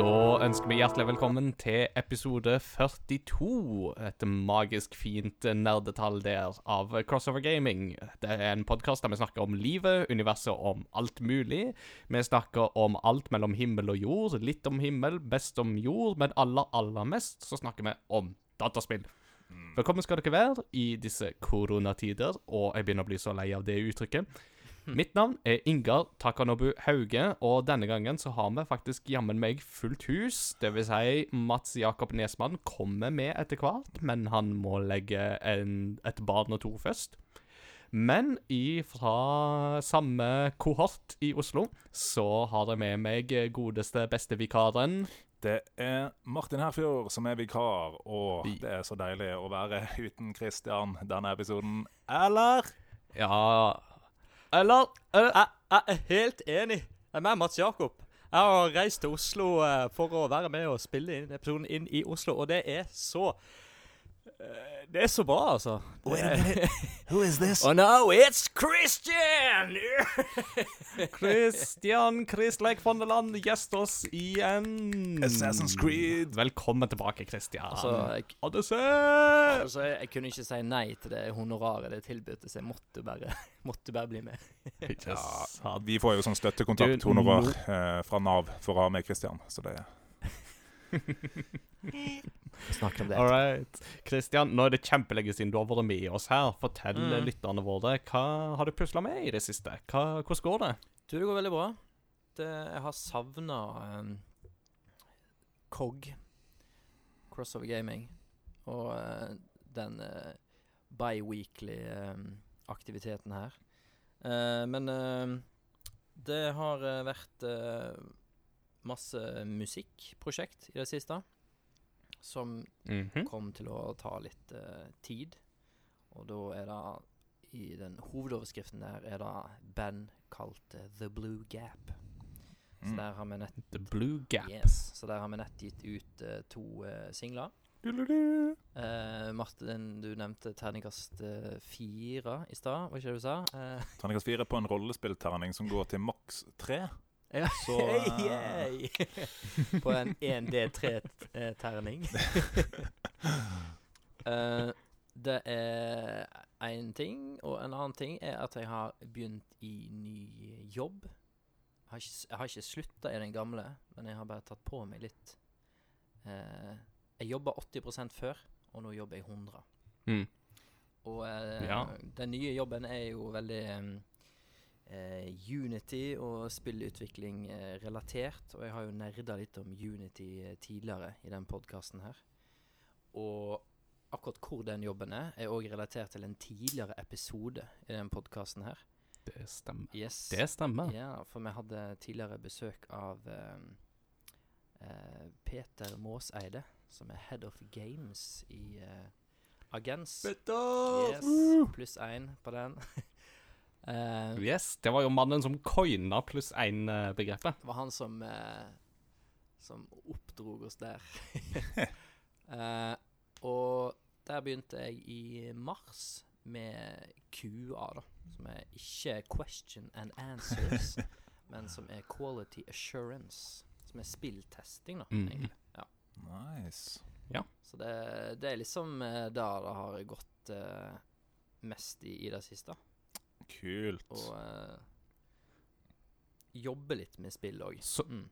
Da ønsker vi hjertelig velkommen til episode 42. Et magisk fint nerdetall der av Crossover Gaming. Det er en podkast der vi snakker om livet, universet om alt mulig. Vi snakker om alt mellom himmel og jord. Litt om himmel, best om jord, men aller, aller mest så snakker vi om dataspill. Velkommen skal dere være i disse koronatider, og jeg begynner å bli så lei av det uttrykket. Mitt navn er Ingar Takanobu Hauge, og denne gangen så har vi faktisk jammen meg fullt hus. Det vil si, Mats Jakob Nesmann kommer med etter hvert, men han må legge en, et barn og to først. Men fra samme kohort i Oslo så har jeg med meg godeste bestevikaren Det er Martin Herfjord som er vikar, og det er så deilig å være uten Christian denne episoden. Eller? Ja Eller jeg, jeg er helt enig. Med Mats Jakob. Jeg har reist til Oslo uh, for å være med og spille inn episoden inn i Oslo, og det er så Det er så bra, altså. Wait a minute. Who is this? Oh no, it's Christian! Christian Christleik von der Land gjester oss igjen. Assassin's Creed. Velkommen tilbake, Christian. Altså, jeg, Odyssey! altså, jeg, jeg kunne ikke si nei til det honoraret det tilbød, så jeg måtte bare, måtte bare bli med. yes. Ja, vi får jo sånn støttekontakt-honorar eh, fra Nav for å ha med Christian, så det Snakker om det. All right. Christian, nå er det kjempelenge siden du har vært med oss her. Fortell Mm. lytterne våre, hva har du pusla med i det siste? Hva, hvordan går det? Du, det går veldig bra. Det, jeg har savna um, COG, Crossover Gaming, og uh, den uh, bi-weekly um, aktiviteten her. Uh, men uh, det har vært masse musikkprosjekt i det siste. Som Mhm. kom til å ta litt uh, tid. Og da er det I den hovedoverskriften der er det band kalt uh, The Blue Gap. Så Mm. der har vi nett The Blue Gap. Yes, så der har vi nett gitt ut uh, to singler. Eh, Martin, du nevnte terningkast fire i stad, var ikke det du sa? Terningkast fire på en rollespillterning som går til maks tre. Ja. Så, eh, På en 1D3-terning. uh, det er én ting, og en annen ting er at jeg har begynt i ny jobb. Jeg har ikke, jeg slutta i den gamle, men jeg har bare tatt på meg litt. Eh, jeg jobba 80% før, og nå jobber jeg 100 Mm. Og eh, Ja. den nye jobben er jo veldig eh, Unity og spillutvikling eh, relatert. Og jeg har jo nerda litt om Unity eh, tidligere i den podkasten her. Og akkurat hvor den jobben er, er òg relatert til en tidligere episode i den podkasten her. Det stemmer. Yes. Det stemmer. Ja, for vi hadde tidligere besøk av eh, Peter Måseide, som er head of games i uh, Agens. Yes, pluss én på den. Eh, Yes, det var jo mannen som coina pluss én-begrepet. Det var han som uh, Som oppdrog oss der. uh, og der begynte jeg i mars med QA, da. Som er ikke question and answers, men som er quality assurance. Som er spilltesting, da, mm. egentlig. Ja. Nice. Så det, det er liksom eh, der det har gått eh, mest i, i det siste. Kult. Og uh, jobbe litt med spill òg. Mm.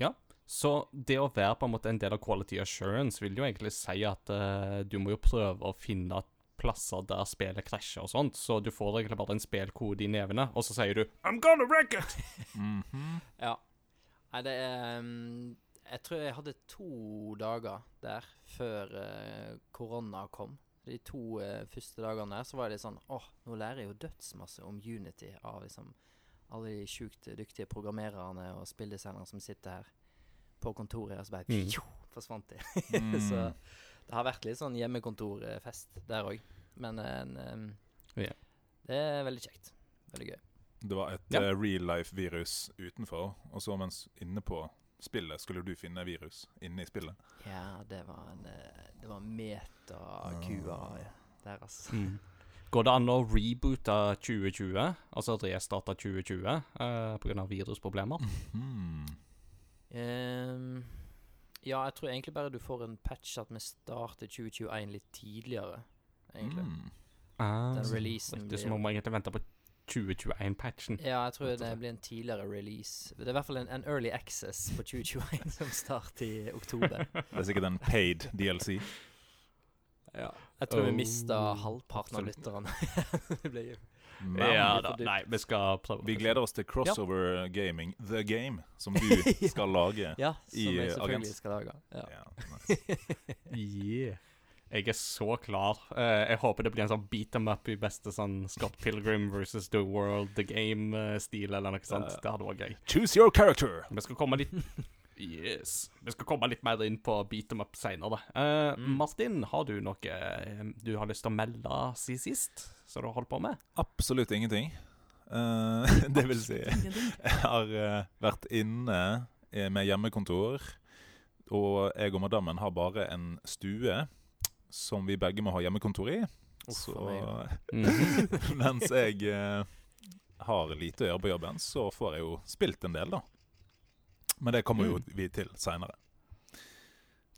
Ja. Så det å være på en måte en del av quality assurance vil jo egentlig si at uh, du må jo prøve å finne plasser der spillet krasjer og sånt, så du får egentlig bare en spillkode i nevene, og så sier du I'm gonna wreck it! Mhm. Ja. Nei, det er um, Jeg tror jeg hadde to dager der før uh, korona kom. De to eh, første dagene der så var det litt sånn Åh, nå lærer jeg jo dødsmasse om Unity av liksom alle de sjukt dyktige programmererne og spilldesignerne som sitter her på kontoret, og så bare Mm. pjo, forsvant de. Mm. så det har vært litt sånn hjemmekontorfest der òg. Men en, um, yeah. det er veldig kjekt. Veldig gøy. Det var et Ja. uh, real life-virus utenfor, og så mens inne på spillet skulle du finne virus inne i spillet. Ja, det var en eh, Det var meta-kua der, altså. Mm. Går det an å reboote 2020, altså restarte 2020, eh, pga. virusproblemer? Hmm. um, Ja, jeg tror egentlig bare du får en patch at vi starter 2021 litt tidligere, egentlig. Mm. Ah, Den releasen Det er må om man egentlig vente på 2021-patchen. Ja, jeg tror det blir en tidligere release. Det er i hvert fall en, en early access på 2021 som starter i oktober. Det er sikkert en paid DLC. Ja. Jeg tror vi Oh, mista halvparten av lytterne. ja vi da, nei, vi skal prøve. vi gleder oss til Crossover Gaming, The Game, som du skal lage. Ja, som I, jeg selvfølgelig Agents. skal lage. Ja. Ja, nice. Yeah. Jeg er så klar. Uh, jeg håper det blir en sånn beat them up i beste sånn Scott Pilgrim versus The World The Game-stil, eller noe sånt. Ja. Det hadde vært gøy. Choose your character! Vi skal komme litt Yes. Vi skal komme litt mer inn på beat them up seinere. Uh, Mm. Martin, har du noe eh, du har lyst til å melde siden sist, som du har holdt på med? Absolutt ingenting. Uh, det vil si Jeg har eh, vært inne eh, med hjemmekontor, og jeg og madammen har bare en stue som vi begge må ha hjemmekontor i. Uff Så mens jeg eh, har lite å gjøre på jobben, så får jeg jo spilt en del, da. Men det kommer jo Mm. vi til seinere.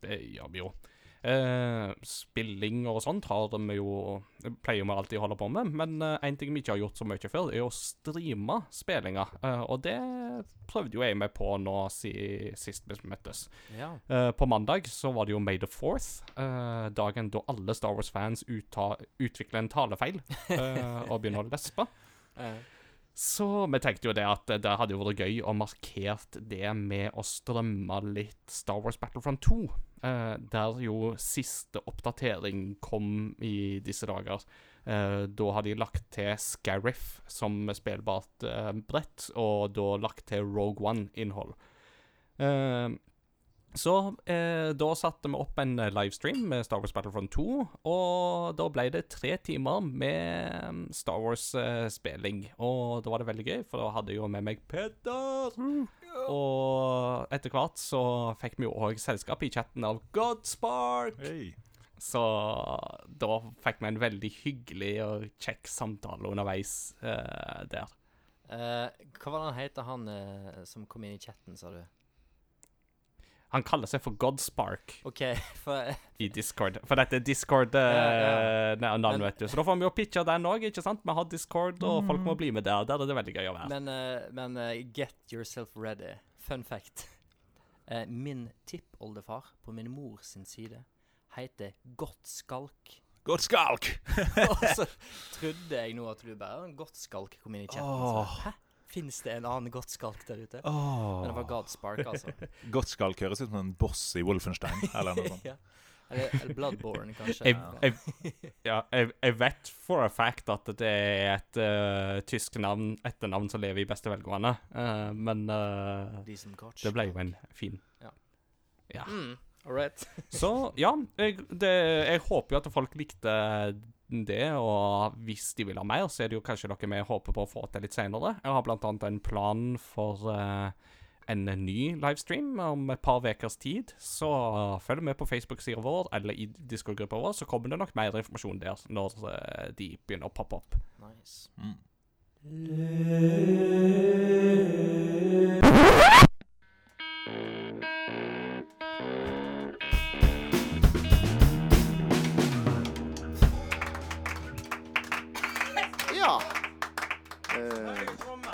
Det gjør vi jo. Eh, spilling og sånt har vi jo pleier vi alltid å holde på med, men én ting vi ikke har gjort så mye før, er å streame spillinga. Eh, og det prøvde jo jeg meg på nå si, sist vi møttes. Ja. Eh, på mandag så var det jo May the Fourth, eh, dagen da alle Star Wars-fans utvikler en talefeil eh, og begynner å lespe. Så vi tenkte jo det at det hadde jo vært gøy å markert det med å strømme litt Star Wars Battlefront 2. eh, der jo siste oppdatering kom i disse dager. Eh, da har de lagt til Scariff som spillbart eh, brett, og da lagt til Rogue One-innhold. Eh, så eh, da satte vi opp en eh, livestream med Star Wars Battlefront 2, og da ble det tre timer med mm, Star Wars-spilling. og da var det veldig gøy, for da hadde jeg jo med meg Petter. Og etter hvert så fikk vi jo òg selskap i chatten av Godspark. Hey. Så da fikk vi en veldig hyggelig og kjekk samtale underveis eh, der. eh, hva var det han heter, han eh, som kom inn i chatten, sa du? Han kaller seg for Godspark. okay, for i Discord. For dette er Discord Ja, eh, ja. navn, Men- vet du. Så da får vi jo pitcha den òg, ikke sant? Vi har Discord, og folk må bli med der. Der er det veldig gøy å være. Men, uh, men uh, get yourself ready. Fun fact. Uh, min tippoldefar på min mor sin side heter Godskalk. Godskalk! Og så trodde jeg nå at du bare en Godskalk kom inn i chatten. Så, Hæ? Fins det en annen Godtskalk der ute? Men det var Godspark, altså. godskalk høres ut som en boss i Wolfenstein, eller noe sånt. ja. Eller, eller Bloodborne, kanskje. Jeg, jeg, ja, jeg, jeg vet for a fact at det er et uh, tysk navn, etternavn som lever i beste velgående, uh, men uh, det ble jo en fin Ja. Ja. Mm, all right. Så ja, jeg, det, jeg håper jo at folk likte det, og hvis de vil ha mer, så er det jo kanskje noe vi håper på å få til litt senere. Jeg har blant annet en plan for uh, en ny livestream om et par ukers tid, så følg med på Facebook-sida vår eller i Discord-gruppa vår, så kommer det nok mer informasjon der når uh, de begynner å poppe opp. Nice. Mm.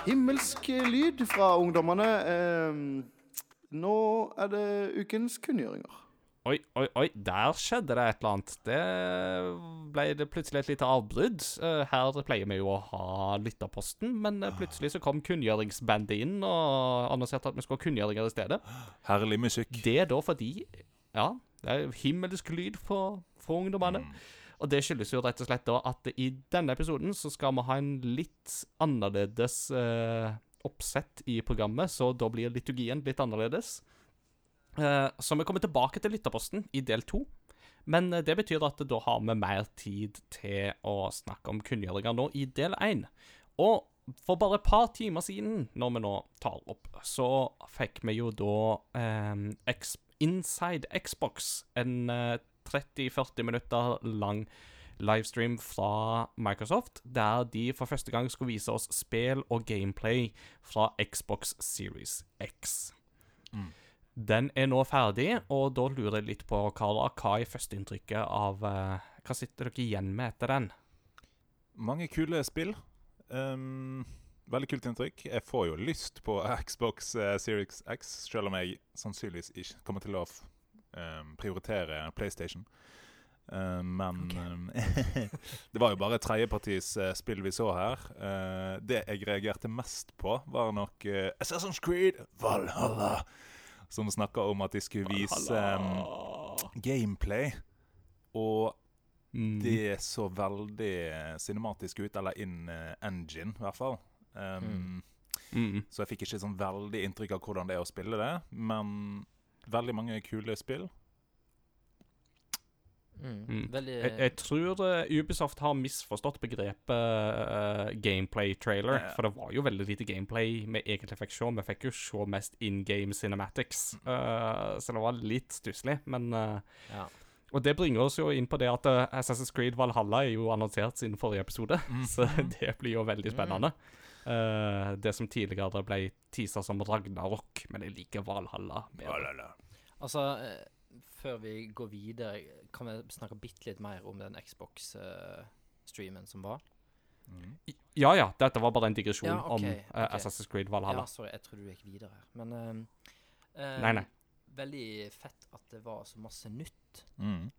Himmelsk lyd fra ungdommene. Eh, nå er det ukens kunngjøringer. Oi, oi, oi, der skjedde det et eller annet. Det ble det plutselig et lite avbrudd. Eh, her pleier vi jo å ha lytterposten, men eh, plutselig så kom kunngjøringsbandet inn og annonserte at vi skulle ha kunngjøringer i stedet. Herlig musikk. Det er da fordi Ja, det er himmelsk lyd for, for ungdommene. Og det skyldes jo rett og slett da at i denne episoden så skal vi ha en litt annerledes eh, oppsett i programmet, så da blir liturgien litt annerledes. Eh, så vi kommer tilbake til lytterposten i del to. Men eh, det betyr at da har vi mer tid til å snakke om kunngjøringer nå i del én. Og for bare et par timer siden, når vi nå tar opp, så fikk vi jo da eh, Inside Xbox, en eh, 30-40 minutter lang livestream fra Microsoft, der de for første gang skulle vise oss spill og gameplay fra Xbox Series X. Mm. Den er nå ferdig, og da lurer jeg litt på, Carla, hva er førsteinntrykket av eh, Hva sitter dere igjen med etter den? Mange kule spill. Um, veldig kult inntrykk. Jeg får jo lyst på Xbox eh, Series X, selv om jeg sannsynligvis ikke kommer til å um, prioritere PlayStation. Uh, men okay. det var jo bare tredjepartis uh, spill vi så her. Uh, det jeg reagerte mest på, var nok uh, Assassin's Creed Valhalla. Som snakka om at de skulle vise um, gameplay. Og Mm. det så veldig eh, cinematisk ut, eller in eh, engine, i hvert fall. Um, Mm. Så jeg fikk ikke sånn veldig inntrykk av hvordan det er å spille det, men veldig mange kule spill. Mm. Mm. Veldig Jeg, jeg tror eh, Ubisoft har misforstått begrepet uh, gameplay-trailer. Ja. For det var jo veldig lite gameplay vi egentlig fikk se. Vi fikk jo se mest in game cinematics. uh, så det var litt stusslig. Men uh, ja. Og det bringer oss jo inn på det at eh, Assassin's Creed Valhalla er jo annonsert siden forrige episode. Mm. Så det blir jo veldig spennende. Eh, det som tidligere ble teasa som Ragnarok, men jeg liker Valhalla bedre. Altså, eh, før vi går videre, kan vi snakke bitte litt mer om den Xbox-streamen som var? Mm. Ja ja, dette var bare en digresjon Ja, okay, om uh, okay. Assassin's Creed Valhalla. Ja, sorry, jeg trodde du gikk videre her. Men uh, eh, Nei, nei. Veldig fett at det var så masse nytt. Mm.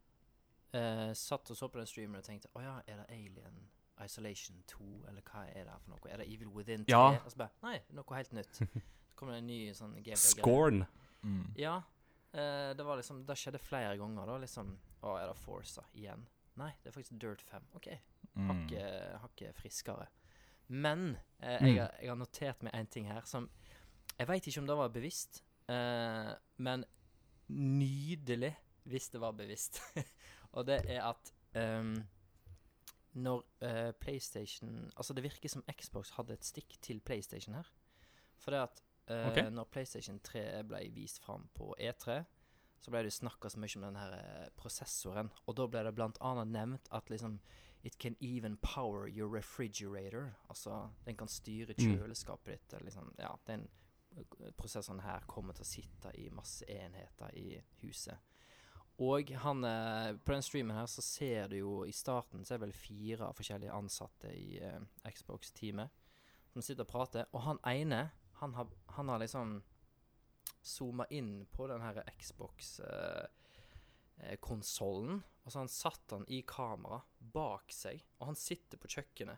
Eh, satt og så på den streamen og tenkte Å ja, er det Alien Isolation 2, eller hva er det for noe? Er det Evil Within 3? Ja. Og så bare Nei, noe helt nytt. Så kommer det en ny sånn gameplay-greie. Scorn. Mm. Ja. Eh, det var liksom Det skjedde flere ganger. da Liksom Å, er det Forza igjen? Nei, det er faktisk Dirt 5. OK. Mm. Hakket hakket friskere. Men eh, Mm. jeg, har, jeg har notert meg en ting her som Jeg veit ikke om det var bevisst, eh, men nydelig hvis det var bevisst. Og det er at ehm, når uh, PlayStation Altså, det virker som Xbox hadde et stikk til PlayStation her. For det at uh, okay. når PlayStation 3 ble vist fram på E3, så ble det snakka så mye om den her eh, prosessoren. Og da ble det blant annet nevnt at liksom It can even power your refrigerator. Altså, den kan styre Mm. kjøleskapet ditt. eller Liksom, ja, den prosessoren her kommer til å sitte i masse enheter i huset. Og han eh, På den streamen her så ser du jo I starten så er det vel fire forskjellige ansatte i eh, Xbox-teamet som sitter og prater. Og han ene, han har, han har liksom zooma inn på den her Xbox-konsollen. og så han satt han i kamera bak seg, og han sitter på kjøkkenet.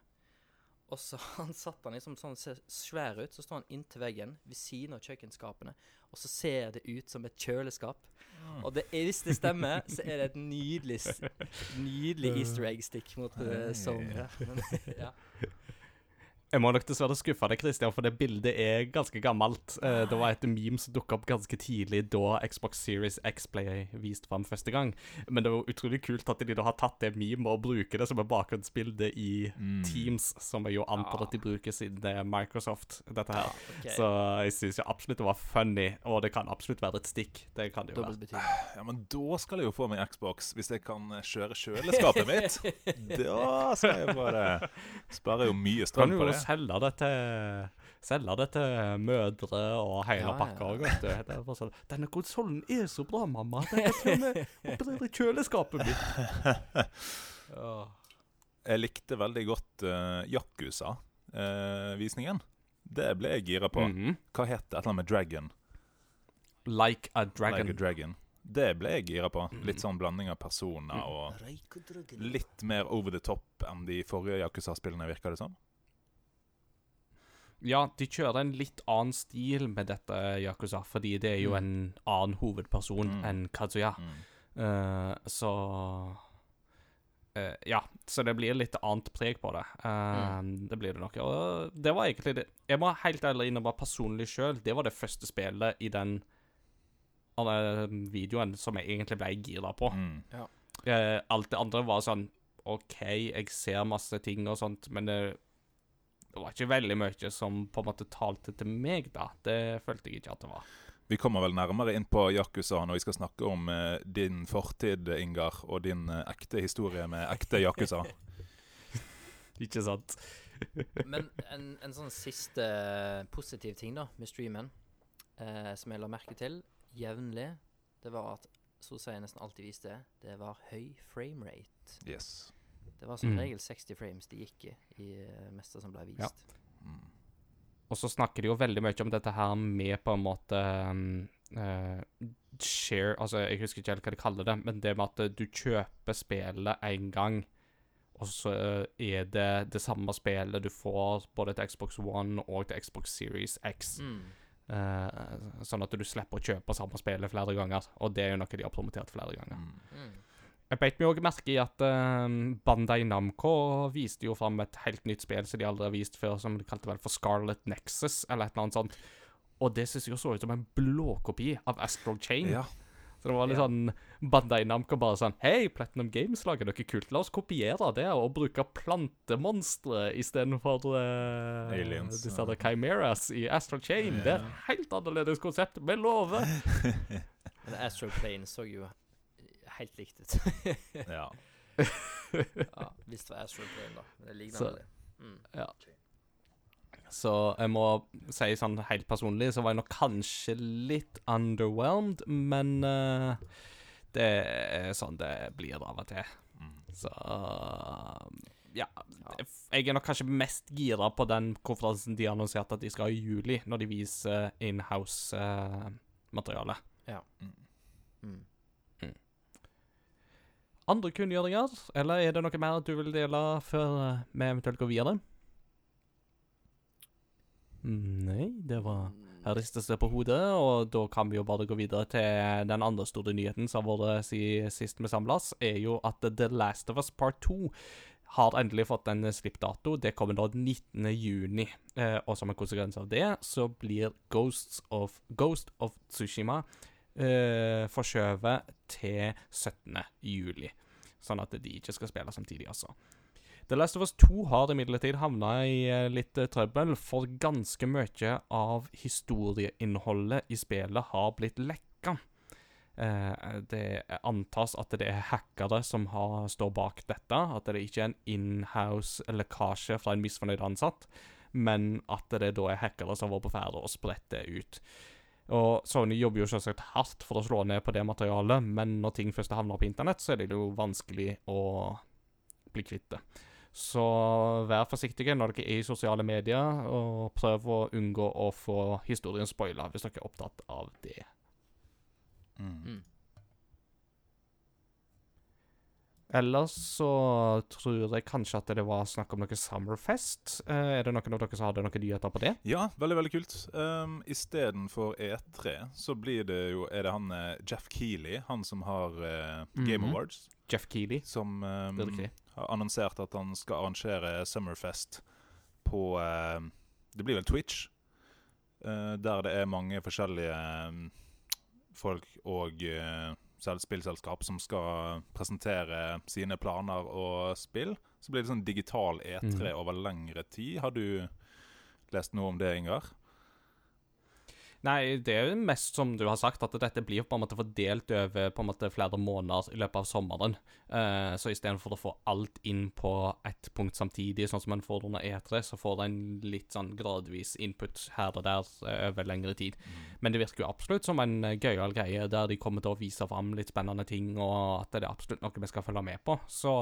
Og så han satt han liksom sånn ser svær ut, så står han inntil veggen ved siden av kjøkkenskapene, og så ser det ut som et kjøleskap. Og det hvis det stemmer, så er det et nydelig Nydelig easter egg-stikk mot uh, Sony her. Ja. Jeg må nok dessverre skuffe deg, Christian, for det bildet er ganske gammelt. Eh, det var et meme som dukka opp ganske tidlig da Xbox Series X ble vist fram første gang. Men det var utrolig kult at de da har tatt det memet og bruker det som et bakgrunnsbilde i Mm. Teams, som jeg jo antar Ja. at de bruker siden det er Microsoft, dette her. ok. Så jeg syns absolutt det var funny, og det kan absolutt være et stikk. Det kan det jo Dobbelt være. Ja, men da skal jeg jo få meg Xbox, hvis jeg kan eh, kjøre kjøleskapet mitt. Da skal jeg bare Sparer jo mye strøm på det. Selge det til Selge det til mødre og hele Ja, ja, pakka ja. òg, vet du. Det er bare sånn 'Denne konsollen er så bra, mamma. Den er til og med operere kjøleskapet mitt'. Ja. Jeg likte veldig godt uh, Yakuza-visningen. det ble jeg gira på. Mhm. Hva het det? Et eller annet med Dragon. Like a dragon. Like a Dragon. Det ble jeg gira på. Mm. Litt sånn blanding av personer og litt mer over the top enn de forrige Yakuza-spillene, virker det som. Ja, de kjører en litt annen stil med dette Yakuza, fordi det er jo Mm. en annen hovedperson Mm. enn Kazuya. Mm. Uh, så uh, Ja, så det blir litt annet preg på det. Eh, Det blir det nok. Og det var egentlig det Jeg må helt ærlig innrømme personlig sjøl, det var det første spillet i den videoen som jeg egentlig ble gira på. Mm. Eh, alt det andre var sånn OK, jeg ser masse ting og sånt, men det, det var ikke veldig mye som på en måte talte til meg, da. Det følte jeg ikke at det var. Vi kommer vel nærmere inn på Yakuza når vi skal snakke om eh, din fortid, Ingar, og din eh, ekte historie med ekte Yakuza. Ikke sant? Men en, en sånn siste positiv ting da med streamen, eh, som jeg la merke til jevnlig, det var at så sier jeg nesten alltid viste, det var høy framerate. Yes. Det var som Mm. regel 60 frames det gikk i i det meste som ble vist. Ja. Mm. Og så snakker de jo veldig mye om dette her med på en måte um, uh, share Altså, jeg husker ikke helt hva de kaller det, men det med at du kjøper spillet én gang, og så er det det samme spillet du får både til Xbox One og til Xbox Series X. Mm. Uh, sånn at du slipper å kjøpe samme spillet flere ganger. Og det er jo noe de har promotert flere ganger. Mm. Jeg beit meg òg merke i at eh, Bandai Namco viste jo fram et helt nytt spill som de aldri har vist før, som de kalte vel for Scarlet Nexus, eller et eller annet sånt. Og det synes jeg så ut som en blåkopi av Astral Chain. Ja. Så det var litt Ja. sånn Bandai Namco bare sånn Hei, Platinum Games lager noe kult. La oss kopiere det og bruke plantemonstre istedenfor uh, Aliens, disse ja. Chimeras i Astral Chain. Det er et helt annerledes konsept. Vi lover. Men Astral Plane så jo helt likt ut. ja. ja, hvis det var Astral Plane, da. Men det ligner Så- veldig. Mm. Så jeg må si sånn helt personlig, så var jeg nok kanskje litt underwhelmed, men uh, det er sånn det blir av og til. Mm. Så ja. Jeg er nok kanskje mest gira på den konferansen de annonserte at de skal ha i juli, når de viser inhouse-materiale. Mm. Andre kunngjøringer, eller er det noe mer du vil dele før eh, vi eventuelt går videre? Nei, det var Her ristes det på hodet, og da kan vi jo bare gå videre til den andre store nyheten som har vært si, sist vi samles, er jo at The Last of Us Part 2 har endelig fått en slippdato. Det kommer da 19. juni. Eh, og som en konsekvens av det, så blir Ghosts of, Ghost of Tsushima eh, forskjøvet til 17. juli. Sånn at de ikke skal spille samtidig, altså. The Last of Us 2 har imidlertid havna i eh, litt eh, trøbbel, for ganske mye av historieinnholdet i spillet har blitt lekka. Eh, det antas at det er hackere som har, står bak dette, at det ikke er en inhouse lekkasje fra en misfornøyd ansatt, men at det da er hackere som har vært på ferde og spredt det ut. Og Sony jobber jo selvsagt hardt for å slå ned på det materialet, men når ting først havner på internett, så er det jo vanskelig å bli kvitt det. Så vær forsiktige når dere er i sosiale medier, og prøv å unngå å få historien spoila hvis dere er opptatt av det. Mm. Ellers så tror jeg kanskje at det var snakk om noe Summerfest. Eh, er det noen av dere som hadde noen nyheter på det? Ja, veldig veldig kult. Um, Istedenfor E3 så blir det jo Er det han eh, Jeff Keeley, han som har uh, Game Mhm. Awards, Jeff Keeley. som um, har annonsert at han skal arrangere Summerfest på uh, Det blir vel Twitch. uh, der det er mange forskjellige folk og spillselskap som skal presentere sine planer og spill. Så blir det sånn digital E3 Mhm. over lengre tid. Har du lest noe om det, Ingar? Nei, det er jo mest som du har sagt, at dette blir på en måte fordelt over på en måte flere måneder i løpet av sommeren. Uh, så istedenfor å få alt inn på ett punkt samtidig, sånn som en får under E3, så får en litt sånn gradvis input her og der eh, over lengre tid. Men det virker jo absolutt som en eh, gøyal greie, der de kommer til å vise fram litt spennende ting, og at det er absolutt noe vi skal følge med på. Så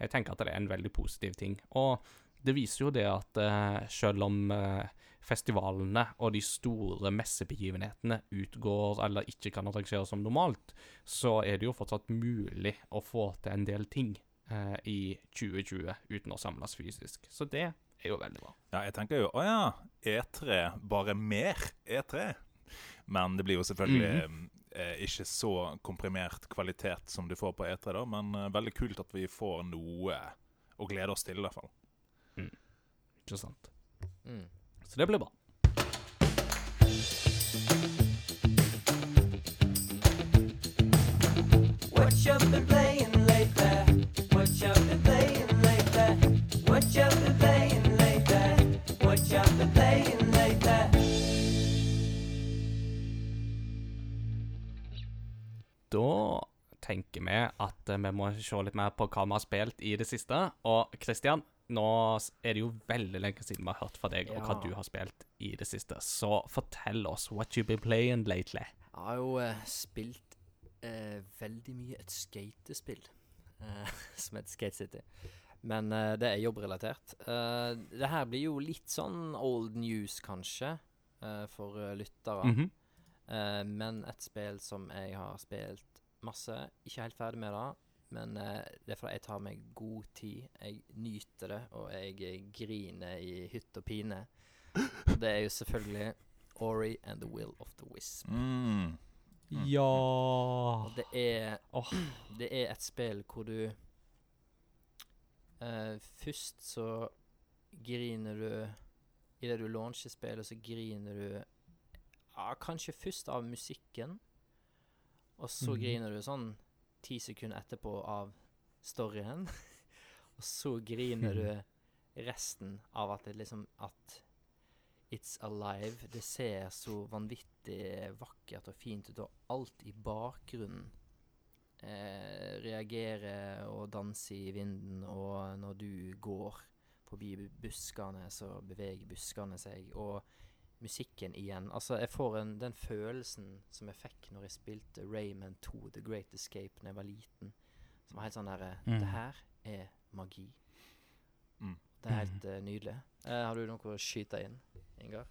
jeg tenker at det er en veldig positiv ting. Og det viser jo det at uh, selv om eh, festivalene og de store messebegivenhetene utgår eller ikke kan arrangeres som normalt, så er det jo fortsatt mulig å få til en del ting eh, i 2020 uten å samles fysisk. Så det er jo veldig bra. Ja, jeg tenker jo Å ja, E3, bare mer E3. Men det blir jo selvfølgelig eh, ikke så komprimert kvalitet som du får på E3, da. Men eh, veldig kult at vi får noe å glede oss til, i hvert fall. Ikke sant? Mm. Så det blir bra. What you been playing lately? What you been playing lately? What you been playing lately? What you been playing lately? Da tenker vi at vi må se litt mer på hva vi har spilt i det siste. Og Christian, nå er det jo veldig lenge siden vi har hørt fra deg og hva du har spilt i det siste. Så fortell oss what you been playing lately. Jeg har jo eh, spilt eh, veldig mye et skatespill eh, som heter Skate City. Men eh, det er jobbrelatert. Uh, det her blir jo litt sånn old news, kanskje, eh, for lyttere. Mhm. Eh, men et spill som jeg har spilt masse. Ikke helt ferdig med det, men eh, det er fordi jeg tar meg god tid. Jeg nyter det, og jeg eh, griner i hytt og pine. Og det er jo selvfølgelig Ori and the Will of the Wisp. Mm. Ja Og det er oh. Det er et spill hvor du eh, Først så griner du Idet du launcher spillet, så griner du ja, Kanskje først av musikken, og så mm. griner du sånn ti sekunder etterpå av storyen. og så griner du resten av at det liksom At It's Alive. Det ser så vanvittig vakkert og fint ut, og alt i bakgrunnen eh, reagerer og danser i vinden, og når du går forbi buskene, så beveger buskene seg, og musikken igjen. Altså, jeg får en, den følelsen som jeg fikk når jeg spilte Rayman 2 The Great Escape da jeg var liten, som var helt sånn derre Mm. Det her er magi. Mm. Det er helt uh, nydelig. Uh, har du noe å skyte inn, Ingar?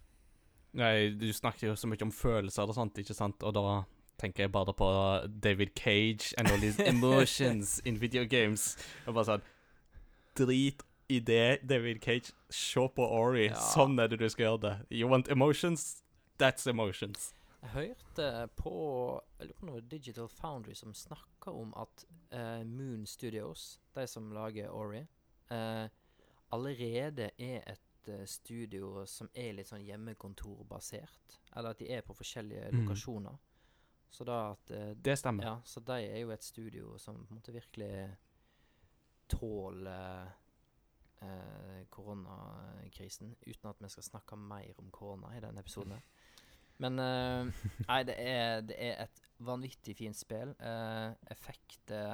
Nei, du snakker jo så mye om følelser og sånt, ikke sant? Og da tenker jeg bare på David Cage and all these emotions in video games. Og bare sånn Drit i det, David Cage. Se på Ori. Ja. Sånn er det du skal gjøre det. You want emotions? That's emotions. Jeg hørte på Jeg lurer på noe Digital Foundry som snakka om at uh, Moon Studios, de som lager Ori, uh, allerede er et uh, studio som er litt sånn hjemmekontorbasert. Eller at de er på forskjellige Mm. lokasjoner. Så da at Det stemmer. Ja, så de er jo et studio som på en måte virkelig tåler eh, koronakrisen, uten at vi skal snakke mer om korona i denne episoden. Men eh, Nei, det er, det er et vanvittig fint spill. Eh, fikk det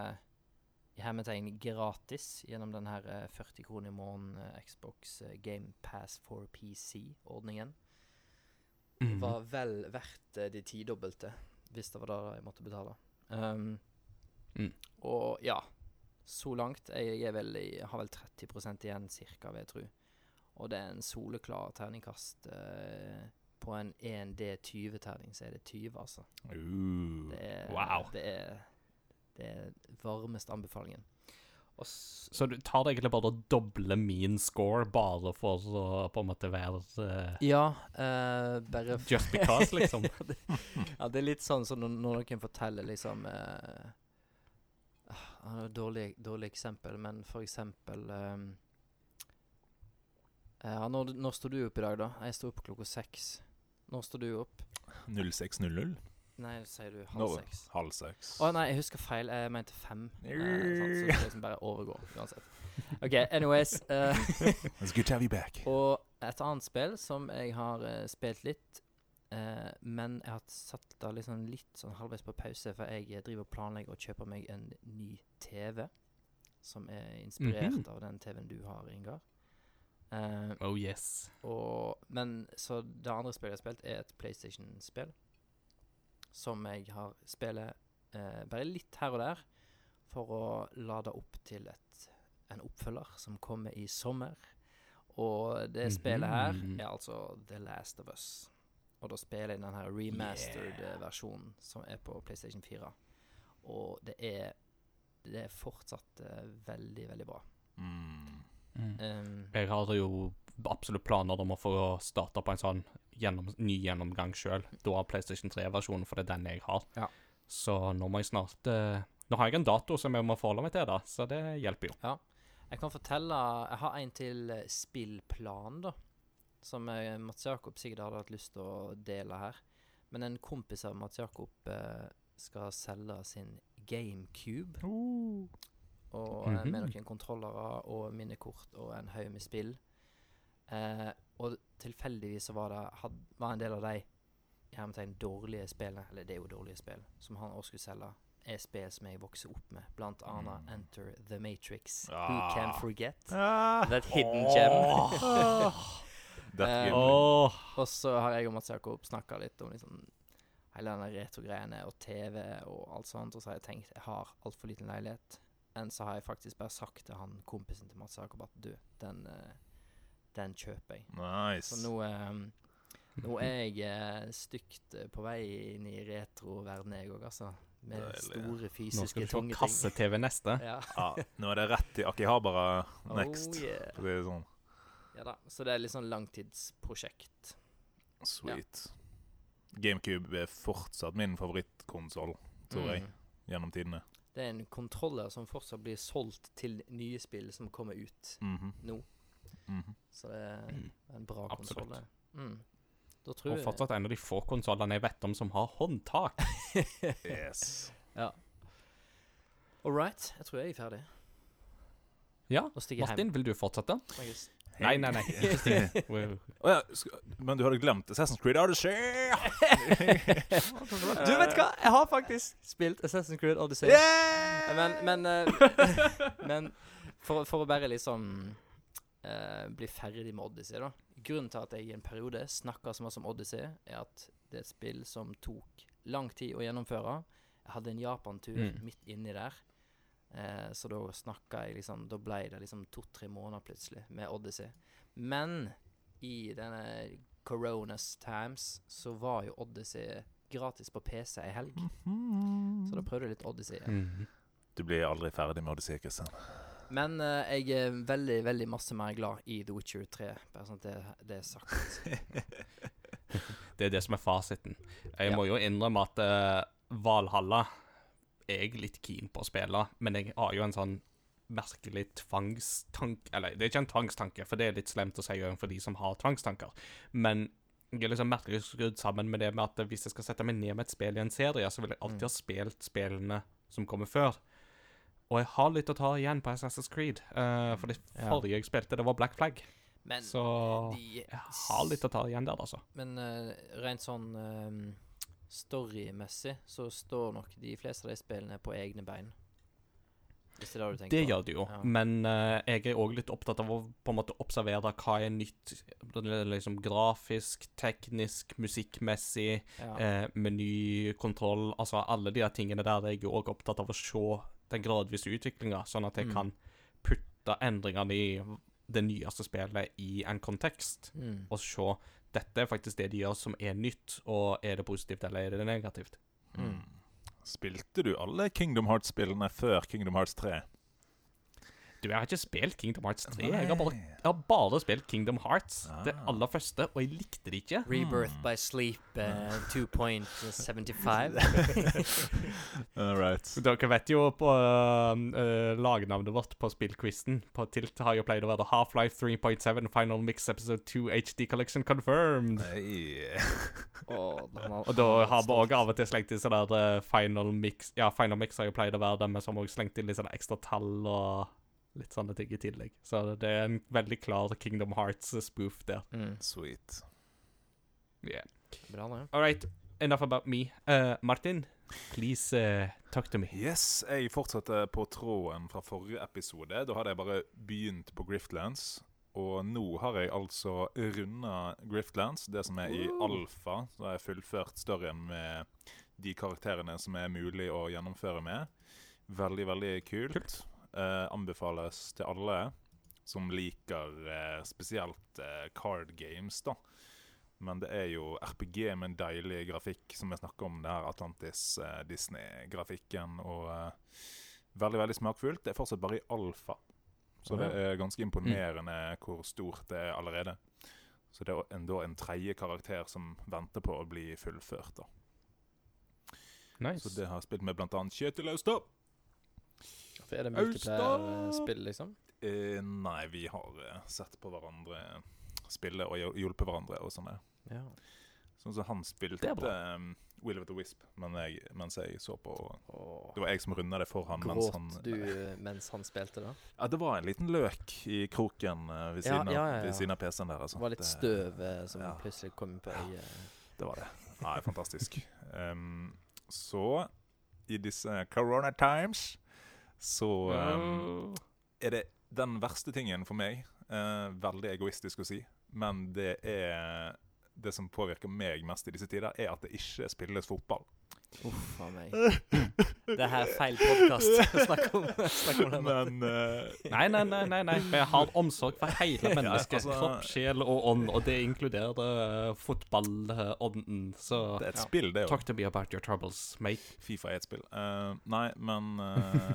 i hermetegn gratis gjennom den her eh, 40 kroner i måneden eh, Xbox eh, Game Pass for PC-ordningen. Mhm. Var vel verdt eh, de tidobbelte, hvis det var det jeg måtte betale. Um, Mm. Og ja, så langt Jeg vel i, har vel 30% igjen, cirka, vil jeg tro. Og det er en soleklar terningkast eh, på en 1D20-terning, så er det 20, altså. Uh. Det er, Wow. Det er, det er varmeste anbefalingen. Og s Så du tar det egentlig bare å doble min score bare for å på en måte være uh, ja, uh, bare Just because, liksom. ja, det, ja, det er litt sånn som når, når noen forteller liksom eh, det er et dårlig, dårlig eksempel, men for eksempel um, ja, når, når står du opp i dag, da? Jeg står opp klokka seks. Når står du opp? 0600? Nei, sier du halv Nå, seks. halv seks. Å nei, jeg husker feil. Jeg mente fem. Eh, sant, så det liksom bare overgår uansett. OK, anyways. Uh, It's good to have you back. Og et annet spill som jeg har uh, spilt litt, eh, men jeg har satt det liksom litt sånn halvveis på pause, for jeg eh, driver og planlegger å kjøpe meg en ny TV. Som er inspirert Mhm. av den TV-en du har, Ingar. Eh, Oh yes. og, men så det andre spillet jeg har spilt, er et PlayStation-spill. Som jeg har spiller eh, bare litt her og der, for å lade opp til et, en oppfølger som kommer i sommer. Og det spillet her Mhm. er altså The Last of Us. Og da spiller jeg den her remastered Yeah. eh, versjonen som er på PlayStation 4. Og det er Det er fortsatt uh, veldig, veldig bra. Mm. Um, Jeg har jo absolutt planer om å få starta på en sånn gjennom, ny gjennomgang sjøl. Da av PlayStation 3-versjonen, for det er den jeg har. Ja. Så nå må jeg snart uh, Nå har jeg en dato som jeg må forholde meg til, da, så det hjelper jo. Jeg kan fortelle Jeg har en til spillplan, da. Som eh, Mats Jakob sikkert hadde hatt lyst til å dele her. Men en kompis av Mats Jakob eh, skal selge sin GameCube. Og eh, med Mhm. noen kontrollere og minnekort og en haug med spill. Eh, og tilfeldigvis så var det had, var en del av de i hermetegn dårlige spillene, eller det er jo dårlige spill, som han også skulle selge, er spill som jeg vokser opp med. Blant annet Mm. Enter the Matrix. Who Ah. can forget? Ah. That hidden gem. Eh, game. Og så har jeg og Mats Jakob snakka litt om liksom hele denne retro-greiene og TV og alt sånt. Og så har jeg tenkt jeg har altfor liten leilighet. Men så har jeg faktisk bare sagt til han kompisen til Mats Jakob at du, den, eh, den kjøper jeg. Nice. Så nå, eh, nå er jeg eh, stygt eh, på vei inn i retro-verden, jeg òg, altså. Med Deilig. store Nå fysiske, skal du få tunge ting. kasse-TV neste. Ja. Ja, nå er det rett i Akihabara next. Oh, yeah. For er sånn. Ja da. Så det er litt sånn langtidsprosjekt. Sweet. GameCube er fortsatt min favorittkonsoll, tror jeg, Mm. gjennom tidene. Det er en kontroller som fortsatt blir solgt til nye spill som kommer ut Mhm, nå. mhm. Så det er en bra konsoll. Mm. Da tror Og fortsatt en av de få konsollene jeg vet om som har håndtak. Yes. Ja. All right. Jeg tror jeg er ferdig. Ja, Martin, hjem. Vil du fortsette? Jeg- Nei, nei, nei. Å ja, men du hadde glemt Assassin's Creed Odyssey! Du vet hva? Jeg har faktisk spilt Assassin's Creed Odyssey. Yeah! Men, men, eh, men for, for å bare liksom uh, bli ferdig med Odyssey, da. Grunnen til at jeg i en periode snakka så mye om Odyssey, er at det er et spill som tok lang tid å gjennomføre. Jeg hadde en Japan-tur Mm. midt inni der. Eh, så da snakka jeg liksom Da ble det liksom to-tre måneder plutselig med Odyssey. Men i denne coronas times så var jo Odyssey gratis på PC ei helg. Så da prøvde jeg litt Odyssey. igjen. Mhm. Du blir aldri ferdig med Odyssey, Kristian. Men eh, jeg er veldig, veldig masse mer glad i The Witcher 3. Bare sånn at det, det er sagt. Det er det som er fasiten. Jeg Ja. må jo innrømme at uh, Valhalla er jeg litt keen på å spille, men jeg har jo en sånn merkelig tvangstanke Eller det er ikke en tvangstanke, for det er litt slemt å si for de som har tvangstanker. Men jeg er liksom merkelig skrudd sammen med det med at hvis jeg skal sette meg ned med et spill i en serie, så vil jeg alltid Mm. ha spilt spillene som kommer før. Og jeg har litt å ta igjen på Assassin's Creed. uh, for det Ja. forrige jeg spilte, det var Black Flag. Men Så de, jeg har litt å ta igjen der, altså. Men uh, rent sånn eh, storymessig så står nok de fleste av de spillene på egne bein. Hvis det er det du tenker Det på. gjør det jo, Ja. men uh, jeg er òg litt opptatt av å på en måte observere hva er nytt. Liksom grafisk, teknisk, musikkmessig, Ja. eh, menykontroll Altså alle de tingene der er jeg òg opptatt av å se den gradvise utviklinga, sånn at jeg Mm. kan putte endringene i det nyeste spillet i en kontekst, Mm. og se dette er faktisk det de gjør som er nytt, og er det positivt eller er det negativt? Mm. Spilte du alle Kingdom Hearts-spillene før Kingdom Hearts 3? Du, jeg har ikke spilt Kingdom Hearts 3. Jeg har bare, jeg har bare spilt Kingdom Hearts, det Ah. aller første, og jeg likte det ikke. Rebirth Mm. by Sleep uh, 2.75. All right. Dere vet jo på uh, lagnavnet vårt på spillquizen på Tilt har jo pleid å være Half-Life 3.7 Final Mix Episode 2 HD Collection Confirmed. Hey. Og da har vi òg av og til slengt inn sånn der eh, Final Mix Ja, Final Mix har jo pleid å være dem men så har vi også slengt inn litt sånne ekstra tall og litt sånne ting i tillegg. Så det er en veldig klar Kingdom Hearts-spoof der. Mm. Sweet. Yeah. Bra, det. All right, enough about me. Uh, Martin, please uh, talk to me. Yes, jeg fortsatte på tråden fra forrige episode. Da hadde jeg bare begynt på Griftlands. Og nå har jeg altså runda Griftlands, det som er i alfa. Så har jeg fullført storyen med de karakterene som er mulig å gjennomføre med. Veldig, veldig kult. kult. Eh, anbefales til alle som liker eh, spesielt eh, card games, da. Men det er jo RPG med en deilig grafikk, som vi snakker om. Det her Atlantis-Disney-grafikken. og eh, Veldig veldig smakfullt. Det er fortsatt bare i alfa. Så det er ganske imponerende hvor stort det er allerede. Så det er en, da en tredje karakter som venter på å bli fullført. da. Nice. Så det har jeg spilt med bl.a. Kjetil Austad. Er det multiplayer-spill, liksom? Eh, nei, vi har eh, sett på hverandre spille og hj- hjulpet hverandre og sånn. ja. Ja. Sånn som han spilte um, Will of the Wisp men jeg, mens jeg så på. Åh. Det var jeg som runda det for han. mens Gråt han, du eh, mens han spilte, da? Ja, det var en liten løk i kroken uh, ved Ja, siden, ja, ja, ja. Siden av PC-en der. Altså. Det var litt støv som ja. plutselig kom på øyet. Det var det. Nei, fantastisk. Um, så, i disse corona times, så um, er det den verste tingen for meg. Uh, veldig egoistisk å si, men det er det som påvirker meg mest i disse tider, er at det ikke spilles fotball. Uff a meg. Det her er feil podkast. Snakk om, snakk om det. Men uh, Nei, nei, nei, nei, nei. Vi har omsorg for hele mennesket. altså- Kropp, sjel og ånd, og det inkluderer uh, fotballånden. Så det er et Ja. spill, det talk to me about your troubles, mate. Fifa er et spill. Uh, nei, men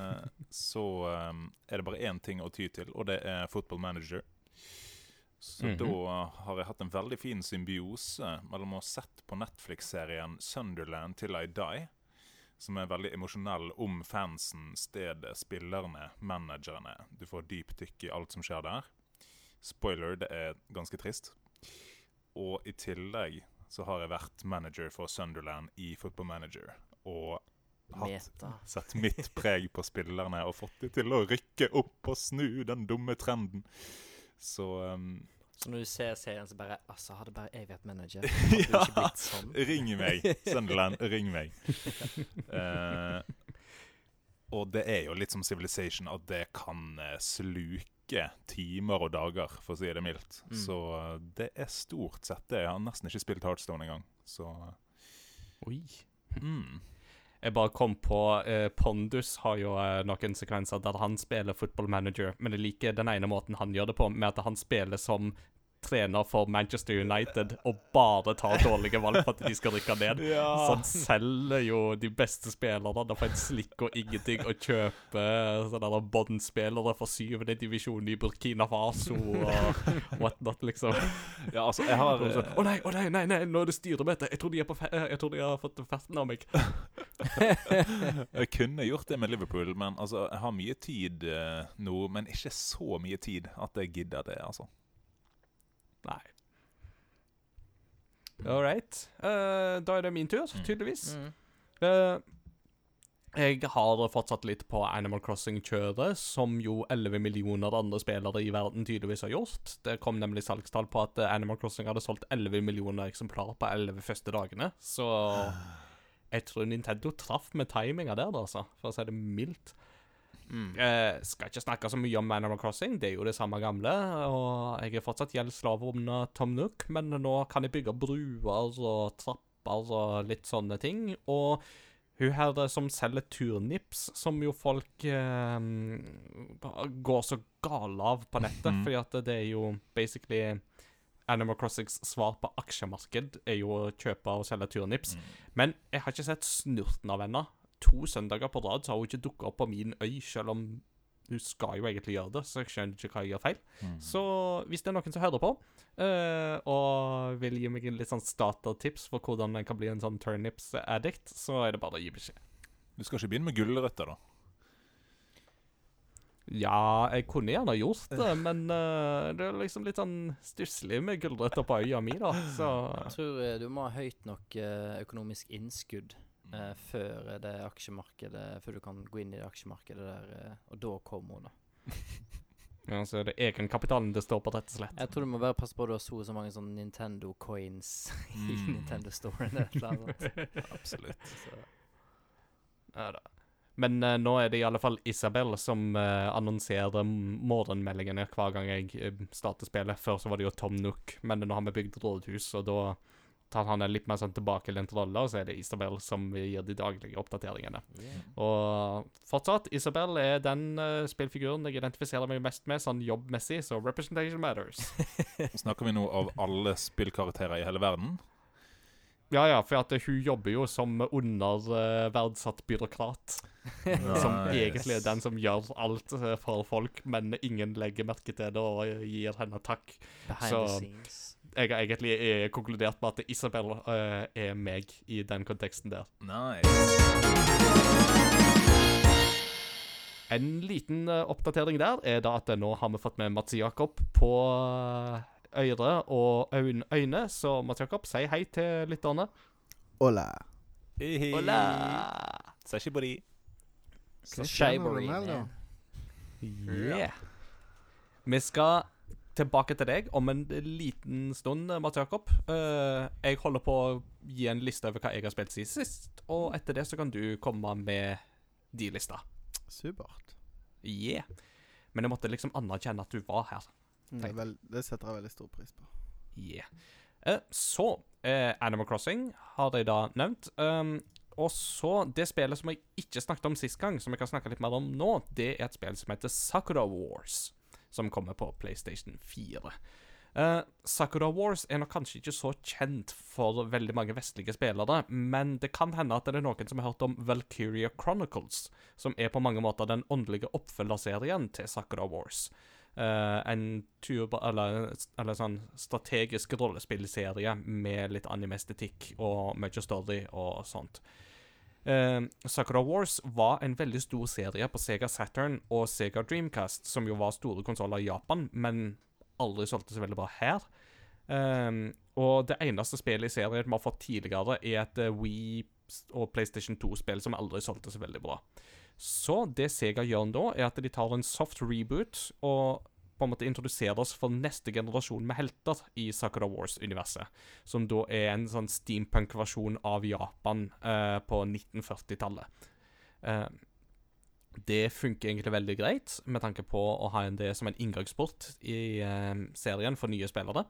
så um, er det bare én ting å ty til, og det er Football Manager. Så Mhm. da har jeg hatt en veldig fin symbiose mellom å ha sett på Netflix-serien Sunderland Till I Die, som er veldig emosjonell om fansen, stedet, spillerne, managerne. Du får dypdykk i alt som skjer der. Spoiler, det er ganske trist. Og i tillegg så har jeg vært manager for Sunderland i Football Manager. Og hatt Sett mitt preg på spillerne og fått dem til å rykke opp og snu den dumme trenden. Så um, Så når du ser serien, så bare Altså, hadde bare jeg vært manager, hadde Ja. ikke blitt sånn. ring meg, Sunderland, ring meg. uh, og det er jo litt som Civilization at det kan eh, sluke timer og dager, for å si det mildt. Mm. Så eh, det er stort sett det. Jeg har nesten ikke spilt Heartstone engang. Så Oi. mm. Jeg bare kom på eh, Pondus har jo eh, noen sekvenser der han spiller football manager, men jeg liker den ene måten han gjør det på, med at han spiller som trener for Manchester United og bare tar dårlige valg for at de skal rykke ned. Så han selger jo de beste spillerne for en slikk og ingenting og kjøper sånne der båndspillere for syvende divisjon i Burkina Faso og whatnot, liksom. Ja, altså, jeg har Å oh, nei, å nei, nei, nei, nå er det styremøte. Jeg tror de eh, Jeg tror de har fått ferten av meg. Jeg kunne gjort det med Liverpool, men altså, jeg har mye tid eh, nå. Men ikke så mye tid at jeg gidder det, altså. Nei. All right. Uh, da er det min tur, Mm. tydeligvis. Mm. Eh, jeg har fortsatt litt på Animal Crossing-kjøret, som jo 11 millioner andre spillere i verden tydeligvis har gjort. Det kom nemlig salgstall på at eh, Animal Crossing hadde solgt 11 millioner eksemplarer på 11 første dagene. Så jeg tror Nintendo traff med timinga der, altså, for å si det mildt. Mm. Eh, skal ikke snakke så mye om Animal Crossing, det er jo det samme gamle. Og jeg er fortsatt gjeldsslave under Tom Nook, men nå kan jeg bygge bruer og trapper og litt sånne ting. Og hun her som selger turnips, som jo folk eh, går så gale av på nettet, Mhm. fordi at det er jo basically Animal Crossings svar på aksjemarked er jo å kjøpe og selge turnips. Mm. Men jeg har ikke sett snurten av henne. To søndager på rad så har hun ikke dukka opp på min øy, selv om hun skal jo egentlig gjøre det, så jeg skjønner ikke hva jeg gjør feil. Mm. Så hvis det er noen som hører på, uh, og vil gi meg en litt sånn startertips for hvordan en kan bli en sånn turnips-addict, så er det bare å gi beskjed. Du skal ikke begynne med gulrøtter, da? Ja, jeg kunne gjerne gjort det, men uh, det er liksom litt sånn stusslig med gulrøtter på øya mi, da, så Jeg tror eh, du må ha høyt nok økonomisk innskudd eh, før det aksjemarkedet Før du kan gå inn i det aksjemarkedet der, eh, og da kommer hun, da. ja, så er det egenkapitalen det står på, rett og slett. Jeg tror du må bare passe på at du har så og så mange sånne Nintendo coins i Mm. Nintendo Store. Absolutt. Så. Ja da. Men uh, nå er det i alle fall Isabel som uh, annonserer morgenmeldingene hver gang jeg uh, starter spillet. Før så var det jo Tom Nook, men nå har vi bygd rådhus, og da tar han en litt mer sånn tilbakelent rolle, og så er det Isabel som gir de daglige oppdateringene. Og fortsatt, Isabel er den uh, spillfiguren jeg identifiserer meg mest med sånn jobbmessig, så representation matters. Snakker vi nå av alle spillkarakterer i hele verden? Ja, ja, for at eh, hun jobber jo som underverdsatt byråkrat. Som egentlig er den som gjør alt eh, for folk, men ingen legger merke til det og gir henne takk. Behind Så- the scenes. Jeg har egentlig eh, konkludert med at Isabel uh, er meg i den konteksten der. Nice. En liten uh, oppdatering der er da at nå har vi fått med Mats Jakob på øre og øyn- øyne, så Mats Jakob, si hei til lytterne. Hola. Hola! Sashibori. Sashibori. Yeah. Vi skal tilbake til deg om en liten stund, Mats Jakob. Eh, jeg holder på å gi en liste over hva jeg har spilt siden sist, og etter det så kan du komme med de lista. Supert. Yeah. Men jeg måtte liksom anerkjenne at du var her. Det, er vel, det setter jeg veldig stor pris på. Yeah. Eh, så eh, Animal Crossing har de da nevnt. Um, og så Det spillet som jeg ikke snakket om sist gang, som jeg kan snakke litt mer om nå, det er et spill som heter Sakura Wars, som kommer på PlayStation 4. Uh, Sakura Wars er nok kanskje ikke så kjent for veldig mange vestlige spillere, men det kan hende at det er noen som har hørt om Valkyria Chronicles, som er på mange måter den åndelige oppfølgerserien til Sakura Wars. Uh, en turba, eller, eller sånn strategisk rollespillserie med litt anime-estetikk og mye story og sånt. Eh, Sakura Wars var en veldig stor serie på Sega Saturn og Sega Dreamcast, som jo var store konsoller i Japan, men aldri solgte så veldig bra her. Uh, og det eneste spillet i serien vi har fått tidligere, er et eh, Wii og PlayStation 2-spill som aldri solgte så veldig bra. Så det Sega gjør nå, er at de tar en soft reboot og på en måte introdusere oss for neste generasjon med helter i Sakura Wars-universet. Som da er en sånn steampunk-versjon av Japan eh, på 1940-tallet. Eh, det funker egentlig veldig greit, med tanke på å ha det som en inngangsport i eh, serien for nye spillere.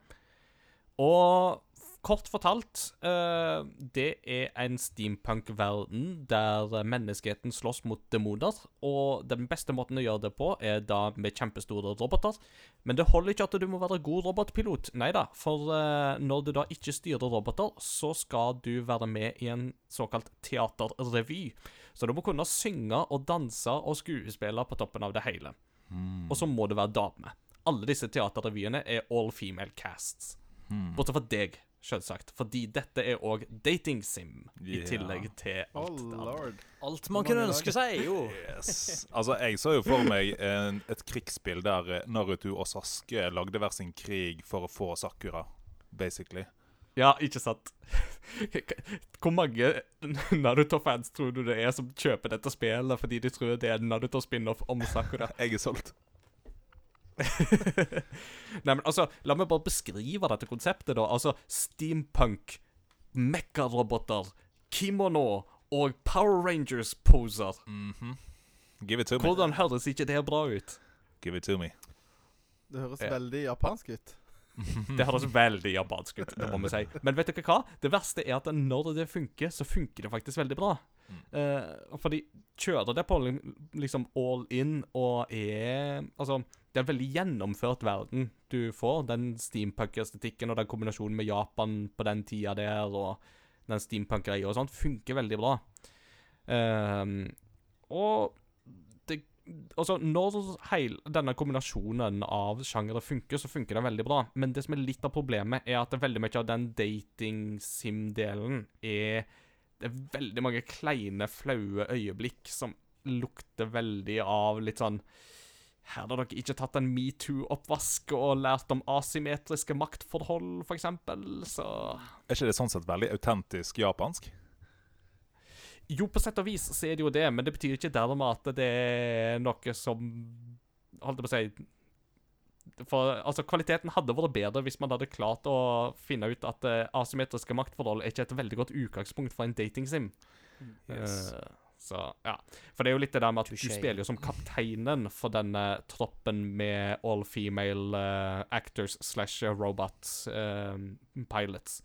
Og kort fortalt, eh, det er en steampunk-verden der menneskeheten slåss mot demoner. Og den beste måten å gjøre det på, er da med kjempestore roboter. Men det holder ikke at du må være god robotpilot. Nei da, for eh, når du da ikke styrer roboter, så skal du være med i en såkalt teaterrevy. Så du må kunne synge og danse og skuespille på toppen av det hele. Mm. Og så må du være dame. Alle disse teaterrevyene er all female casts. Mm. Bortsett fra deg, selvsagt. Fordi dette er òg dating sim, i Ja. tillegg til Oh alt andre. lord. Alt man kunne ønske seg, jo. Yes. Altså, jeg så jo for meg en, et krigsspill der eh, Naruto og Saske lagde hver sin krig for å få Sakura, basically. Ja, ikke sant? Hvor mange Naruto-fans tror du det er som kjøper dette spillet fordi de tror det er en Naruto-spin-off om Sakura? Jeg er solgt. Nei, men altså, La meg bare beskrive dette konseptet, da. Altså, steampunk, mekkaroboter, kimono og Power Rangers-poser. Mhm. Give it to me. Hvordan høres ikke det bra ut? Give it to me. Det høres Ja. veldig japansk ut. Det høres veldig japansk ut, det må vi si. Men vet dere hva? Det verste er at når det funker, så funker det faktisk veldig bra. Mm. Eh, fordi kjører det på liksom all in og er Altså, det er en veldig gjennomført verden du får. Den steampunk-estetikken og den kombinasjonen med Japan på den tida der, og den steampunk-greia og sånt, funker veldig bra. Um, og det Altså, når heil, denne kombinasjonen av sjangere funker, så funker den veldig bra. Men det som er litt av problemet, er at veldig mye av den dating-sim-delen er Det er veldig mange kleine, flaue øyeblikk som lukter veldig av litt sånn her har dere ikke tatt en metoo-oppvask og lært om asymmetriske maktforhold, f.eks., så Er ikke det sånn sett veldig autentisk japansk? Jo, på sett og vis så er det jo det, men det betyr ikke dermed at det er noe som Holdt jeg på å si For altså, kvaliteten hadde vært bedre hvis man hadde klart å finne ut at uh, asymmetriske maktforhold er ikke et veldig godt utgangspunkt for en datingsim. Yes. Eh, så, ja. For det er jo litt det der med at du spiller jo som kapteinen for denne troppen med all female uh, actors slash robot uh, pilots.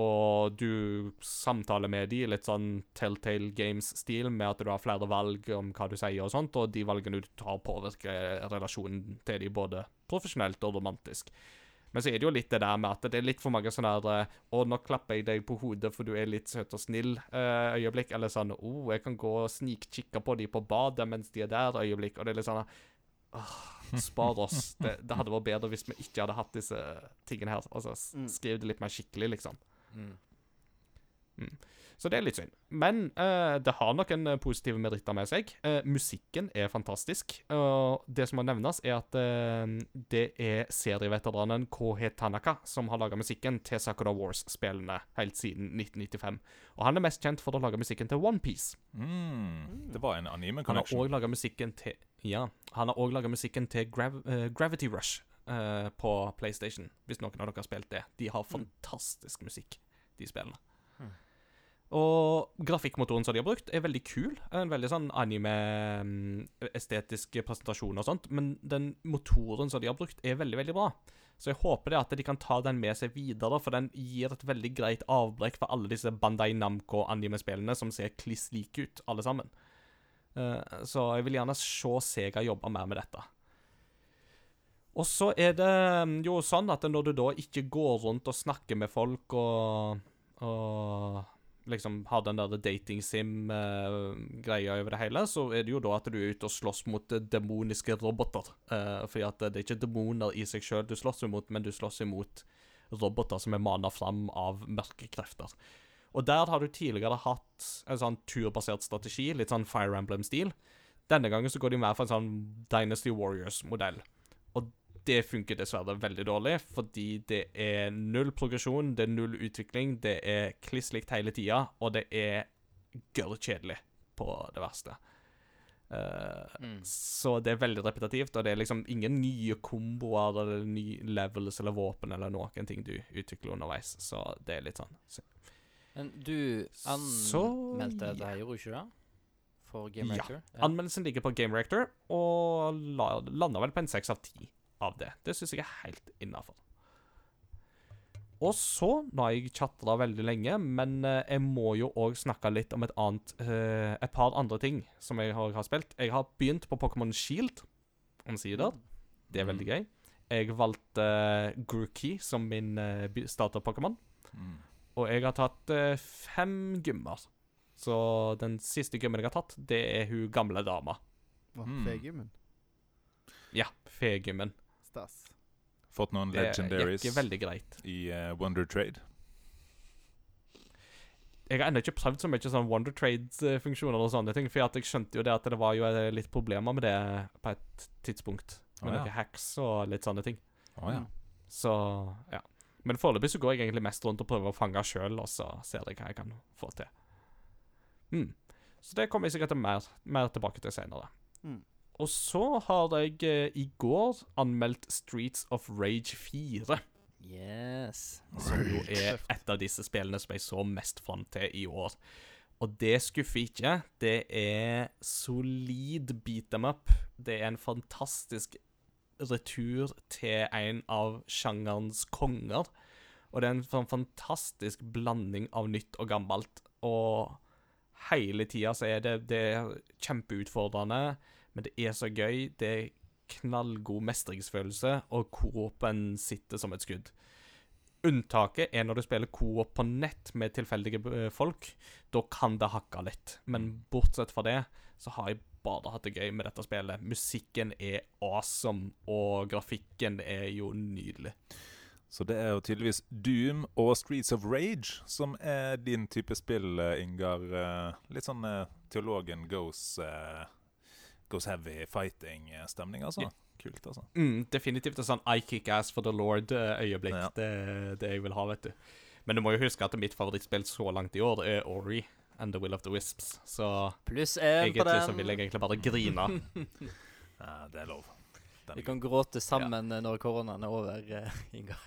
Og du samtaler med de i litt sånn Telltale Games-stil, med at du har flere valg om hva du sier og sånt, og de valgene du tar, påvirker relasjonen til de både profesjonelt og romantisk. Men så er det jo litt det der med at det er litt for mange sånne der eh, 'Å, nå klapper jeg deg på hodet, for du er litt søt og snill', eh. Eller sånn 'Å, jeg kan gå og snikkikke på de på badet mens de er der', øyeblikk. Og det er litt sånn Åh, spar oss. Det, det hadde vært bedre hvis vi ikke hadde hatt disse tingene her. Altså, skriv det litt mer skikkelig, liksom. Mm. Mm. Så det er litt synd. Men eh, det har noen eh, positive meritter med seg. Eh, musikken er fantastisk. Og det som må nevnes, er at eh, det er serieveteranen KH Tanaka som har laga musikken til Sakura Wars-spillene helt siden 1995. Og han er mest kjent for å lage musikken til OnePiece. Mm. Det var en anime Han har òg laga musikken til Ja, han har òg laga musikken til Grav eh, Gravity Rush eh, på PlayStation. Hvis noen av dere har spilt det. De har fantastisk musikk, de spillene. Mm. Og grafikkmotoren som de har brukt, er veldig kul. En veldig sånn anime-estetisk presentasjon og sånt. Men den motoren som de har brukt, er veldig, veldig bra. Så jeg håper det at de kan ta den med seg videre, for den gir et veldig greit avbrekk for alle disse Bandai Namco-anime-spillene som ser kliss like ut, alle sammen. Eh, så jeg vil gjerne se Sega jobbe mer med dette. Og så er det mm, jo sånn at når du da ikke går rundt og snakker med folk og, og liksom har den der dating-sim-greia over det hele, så er det jo da at du er ute og slåss mot eh, demoniske roboter. Uh, fordi at det er ikke demoner i seg sjøl du slåss imot, men du slåss imot roboter som er mana fram av mørke krefter. Og der har du tidligere hatt en sånn turbasert strategi, litt sånn Fire Emblem-stil. Denne gangen så går de mer for en sånn Dynasty Warriors-modell. Det funker dessverre veldig dårlig, fordi det er null progresjon, det er null utvikling, det er kliss likt hele tida, og det er gørr kjedelig på det verste. Uh, Mm. Så det er veldig repetitivt, og det er liksom ingen nye komboer eller nye levels eller våpen eller noen ting du utvikler underveis, så det er litt sånn så- Men du Så- anmeldte det, gjorde du ikke det? For Game Ja. ja. Anmeldelsen ligger på Game Reactor, og la, lander vel på en seks av ti av det. Det syns jeg er helt innafor. Og så, nå har jeg chatra veldig lenge, men eh, jeg må jo òg snakke litt om et annet eh, Et par andre ting som jeg har, har spilt. Jeg har begynt på Pokémon Shield, omsider. Det er veldig gøy. Jeg valgte uh, Grookey som min uh, starter-Pokémon. Mm. Og jeg har tatt eh, fem gymmer. Så den siste gymmen jeg har tatt, det er hun gamle dama. Hva, Mm. Fegymmen? Ja, fegymmen. Stas. Fått noen Det legendaries i uh, Wonder Trade. Jeg har ennå ikke prøvd så mye sånn Wonder Trades-funksjoner og sånne ting, for jeg skjønte jo det at det var jo eh, litt problemer med det på et tidspunkt. Med oh, ja. noen hacks og litt sånne ting. Oh, ja. Så ja. Men foreløpig så går jeg egentlig mest rundt og prøver å fange sjøl, og så ser jeg hva jeg kan få til. Mm. Så det kommer jeg sikkert mer, mer tilbake til senere. Mm. Og så har jeg eh, i går anmeldt Streets of Rage 4. Yes. Som jo er et av disse spillene som jeg så mest fram til i år. Og det skuffer ikke. Det er solid beat them up. Det er en fantastisk retur til en av sjangerens konger. Og det er en sånn fantastisk blanding av nytt og gammelt. Og hele tida så er det, det er kjempeutfordrende, men det er så gøy. Det er knallgod mestringsfølelse, og Coop-en sitter som et skudd. Unntaket er når du spiller Coop på nett med tilfeldige eh, folk. Da kan det hakke litt. Men bortsett fra det, så har jeg bare hatt det gøy med dette spillet. Musikken er awesome, og grafikken er jo nydelig. Så det er jo tydeligvis Doom og Streets of Rage som er din type spill, eh, Ingar. Eh, Litt sånn teologen goes, eh, goes heavy fighting-stemning, altså. Ja. Kult, altså. Mm, definitivt en sånn I kick ass for the Lord-øyeblikk. Ja. Det er det jeg vil ha, vet du. Men du må jo huske at mitt favorittspill så langt i år er Ori and The Will of the Wisps. Så Pluss én på egentlig den. så vil jeg egentlig bare grine. Ja, det er lov. Vi kan gråte sammen ja. når koronaen er over, uh, Ingar.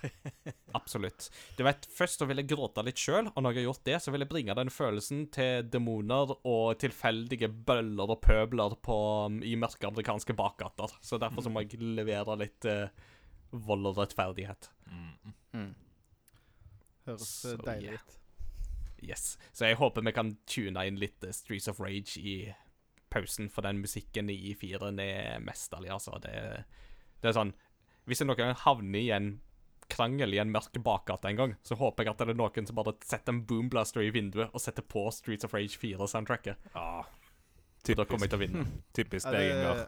Absolutt. Du vet, Først så vil jeg gråte litt sjøl, og når jeg har gjort det, så vil jeg bringe den følelsen til demoner og tilfeldige bøller og pøbler på, um, i mørke amerikanske bakgater. Så derfor så må jeg levere litt eh, vold og rettferdighet. Mm. Mm. Høres Så, deilig deilig yeah. Yes. Så jeg håper vi kan tune inn litt eh, Streets of Rage i pausen, for den musikken i firen er mesterlig, altså. Det, det er sånn Hvis jeg noen gang havner i en krangel i en mørk bakgate en gang, så håper jeg at det er noen som bare setter en boomblaster i vinduet og setter på Streets of Rage 4-soundtracket. Ja, typisk. da kommer jeg til å vinne. typisk Er deg, det, Ingar.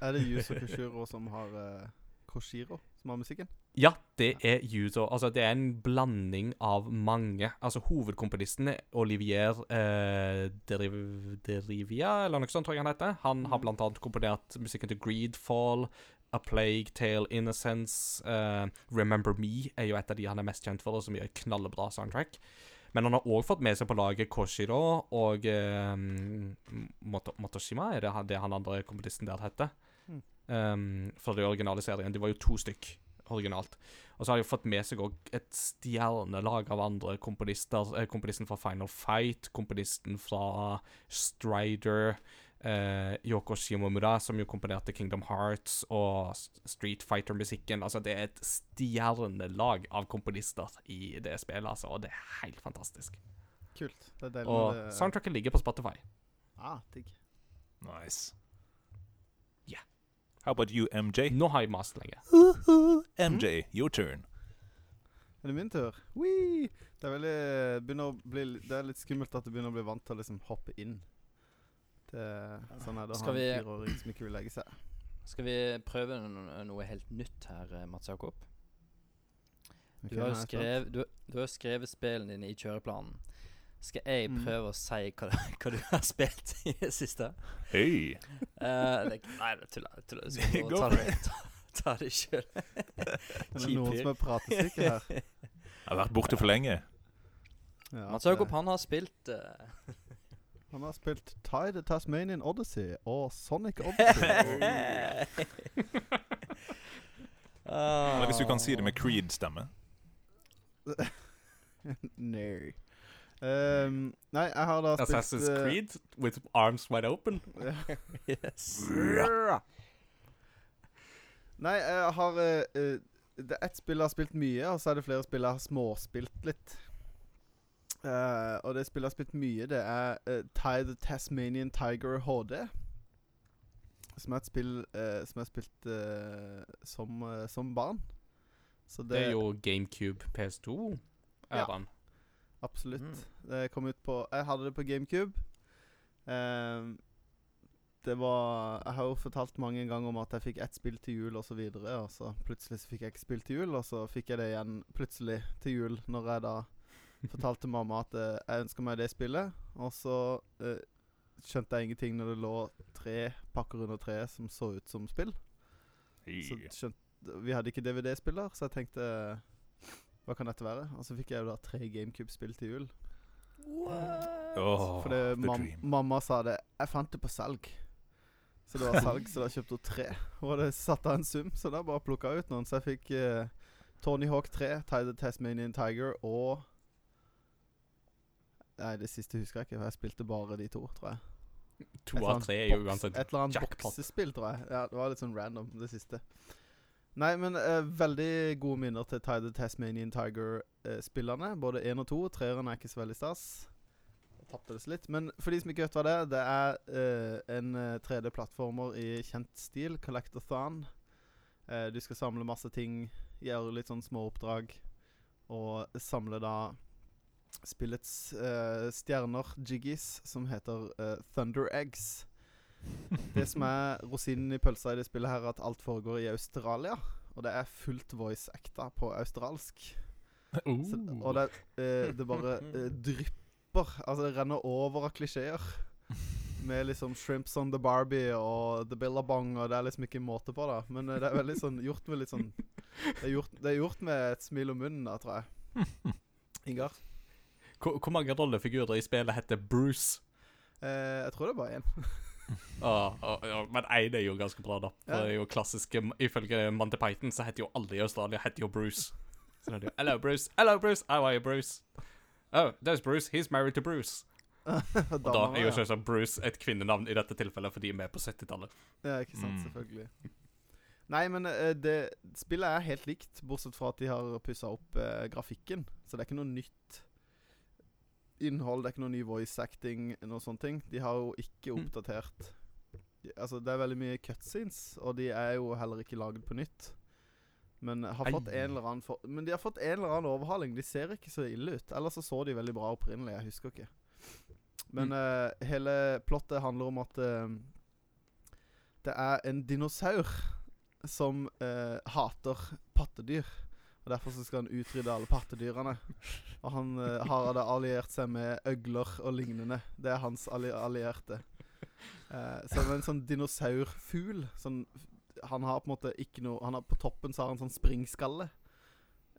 er det Yuzo Koshiro som har uh, Koshiro som har musikken? Ja, det er Yuzo. Altså, det er en blanding av mange. Altså, hovedkomponisten er Olivier eh, Deriv Derivia, eller noe sånt, tror jeg han heter. Han har blant annet komponert musikken til Greedfall, A Plague Tale Innocence, eh, Remember Me er jo et av de han er mest kjent for, og som gjør et knallbra soundtrack. Men han har òg fått med seg på laget Koshiro og eh, Moto Motoshima, er det det han andre komponisten der heter? Um, fra de originale serien. De var jo to stykk originalt. Og så har de fått med seg òg et stjernelag av andre komponister. Eh, komponisten fra Final Fight, komponisten fra Strider, Uh, Yoko Shimomura, som jo komponerte Kingdom Hearts og Street Fighter-musikken. Altså, det er et stjernelag av komponister i det spillet, altså, og det er helt fantastisk. Kult. Det er deilig Og det soundtracket ligger på Spotify. Ah, digg. Nice. How about you, MJ? Nå har jeg mast lenge. MJ, your turn. Er det min tur? Wee! Det er veldig å bli, Det er litt skummelt at du begynner å bli vant til å liksom hoppe inn. Det, sånn er det å ha en vi- fireåring som ikke vil legge seg. Skal vi prøve no noe helt nytt her, eh, Mats Jakob? Du, Du har skrevet, du, du har skrevet spillene dine i kjøreplanen. Skal jeg Mm. prøve å si hva, hva du har spilt i det siste? Hei. Uh, det, nei, det tuller jeg. tuller. Skal ta det, ta, ta det sjøl. Er noen som er pratesyke her? Jeg har vært borte for lenge. Ja, Mats Jakob, det- han har spilt uh, han har spilt Tide Tasmanian Odyssey og Sonic Odyssey. Eller hvis du kan si det med Creed-stemme. Nei. Ehm, nei, jeg har da spilt Assassin's uh, Creed with arms wide open. ja. yes. Nei, jeg har eh, Det er ett spill jeg har spilt mye, og så er det flere spill jeg har småspilt litt. Uh, og det spillet jeg har spilt mye, det er uh, Tie the Tasmanian Tiger HD. Som er et spill som jeg har spilt som, som barn. Så Det er jo GameCube PS2. Ja. æraen. Absolutt. Mm. Det kom ut på Jeg hadde det på GameCube. Ehm, det var Jeg har jo fortalt mange ganger om at jeg fikk ett spill til jul, og så videre. Og så plutselig så fikk jeg ikke spill til jul, og så fikk jeg det igjen plutselig til jul. Når jeg da fortalte mamma at eh, jeg ønska meg det spillet. Og så eh, skjønte jeg ingenting når det lå tre pakker under treet som så ut som spill. Så skjønte, vi hadde ikke DVD-spiller, så jeg tenkte Hva kan dette være? Og så fikk jeg jo da tre GameCube-spill til jul. What? Oh, Fordi mam mamma sa det Jeg fant det på salg. Så det var salg, så da kjøpte hun tre. Og det satte av en sum, så da bare plukka jeg ut noen. Så jeg fikk uh, Tony Hawk 3, Tide the Tasmanian Tiger og Nei, det siste husker jeg ikke. for Jeg spilte bare de to, tror jeg. To av tre er jo uansett jackpot. Et eller annet boksespill, tror jeg. Ja, Det var litt sånn random, det siste. Nei, men uh, veldig gode minner til Tide Tasmanian Tiger-spillerne. både én og to. Treeren er ikke så veldig stas. Tapte det så litt. Men for de som ikke vet hva det er, det er uh, en eh, 3D-plattformer i kjent stil, Collectathon. Eh, du skal samle masse ting, gjøre litt sånn små oppdrag, og samle da spillets eh, stjerner, jiggies, som heter eh, Thunder Eggs. Det som er rosinen i pølsa i det spillet, her er at alt foregår i Australia. Og det er fullt voice-acta på australsk. Så, og det, eh, det bare eh, drypper. Altså, det renner over av klisjeer. Med liksom Shrimps on the Barbie og The Billabong, og det er liksom ikke måte på, da. Men eh, det er veldig sånn gjort med litt sånn Det er gjort, det er gjort med et smil om munnen, da, tror jeg. Ingar? Hvor, hvor mange rollefigurer i spillet heter Bruce? Eh, jeg tror det er bare én. Ah, ah, ja, men én er jo ganske bra, da. For det er jo klassiske Ifølge Monty Python så heter jo alle i Australia heter jo Bruce. Så det er jo Hello, Bruce. Hello, Bruce. How are you, Bruce? Oh, there's Bruce. He's married to Bruce. Og da er jo selvsagt Bruce et kvinnenavn i dette tilfellet, fordi vi er på 70-tallet. Ja, ikke sant, Mm. selvfølgelig. Nei, men eh, det spillet er helt likt, bortsett fra at de har pussa opp eh, grafikken. Så det er ikke noe nytt innhold, det er ikke noe ny voice acting, Noen sånne ting. De har jo ikke Mm. oppdatert de, Altså, det er veldig mye cutscenes, og de er jo heller ikke laget på nytt. Men har fått en eller annen for, Men de har fått en eller annen overhaling. De ser ikke så ille ut. Ellers så så de veldig bra opprinnelig, jeg husker ikke. Men eh, hele plottet handler om at uh, det er en dinosaur som uh, hater pattedyr. Og Derfor så skal han utrydde alle pattedyrene. Og han eh, har da alliert seg med øgler og lignende. Det er hans alli allierte. Eh, så det er en sånn dinosaurfugl. Sånn, han har på en måte ikke noe han har, På toppen så har han sånn springskalle.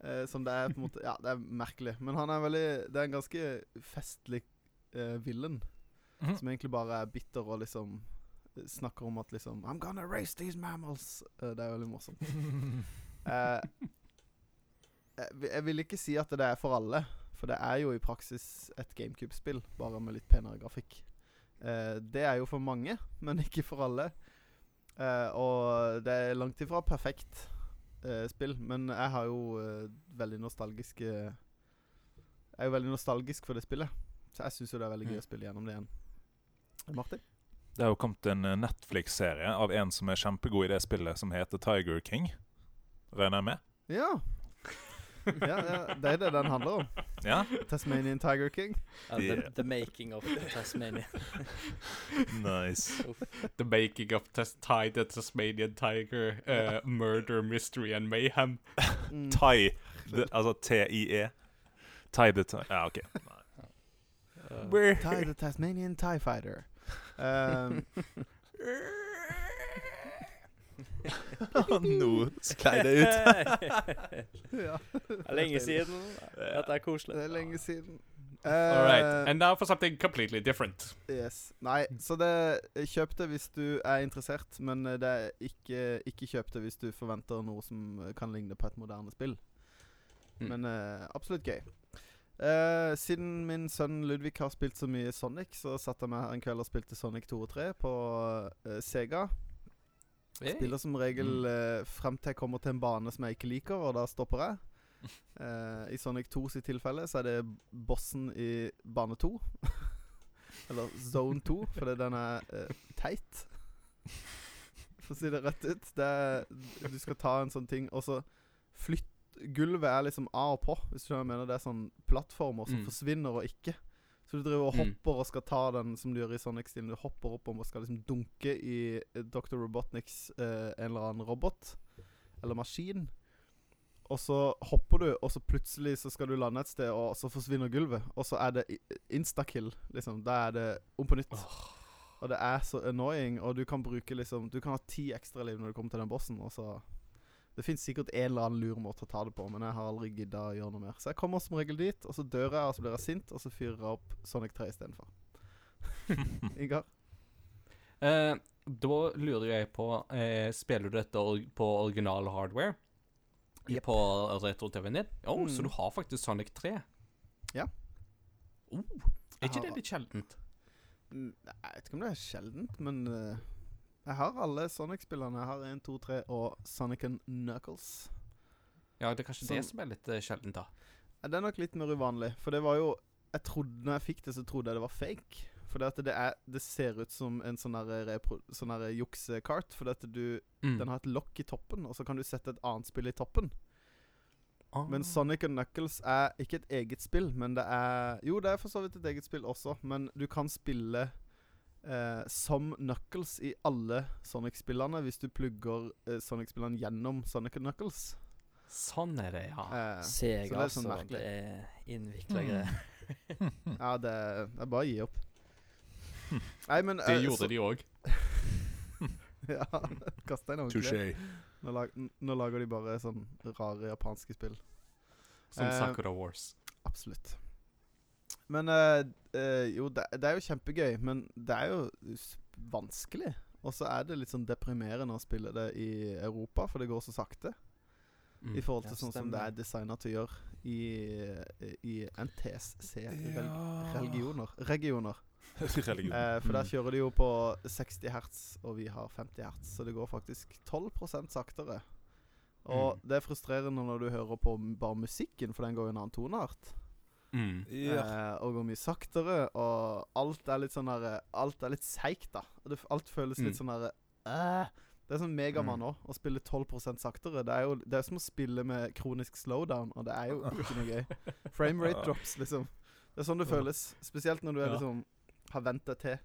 Eh, som det er på en måte Ja, det er merkelig. Men han er veldig Det er en ganske festlig eh, villain. -hmm. Som egentlig bare er bitter og liksom eh, snakker om at liksom I'm gonna raise these mammals. Eh, det er veldig morsomt. Eh, jeg, vil- jeg vil ikke si at det er for alle, for det er jo i praksis et GameCube-spill, bare med litt penere grafikk. Eh, det er jo for mange, men ikke for alle. Eh, og det er langt ifra perfekt eh, spill, men jeg har jo eh, veldig nostalgiske Jeg er jo veldig nostalgisk for det spillet, så jeg syns jo det er veldig gøy Mm. å spille gjennom det igjen. Martin? Det har jo kommet en eh, Netflix-serie av en som er kjempegod i det spillet, som heter Tiger King. Regner jeg med? Ja. Ja, ja. Det er det den handler om. Ja? Tasmanian Tiger King. Ja, the, Yeah. the making of Tasmania. Nice. The making of Tas Thai, the Tasmanian Tiger, uh, murder, mystery and mayhem. Mm. Tai. the, altså T-I-E. Tai the Thai Ja, OK. Uh, Thai the Tasmanian Tie Fighter. Um, Nå sklei det ut. ja. Det er lenge siden. Dette er koselig. Det er lenge siden. All right, Eh, and now for something completely different. Yes. Nei, så det kjøp det hvis du er interessert, men eh, det er ikke, ikke kjøp det hvis du forventer noe som eh, kan ligne på et moderne spill. Mm. Men uh, absolutt gøy. Uh, siden min sønn Ludvig har spilt så mye Sonic, så satt jeg meg her en kveld og spilte Sonic 2 og 3 på eh, Sega. Spiller som regel Mm. eh, frem til jeg kommer til en bane som jeg ikke liker, og da stopper jeg. Eh, I Sonic 2 sitt tilfelle så er det bossen i bane 2. Eller zone 2, fordi den er eh, teit. For å si det rett ut. Det er, du skal ta en sånn ting, og så flytt Gulvet er liksom av og på, hvis du skjønner jeg mener. Det er sånn plattformer som Mm. forsvinner og ikke. Så du driver og Mm. hopper og skal ta den som du gjør i Sonic-stilen. Du hopper opp og skal liksom dunke i eh, Dr. Robotniks eh, en eller annen robot. Eller maskin. Og så hopper du, og så plutselig så skal du lande et sted, og så forsvinner gulvet. Og så er det instakill, liksom. Da er det om på nytt. Og det er så annoying, og du kan bruke liksom Du kan ha ti ekstra liv når du kommer til den bossen, og så Det fins sikkert en eller annen lur måte å ta det på, men jeg har aldri gidda å gjøre noe mer. Så jeg kommer som regel dit, og så dør jeg, og så blir jeg sint, og så fyrer jeg opp Sonic 3 istedenfor. Ingar? Eh, da lurer jeg på eh, Spiller du dette på original hardware? Yep. På retro-TV-en din? Oh, Mm. Så du har faktisk Sonic 3? Ja. Oh, er ikke det litt sjeldent? Nei, Jeg vet ikke om det er sjeldent, men eh, jeg har alle Sonic-spillerne. Jeg har 1, 2, 3 og Sonic Knuckles. Ja, det er kanskje det Sånn. som er litt uh, sjeldent, da. Det er nok litt mer uvanlig, for det var jo Jeg trodde når jeg fikk det, så trodde jeg det var fake. For det, det, er, det ser ut som en sånn der repro- sånn der juksekart. For det at du, Mm. den har et lokk i toppen, og så kan du sette et annet spill i toppen. Ah. Men Sonic Knuckles er ikke et eget spill, men det er Jo, det er for så vidt et eget spill også, men du kan spille eh, som Knuckles i alle Sonic-spillene hvis du plugger eh, Sonic-spillene gjennom Sonic and Knuckles. Sånn er det, ja. Eh, så Sega, det er sånn merkelig. Det er innvikla Mm. greier. ja, det er, det er bare å gi opp. Nei, men Det eh, gjorde så- de òg. ja, kast deg noe. Touché. Nå, lag, nå lager de bare sånn rare japanske spill. Som Eh, Sakura Wars. Absolutt. Men eh, eh, jo, det, det er jo kjempegøy, men det er jo vanskelig. Og så er det litt sånn deprimerende å spille det i Europa, for det går så sakte. Mm. I forhold Ja, til sånn som det er designa til å gjøre i, i NTSC-regioner. Ja. Regioner. Religion. Eh, for der Mm. kjører de jo på 60 hertz, og vi har 50 hertz, så det går faktisk 12 saktere. Og Mm. det er frustrerende når du hører på bare musikken, for den går jo en annen toneart. Mm. Ja. Eh, og går mye saktere, og alt er litt sånn der Alt er litt seigt, da. Og det, alt føles litt Mm. sånn derre øh. Det er sånn Megamann òg, å spille 12% saktere. Det er jo det er som å spille med kronisk slowdown, og det er jo ikke noe gøy. Frame rate drops, liksom. Det er sånn det føles. Spesielt når du er Ja. liksom har vent deg til.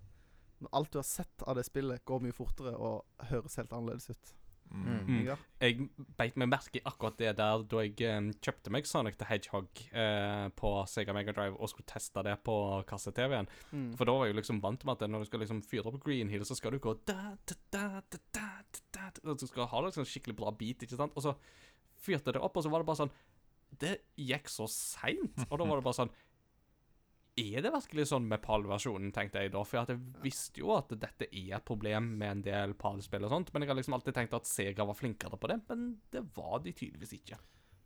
Når alt du har sett av det spillet, går mye fortere og høres helt annerledes ut. Mm. Mm. Jeg beit meg merke i akkurat det der da jeg um, kjøpte meg Sonic the Hedgehog eh, på Sega Mega Drive og skulle teste det på kasse-TV-en. Mm. For da var jeg jo liksom vant med at når du skal liksom fyre opp Green Hill, så skal du gå da, da, da, da, da, da, da, Og du skal ha liksom skikkelig bra beat, ikke sant? Og så fyrte det opp, og så var det bare sånn Det gikk så seint. Og da var det bare sånn Er det virkelig sånn med PAL-versjonen, tenkte jeg da. For jeg visste jo at dette er et problem med en del PAL-spill og sånt. Men jeg har liksom alltid tenkt at Sega var flinkere på det. Men det var de tydeligvis ikke.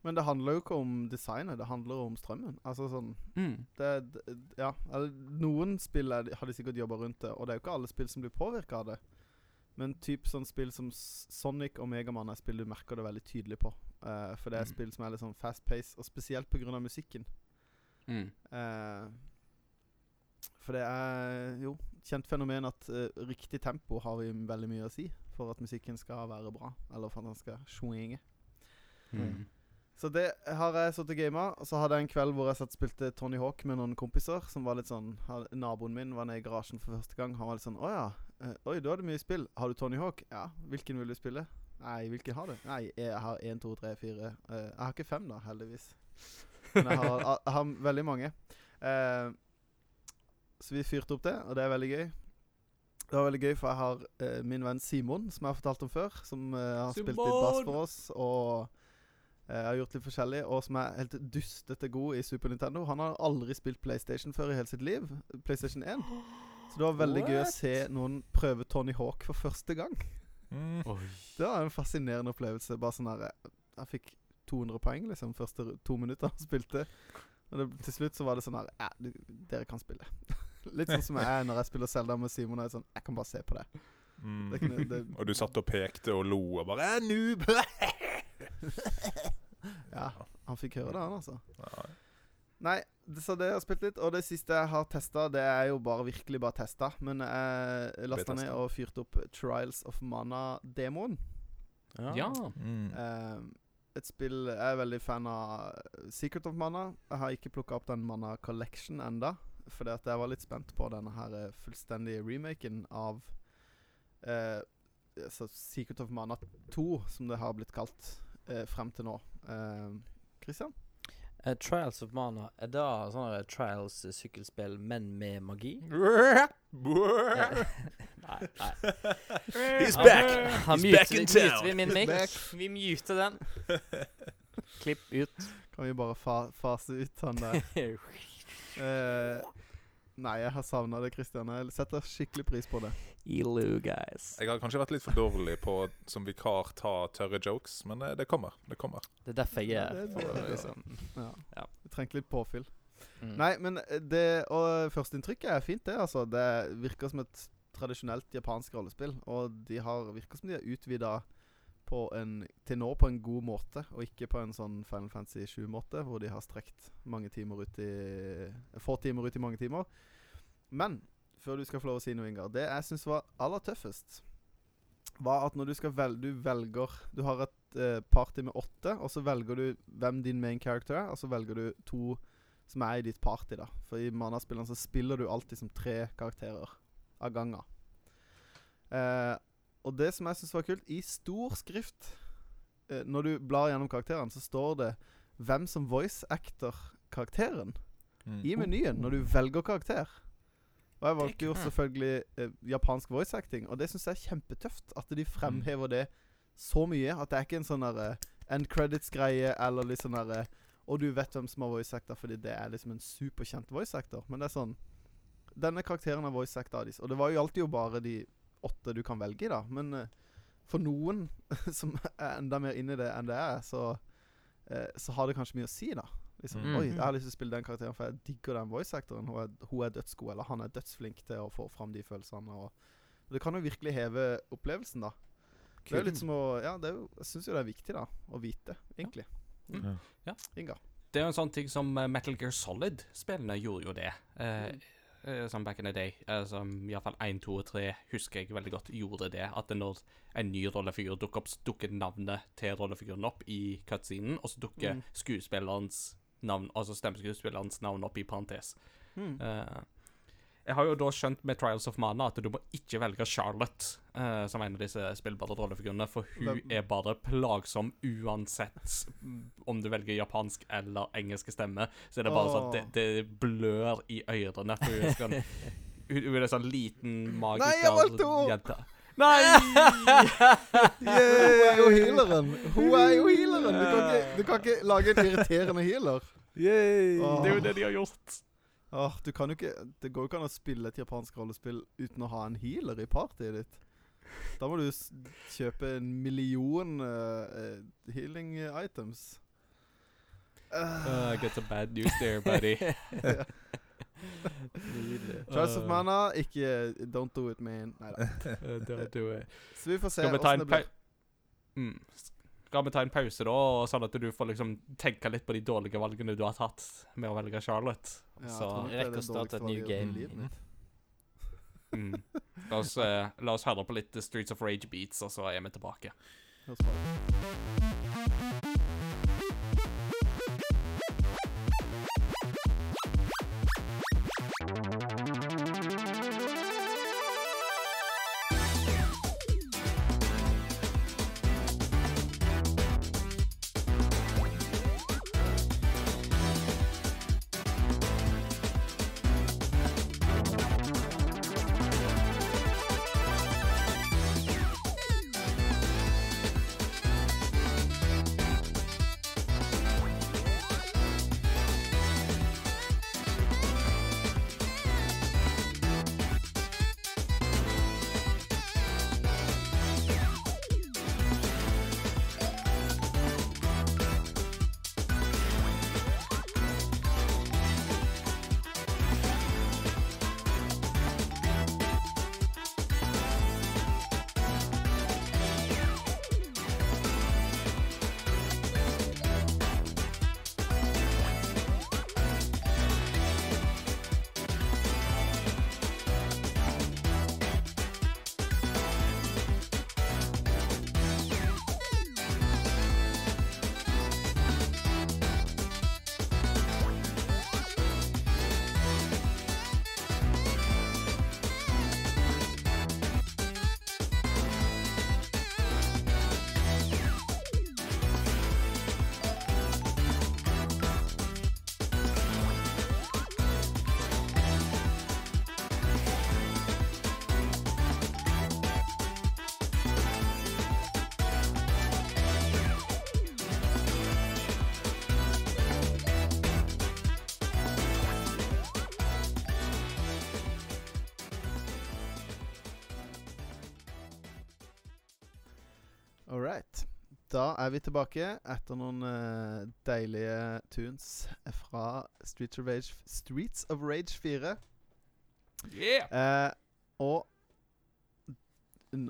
Men det handler jo ikke om designet, det handler om strømmen. Altså sånn Mm. det, det, Ja, noen spill er, har de sikkert jobba rundt det, og det er jo ikke alle spill som blir påvirka av det. Men typ sånn spill som Sonic og Megaman er spill du merker det veldig tydelig på. Uh, for det er Mm. spill som er litt sånn fast pace, og spesielt pga. musikken. Mm. Eh, for det er jo kjent fenomen at uh, riktig tempo har vi veldig mye å si for at musikken skal være bra, eller for at den skal swinge. Mm. Så det har jeg sittet og gama. Og så hadde jeg en kveld hvor jeg satt og spilte Tony Hawk med noen kompiser. Som var litt sånn Naboen min var nede i garasjen for første gang. Han var litt sånn Å ja. eh, oi, du det mye spill. Har du Tony Hawk? Ja. Hvilken vil du spille? Nei, hvilken har du? Nei, jeg har én, to, tre, fire. Eh, jeg har ikke fem, da, heldigvis. Men jeg har, jeg har veldig mange. Eh, så vi fyrte opp det, og det er veldig gøy. Det var veldig gøy, for jeg har eh, min venn Simon, som jeg har fortalt om før, som eh, har spilt litt bass Simon! for oss. Og eh, har gjort litt forskjellig, og som er helt dustete god i Super Nintendo. Han har aldri spilt PlayStation før i hele sitt liv. PlayStation 1. Så det var veldig gøy å se noen prøve Tony Hawk for første gang. Mm. Det var en fascinerende opplevelse. Bare sånn her eh, Jeg fikk 200 poeng liksom første to minutter han spilte. Og det, til slutt så var det sånn her Ja, dere kan spille. Litt sånn som jeg er når jeg spiller Zelda med Simon. Jeg er sånn Jeg kan bare se på det. Mm. det, er det Og du satt og pekte og lo og bare «Eh, noob! ja, han fikk høre det, han, altså. Ja. Nei, det, så det har jeg spilt litt. Og det siste jeg har testa, det er jo bare virkelig bare testa. Men jeg lasta ned og fyrte opp Trials of Mana-demoen. Ja. Mm. Uh, et spill Jeg er veldig fan av Secret of Mana. Jeg har ikke plukka opp den Mana Collection enda Fordi at jeg var litt spent på denne her eh, fullstendige remaken av eh, Secret of Mana 2, som det har blitt kalt eh, frem til nå. Eh, Christian? Uh, Trials of Mana, er det sånne Trials eh, men med magi? Nei, nei. He's back! Han He's back in town. vi min mic. Vi muter den. Klipp ut. Kan vi bare fa fase ut han der? Eh, nei, jeg har savna det, Christian. Jeg setter skikkelig pris på det. Ilu, guys. Jeg har kanskje vært litt for dårlig på som vikar ta tørre jokes, men det, det kommer. Det kommer. Det er derfor jeg er her. liksom. Ja. Ja. Vi trengte litt påfyll. Mm. Nei, men eh, det Og førsteinntrykket er fint, det. altså Det virker som et tradisjonelt japansk rollespill. Og de har virker som de har utvida til nå på en god måte, og ikke på en sånn Final Fantasy 7-måte, hvor de har strekt mange timer ut i Få timer ut i mange timer. Men før du skal få lov å si noe, Ingar Det jeg syns var aller tøffest, var at når du skal velge Du velger Du har et eh, party med åtte, og så velger du hvem din main character er, og så velger du to som er i ditt party, da. For i Mana-spillene så spiller du alltid som tre karakterer av gangen. Eh, og det som jeg syns var kult, i stor skrift eh, Når du blar gjennom karakterene, så står det hvem som voice actor karakteren Mm. i menyen når du velger karakter. Og jeg valgte jo selvfølgelig eh, japansk voice acting, og det syns jeg er kjempetøft. At de fremhever det så mye. At det er ikke en sånn derre end credits-greie eller litt sånn derre Og du vet hvem som har voice actor fordi det er liksom en superkjent voice actor. Men det er sånn Denne karakteren har voice actor av disse. Og det var jo alltid jo bare de åtte du kan velge i, da. Men eh, for noen som er enda mer inni det enn det er, så, eh, så har det kanskje mye å si, da. Liksom, Mm. Oi, jeg har lyst til å spille den karakteren, for jeg digger den voice-actoren. Hun, er- hun er dødsgod, eller han er dødsflink til å få fram de følelsene. Og, og det kan jo virkelig heve opplevelsen, da. Det er jo litt som å Ja, det er jo, jeg syns jo det er viktig, da, å vite, egentlig. Mm. Ja. Inga. Det er jo en sånn ting som eh, Metal Gear Solid-spillene gjorde jo det. Eh, eh, som back in the day. Eh, som iallfall 1, 2 og 3 husker jeg veldig godt gjorde det. At når en ny rollefigur dukker opp, så dukker navnet til rollefiguren opp i cutscenen, og så dukker Mm. skuespillerens navn, altså stemmeskuespillerens navn opp i parentes. Mm. Uh, jeg har jo da skjønt med Trials of Mana at du må ikke velge Charlotte eh, som en av disse spillbare rollefigurene, for hun Hvem- er bare plagsom uansett om du velger japansk eller engelske stemme. Så er det bare sånn at det, det blør i ørene. For hun sånn Hun, hun er en sånn liten magiker jente. Nei! Hun er jo healeren! Hun er jo healeren! Du kan ikke, du kan ikke lage en irriterende healer. Yay! Åh. Det er jo det de har gjort. Åh, du kan jo ikke Det går jo ikke an å spille et japansk rollespill uten å ha en healer i partyet ditt. Da må du kjøpe en million eh, eh, healing items. Uh, I got some bad news there, buddy. Choice of Uh, Mana, ikke Don't do it, man. Nei da. uh, don't do it. Så vi får se åssen en det blir. Mm. Skal vi ta en pause, da, sånn at du får liksom tenke litt på de dårlige valgene du har tatt med å velge Charlotte? Ja, jeg Så tror nok det er å det starte dårligste et valget i game. livet mitt. Mm. la, oss, eh, la oss høre på litt Streets of Rage beats, og så er vi tilbake. Er vi tilbake etter noen uh, deilige tunes fra Streets of Rage, Streets of Rage 4. Yeah! Uh, og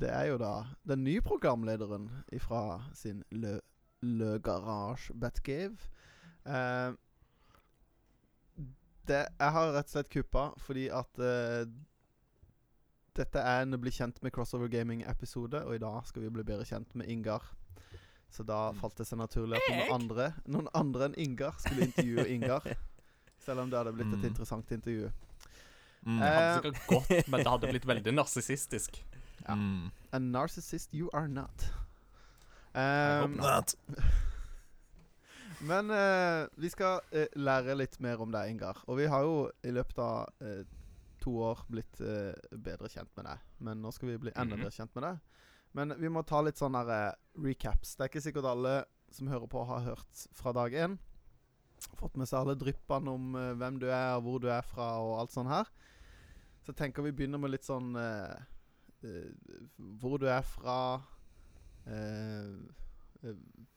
Det er jo da den nye programlederen fra sin Le, Le Garage Batcave. Uh, det, jeg har rett og slett kuppa fordi at dette er en bli kjent med Crossover Gaming-episode, og i dag skal vi bli bedre kjent med Ingar. Så da falt det seg naturlig at noen andre Noen andre enn Ingar skulle intervjue Ingar. Selv om det hadde blitt et Mm. interessant intervju. Mm. Det hadde Eh, sikkert gått, men det hadde blitt veldig narsissistisk. ja. Mm. A narcissist you are not. Um, Not. men uh, vi skal uh, lære litt mer om deg, Ingar. Og vi har jo i løpet av eh, to år blitt uh, bedre kjent med deg. Men nå skal vi bli enda Mhm. bedre kjent med deg. Men vi må ta litt sånne der, eh, recaps. Det er ikke sikkert alle som hører på, har hørt fra dag én. Fått med seg alle dryppene om uh, hvem du er, og hvor du er fra, og alt sånn her. Så jeg tenker vi begynner med litt sånn Hvor du er fra.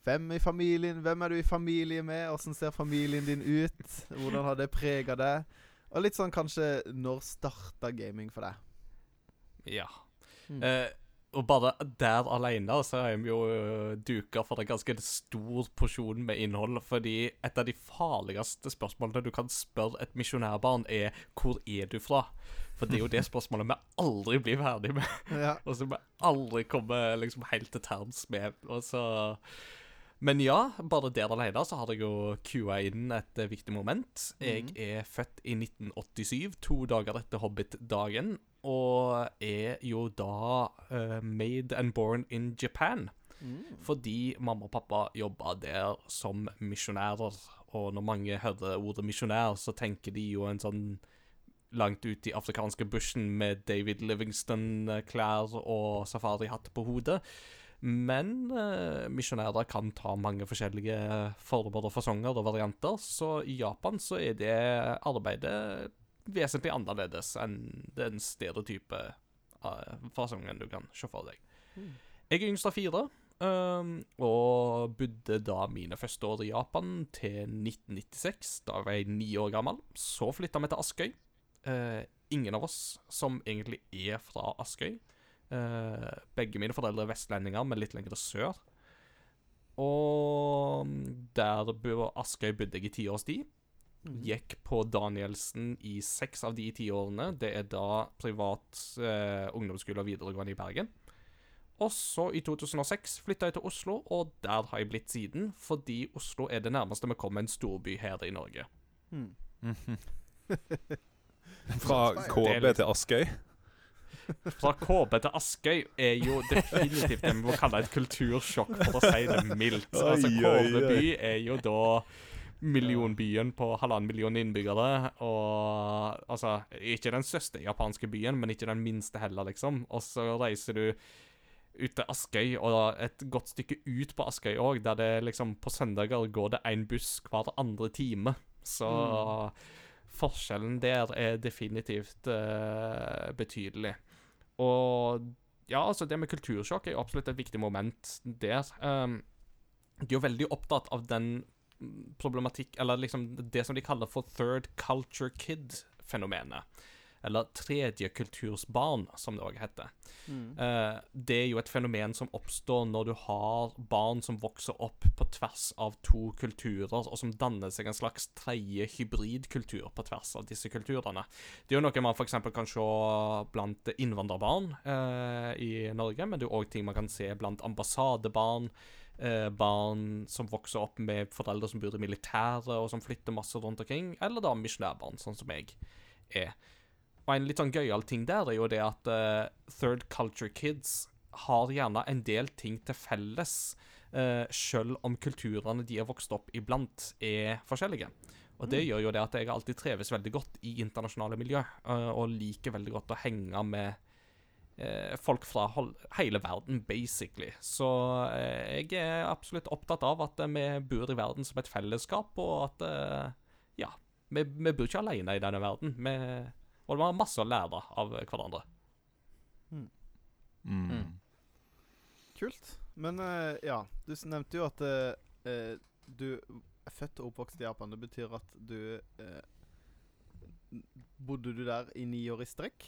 hvem i familien Hvem er du i familie med? Åssen ser familien din ut? Hvordan har det prega deg? Og litt sånn kanskje Når starta gaming for deg? Ja. Mm. Eh, og bare der alene så har vi jo uh, duka for en ganske stor porsjon med innhold. Fordi et av de farligste spørsmålene du kan spørre et misjonærbarn, er 'Hvor er du fra?' For det er jo det spørsmålet vi aldri blir ferdig med. Ja. Og som vi aldri kommer liksom helt til terms med. Og så Men ja, bare der alene så har jeg jo cua inn et eh, viktig moment. Jeg Mhm. er født i 1987, to dager etter Hobbit-dagen, og er jo da uh, made and born in Japan. Mm. Fordi mamma og pappa jobba der som misjonærer. Og når mange hører ordet misjonær, så tenker de jo en sånn langt ut i afrikanske bushen med David Livingston-klær og safarihatt på hodet. Men eh, misjonærer kan ta mange forskjellige former og fasonger og varianter, så i Japan så er det arbeidet vesentlig annerledes enn den stereotype uh, fasongen du kan se for deg. Mm. Jeg er yngst av fire, Um, og bodde da mine første år i Japan til 1996. Da var jeg ni år gammel. Så flytta vi til Askøy. Uh, ingen av oss som egentlig er fra Askøy. Eh, begge mine foreldre er vestlendinger, men litt lenger sør. Og der på Askøy bodde jeg i ti års tid. Mhm. Gikk på Danielsen i seks av de ti årene. Det er da privat eh, ungdomsskole og videregående i Bergen. Og så, i 2006, flytta jeg til Oslo, og der har jeg blitt siden. Fordi Oslo er det nærmeste vi kommer en storby her i Norge. Mm. Fra KB til Askøy. Fra KB til Askøy er jo definitivt det vi må kalle et kultursjokk, for å si det mildt. Altså, KB by er jo da millionbyen på halvannen million innbyggere. Og altså Ikke den største japanske byen, men ikke den minste heller, liksom. Og så reiser du ut til Askøy, og et godt stykke ut på Askøy òg, der det liksom på søndager går det én buss hver andre time. Så forskjellen der er definitivt uh, betydelig. Og ja, altså det med kultursjokk er jo absolutt et viktig moment der. Um, de er jo veldig opptatt av den problematikk Eller liksom det som de kaller for third culture kid-fenomenet. Eller tredjekultursbarn, som det òg heter. Mm. Eh, det er jo et fenomen som oppstår når du har barn som vokser opp på tvers av to kulturer, og som danner seg en slags tredje hybridkultur på tvers av disse kulturene. Det er jo noe man f.eks. kan se blant innvandrerbarn eh, i Norge, men det er òg ting man kan se blant ambassadebarn. Eh, barn som vokser opp med foreldre som bor i militæret, og som flytter masse rundt omkring. Eller da misjonærbarn, sånn som jeg er. Og en litt sånn gøyal ting der er jo det at uh, third culture kids har gjerne en del ting til felles, uh, sjøl om kulturene de er vokst opp iblant, er forskjellige. Og det gjør jo det at jeg alltid treves veldig godt i internasjonale miljø, uh, og liker veldig godt å henge med folk fra hele verden, basically. Så jeg er absolutt opptatt av at vi bor i verden som et fellesskap, og at ja, vi, vi bor ikke alene i denne verden. Vi, og vi har masse å lære av hverandre. Mm. Mm. Kult. Men uh, ja, du nevnte jo at eh, eh, du er født og oppvokst i Japan. Det betyr at du uh, Bodde du der i ni år i strekk?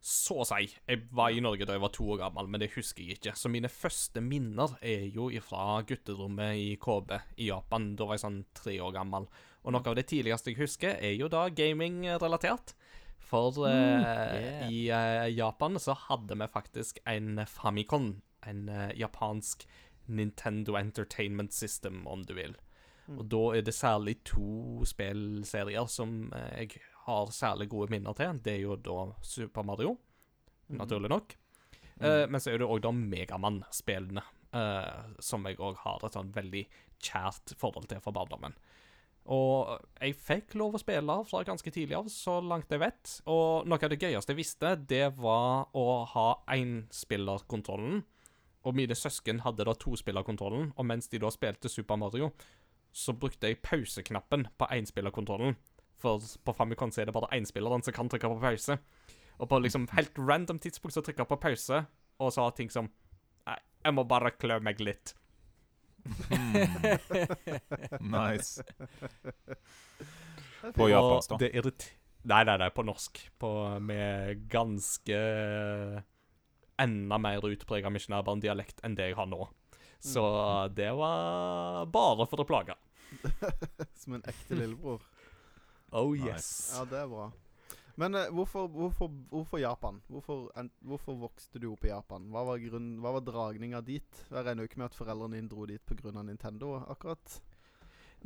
Så å si. Jeg var i Norge da jeg var to år gammel, men det husker jeg ikke. Så mine første minner er jo fra gutterommet i KB i Japan. Da var jeg sånn tre år gammel. Og noe av det tidligste jeg husker, er jo da gaming-relatert. For mm, yeah. i eh, Japan så hadde vi faktisk en Famicom. En eh, japansk Nintendo Entertainment System, om du vil. Og da er det særlig to spillserier som eh, jeg har særlig gode minner til. Det er jo da Super Mario, naturlig nok. Eh, men så er det òg da Megamann-spillene, uh, som jeg òg har et sånn veldig kjært forhold til fra barndommen. Og jeg fikk lov å spille fra ganske tidlig av, så langt jeg vet. Og noe av det gøyeste jeg visste, det var å ha énspillerkontrollen. Og mine søsken hadde da tospillerkontrollen, og mens de da spilte Super Mario, så brukte jeg pauseknappen på énspillerkontrollen. For på Famicom så er det bare énspilleren som kan trykke på pause. Og på liksom helt random tidspunkt så trykker jeg på pause, og så har ting som Nei, jeg må bare klø meg litt. Nice. Er På japansk, da. Irrit- Nei, nei, nei, på norsk. På, med ganske Enda mer utprega misjonærbarndialekt enn det jeg har nå. Så det var bare for å plage. Som en ekte lillebror. Oh yes. Ja, det er bra. Men uh, hvorfor, hvorfor, hvorfor Japan? Hvorfor, en, hvorfor vokste du opp i Japan? Hva var, grunn, hva var dragninga dit? Jeg regner jo ikke med at foreldrene dine dro dit pga. Nintendo, akkurat.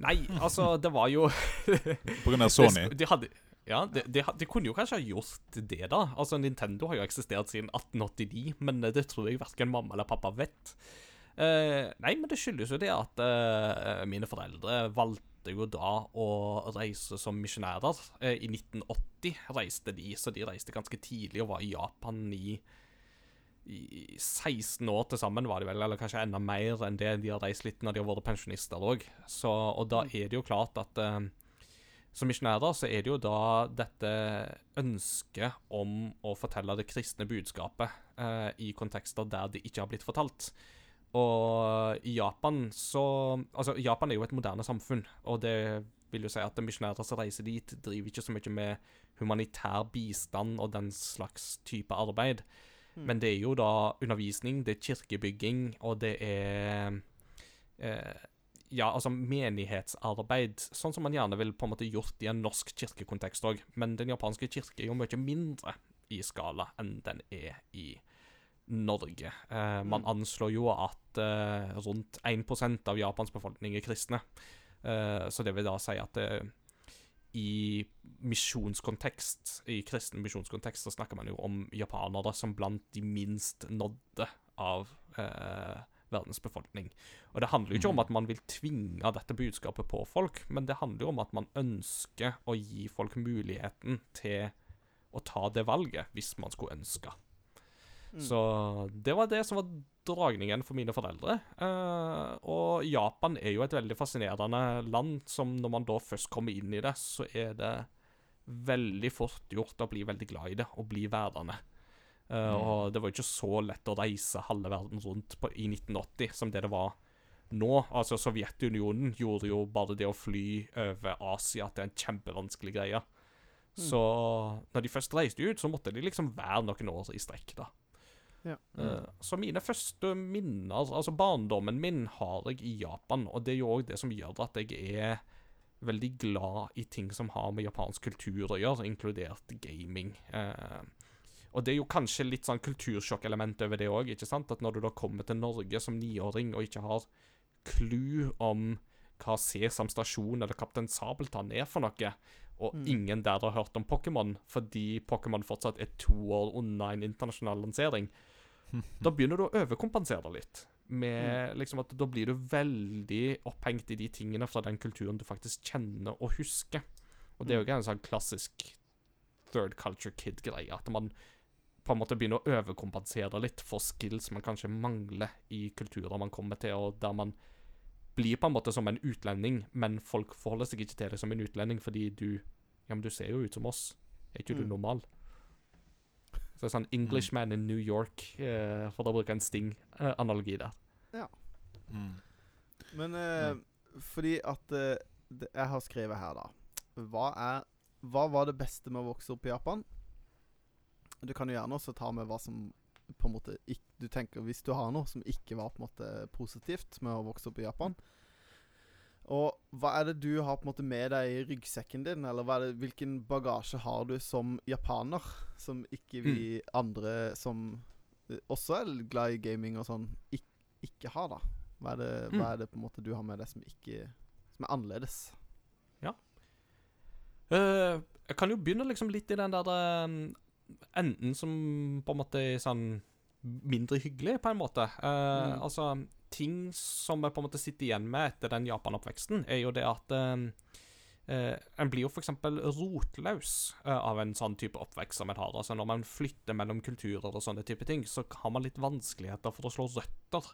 Nei, altså, det var jo av Sony. De, de hadde ja, de, de, de kunne jo kanskje ha gjort det, da. Altså, Nintendo har jo eksistert siden 1889, men det tror jeg verken mamma eller pappa vet. Eh, nei, men det skyldes jo det at eh, mine foreldre valgte jo da å reise som misjonærer. Eh, I 1980 reiste de, så de reiste ganske tidlig og var i Japan i i 16 år til sammen, var de vel, eller kanskje enda mer enn det. De har reist litt når de har vært pensjonister òg. Og da er det jo klart at som misjonærer så er det jo da dette ønsket om å fortelle det kristne budskapet i kontekster der det ikke har blitt fortalt. Og i Japan så Altså, Japan er jo et moderne samfunn, og det vil jo si at misjonærer som reiser dit, driver ikke så mye med humanitær bistand og den slags type arbeid. Mm. Men det er jo da undervisning, det er kirkebygging, og det er eh, Ja, altså menighetsarbeid, sånn som man gjerne vil på en måte gjort i en norsk kirkekontekst òg. Men den japanske kirke er jo mye mindre i skala enn den er i Norge. Eh, man Mm. anslår jo at eh, rundt 1% av Japans befolkning er kristne. Eh, så det vil da si at eh, i misjonskontekst, i kristen misjonskontekst, så snakker man jo om japanere som blant de minst nådde av eh, verdens befolkning. Og det handler jo ikke om at man vil tvinge dette budskapet på folk, men det handler jo om at man ønsker å gi folk muligheten til å ta det valget, hvis man skulle ønske. Mm. Så det var det som var dragningen for mine foreldre. Uh, og Japan er jo et veldig fascinerende land som når man da først kommer inn i det, så er det veldig fort gjort å bli veldig glad i det og bli værende. Uh, Mm. Og det var jo ikke så lett å reise halve verden rundt på, i 1980 som det det var nå. Altså Sovjetunionen gjorde jo bare det å fly over Asia til en kjempevanskelig greie. Så når de først reiste ut, så måtte de liksom være noen år i strekk, da. Ja. Eh, så mine første minner, altså barndommen min, har jeg i Japan, og det er jo òg det som gjør at jeg er veldig glad i ting som har med japansk kultur å gjøre, inkludert gaming. Eh, og det er jo kanskje litt sånn kultursjokkelement over det òg, ikke sant? At når du da kommer til Norge som niåring og ikke har clou om hva Sesam stasjon eller Kaptein Sabeltann er for noe, og Mm. ingen der har hørt om Pokémon fordi Pokémon fortsatt er to år unna en internasjonal lansering, da begynner du å overkompensere litt. Med liksom at Da blir du veldig opphengt i de tingene fra den kulturen du faktisk kjenner og husker. Og det er jo ikke en sånn klassisk third culture kid-greie. At man på en måte begynner å overkompensere litt for skills man kanskje mangler i kulturer man kommer til, og der man blir på en måte som en utlending, men folk forholder seg ikke til deg som en utlending fordi du Ja, men du ser jo ut som oss. Er ikke du Mm. normal? Så det er sånn Englishman in New York, uh, for å bruke en Sting-analogi der. Mm. Men eh, fordi at uh, det, Jeg har skrevet her, da. Hva er Hva var det beste med å vokse opp i Japan? Du kan jo gjerne også ta med hva som på en måte ikke, Du tenker Hvis du har noe som ikke var på en måte positivt med å vokse opp i Japan. Og hva er det du har på en måte med deg i ryggsekken din? Eller er det, hvilken bagasje har du som japaner, som ikke vi andre som eh, også er glad i gaming og sånn, ikke, ikke har, da? Hva er, det, Mm. hva er det på en måte du har med deg som ikke Som er annerledes? Eh, jeg kan jo begynne liksom litt i den der eh, enden som på en måte er sånn mindre hyggelig, på en måte. Uh, Mm. Altså, ting som jeg på en måte sitter igjen med etter den Japan-oppveksten, er jo det at eh, En blir jo f.eks. rotløs eh, av en sånn type oppvekst som en har. Altså Når man flytter mellom kulturer og sånne type ting, så har man litt vanskeligheter for å slå røtter.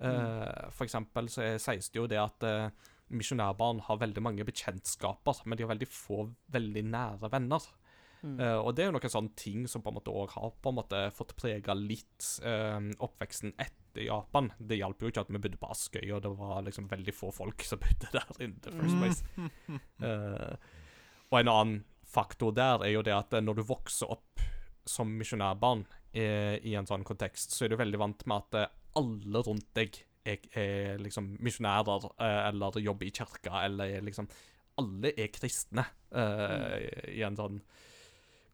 Eh, for eksempel så sies det jo det at eh, misjonærbarn har veldig mange bekjentskaper, men de har veldig få veldig nære venner. Mm. Og det er jo noen sånne ting som på en måte også har på en måte fått prega litt oppveksten etter Japan. Det hjalp jo ikke at vi bodde på Askøy, og det var liksom veldig få folk som bodde der in the first place. Uh, og en annen faktor der er jo det at eh, når du vokser opp som misjonærbarn eh, i en sånn kontekst, så er du veldig vant med at eh, alle rundt deg er, er liksom misjonærer eh, eller jobber i kirka, eller er liksom Alle er kristne eh, i en sånn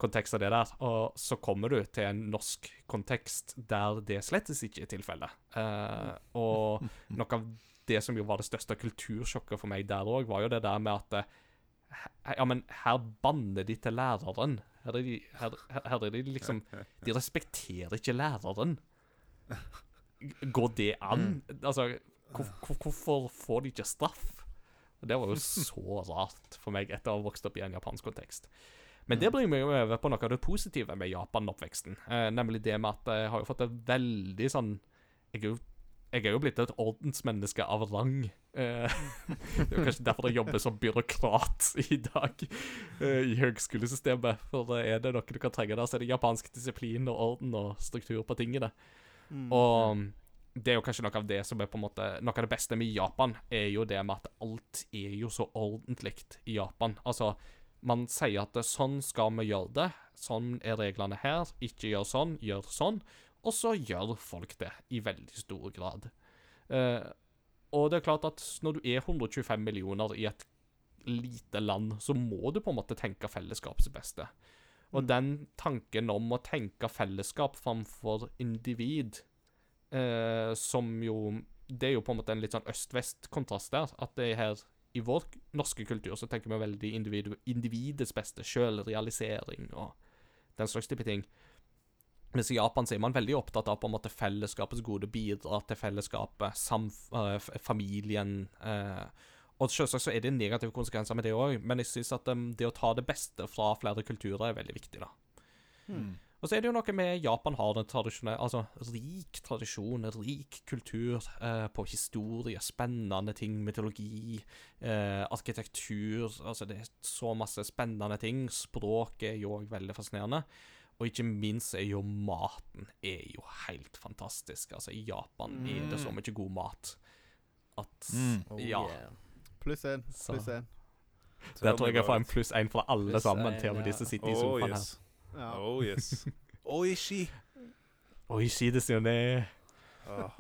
kontekst av det der. Og så kommer du til en norsk kontekst der det slettes ikke er tilfellet. Uh, og noe av det som jo var det største kultursjokket for meg der òg, var jo det der med at eh, Ja, men her banner de til læreren. Her er de, her, her er de liksom De respekterer ikke læreren. Går det an? Altså, hvor, hvorfor får de ikke straff? Det var jo så rart for meg etter å ha vokst opp i en japansk kontekst. Men det bringer meg over på noe av det positive med Japan-oppveksten. Eh, nemlig det med at jeg har jo fått et veldig sånn Jeg er jo, jeg er jo blitt et ordensmenneske av rang. Eh, det er jo kanskje derfor jeg jobber som byråkrat i dag eh, i høgskolesystemet. For eh, er det noe du kan trenge der, så er det japansk disiplin og orden og struktur på tingene. Mm. Og det er jo kanskje noe av det som er på en måte Noe av det beste med Japan, er jo det med at alt er jo så ordentlig i Japan. Altså, man sier at sånn skal vi gjøre det, sånn er reglene her, ikke gjør sånn, gjør sånn, og så gjør folk det i veldig stor grad. Eh, og det er klart at når du er 125 millioner i et lite land, så må du på en måte tenke fellesskapets beste. Og Mm. den tanken om å tenke fellesskap framfor individ, eh, som jo Det er jo på en måte en litt sånn øst-vest-kontrast der. At det er her i vår norske kultur så tenker vi veldig individ, individets beste, sjølrealisering og den slags type ting. Mens i Japan så er man veldig opptatt av på en måte fellesskapets gode, bidra til fellesskapet, eh, familien. eh, og selvsagt så er det negative konsekvenser med det òg, men jeg syns at um, det å ta det beste fra flere kulturer er veldig viktig, da. Mm. Og så er det jo noe med Japan har den tradisjonelle Altså rik tradisjon, rik kultur eh, på historie, spennende ting, mytologi, eh, arkitektur Altså det er så masse spennende ting. Språket er jo òg veldig fascinerende. Og ikke minst er jo maten er jo helt fantastisk. Altså I Japan er det så mye god mat at Mm. Oh, Ja. yeah. Pluss én. Pluss én. Der tror jeg jeg får en pluss én fra alle Pluss sammen, en, til og med ja. de som sitter i Oh sofaen her. Yes. Ja. Oh yes. Oishi. Oi, si det, Sione. Ah.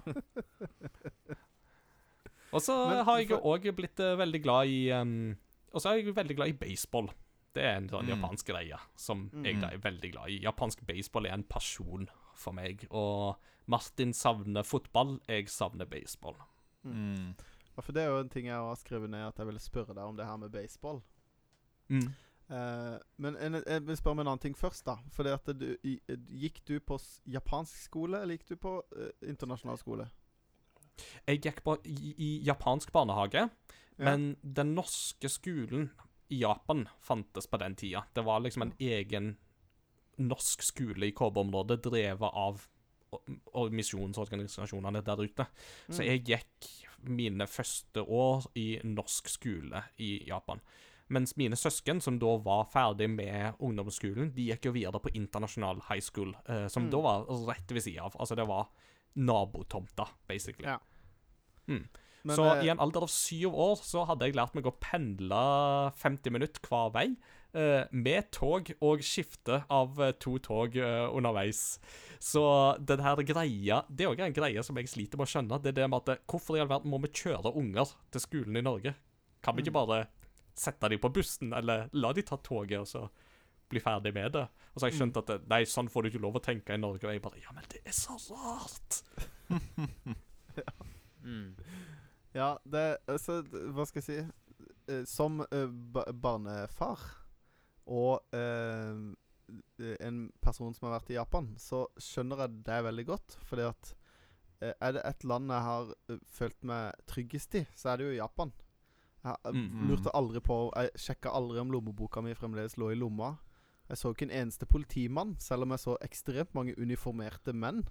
Og så har jeg òg blitt eh, veldig glad i um, Og så er jeg veldig glad i baseball. Det er en sånn Mm. japansk greie som Mm. jeg da er veldig glad i. Japansk baseball er en pasjon for meg. Og Martin savner fotball, jeg savner baseball. Mm. Ja, for det er jo en ting jeg har skrevet ned, at jeg ville spørre deg om det her med baseball. Mm. Eh, men en, jeg vil spørre om en annen ting først, da. Fordi at du, i, Gikk du på japansk skole, eller gikk du på uh, internasjonal skole? Jeg gikk på i, i japansk barnehage, Ja. men den norske skolen i Japan fantes på den tida. Det var liksom en egen norsk skole i KB-området drevet av misjonsorganisasjonene der ute. Så Mm. jeg gikk mine første år i norsk skole i Japan. Mens mine søsken, som da var ferdig med ungdomsskolen, de gikk jo videre på internasjonal high school, eh, som Mm. da var rett ved sida av. Altså, det var nabotomta, basically. Ja. Mm. Men, så eh, i en alder av syv år så hadde jeg lært meg å pendle 50 minutter hver vei. eh, med tog og skifte av eh, to tog underveis. Så den her greia Det er òg en greie som jeg sliter med å skjønne. Det er det med at Hvorfor i all verden må vi kjøre unger til skolen i Norge? Kan vi ikke Mm. bare sette dem på bussen, eller la de ta toget, og så bli ferdig med det? Og så har jeg skjønt at eh, nei, sånn får du ikke lov å tenke i Norge. Og jeg bare Ja, men det er så rart! Mm. Ja, det altså, Hva skal jeg si? Eh, Som uh, barnefar og uh, en person som har vært i Japan, så skjønner jeg det veldig godt. Fordi at uh, er det et land jeg har følt meg tryggest i, så er det jo Japan. Jeg Mm, mm. lurte aldri på Jeg sjekka aldri om lommeboka mi fremdeles lå i lomma. Jeg så ikke en eneste politimann, selv om jeg så ekstremt mange uniformerte menn.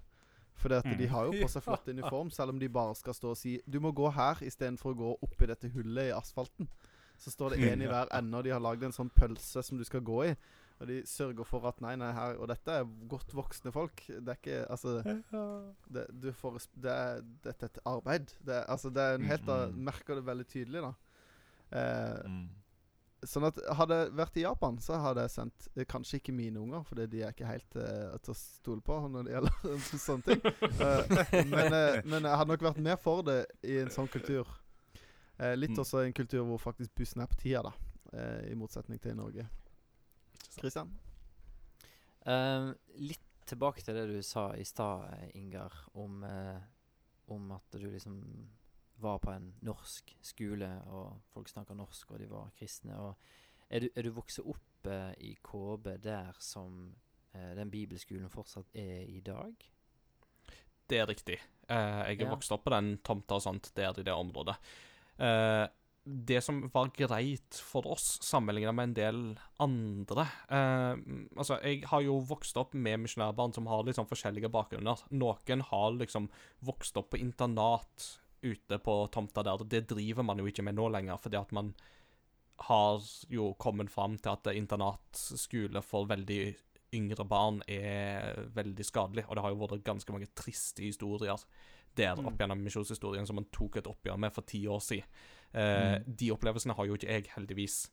At de Mm. har jo på seg flott uniform, selv om de bare skal stå og si 'Du må gå her', istedenfor å gå oppi dette hullet i asfalten. Så står det én i hver ende, og de har lagd en sånn pølse som du skal gå i. Og de sørger for at nei, nei, her Og dette er godt voksne folk. Det er ikke Altså det, du får, det er, Dette er et arbeid. Det, altså, det er en helt Mm. Merker det veldig tydelig, da. Eh, Mm. Sånn at Hadde jeg vært i Japan, så hadde jeg sendt eh, Kanskje ikke mine unger, fordi de er ikke helt eh, til å stole på når det gjelder sånne ting. Eh, men, eh, men jeg hadde nok vært mer for det i en sånn kultur. Eh, litt Mm. også en kultur hvor faktisk bussen er på tida, da. I motsetning til i Norge. Kristian? Litt tilbake til det du sa i stad, Ingar, om, om at du liksom var på en norsk skole, og folk snakka norsk, og de var kristne. Og er, du, er du vokst opp eh, i KB der som eh, den bibelskolen fortsatt er i dag? Det er riktig. Eh, jeg er Ja. vokst opp på den tomta og sånt der i det området. Eh, det som var greit for oss, sammenlignet med en del andre eh, Altså, jeg har jo vokst opp med misjonærbarn som har litt sånn forskjellige bakgrunner. Noen har liksom vokst opp på internat ute på tomta der. Det driver man jo ikke med nå lenger, fordi at man har jo kommet fram til at internatskole for veldig yngre barn er veldig skadelig, og det har jo vært ganske mange triste historier der Mm. opp gjennom misjonshistorien som man tok et oppgjør med for ti år siden. Eh, De opplevelsene har jo ikke jeg, heldigvis.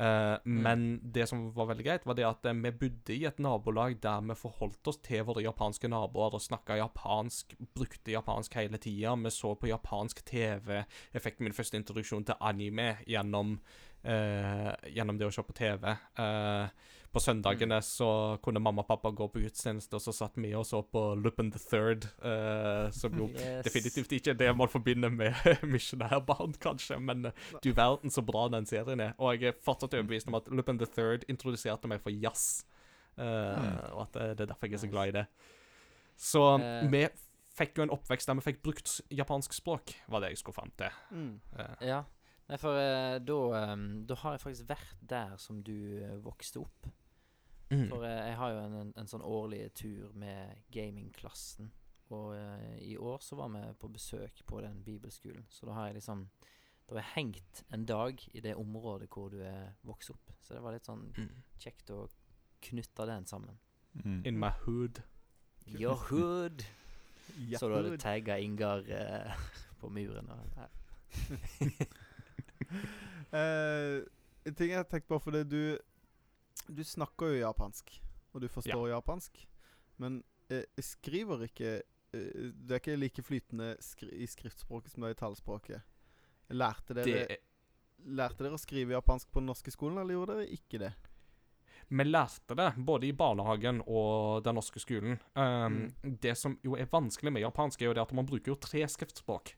Eh, Men det som var veldig greit, var det at eh, vi bodde i et nabolag der vi forholdt oss til våre japanske naboer og snakka japansk, brukte japansk hele tida. Vi så på japansk TV. Jeg fikk min første introduksjon til anime gjennom, uh, gjennom det å se på TV. Eh, på søndagene så kunne mamma og pappa gå på gudstjeneste, og så satt vi og så på Lupin the Third, uh, som jo Yes. definitivt ikke er det man forbinder med misjonærbarn, kanskje, men uh, du verden så bra den serien er. Og jeg er fortsatt overbevist om at Lupin the Third introduserte meg for jazz, eh, og at det, er derfor jeg er så glad i det. Så vi fikk jo en oppvekst der vi fikk brukt japansk språk, var det jeg skulle fram til. Mm. Ja. Nei, for da, da har jeg faktisk vært der som du vokste opp. Mm. For eh, jeg har jo en, en, en sånn årlig tur med gamingklassen. Og uh, i år så var vi på besøk på den bibelskolen. Så da har jeg liksom Da har jeg hengt en dag i det området hvor du er vokst opp. Så det var litt sånn Mm. kjekt å knytte den sammen. Mm. In my hood. Your hood! Så du hadde tagga Ingar uh, på muren. Og, her. uh, en ting jeg har tenkt på, fordi du Du snakker jo japansk, og du forstår japansk, men eh, skriver ikke eh, Det er ikke like flytende skri i skriftspråket som det er i tallspråket. Lærte dere, Det lærte dere å skrive japansk på den norske skolen, eller gjorde dere ikke det? Vi lærte det både i barnehagen og den norske skolen. Um, Det som jo er vanskelig med japansk, er jo det at man bruker jo tre skriftspråk.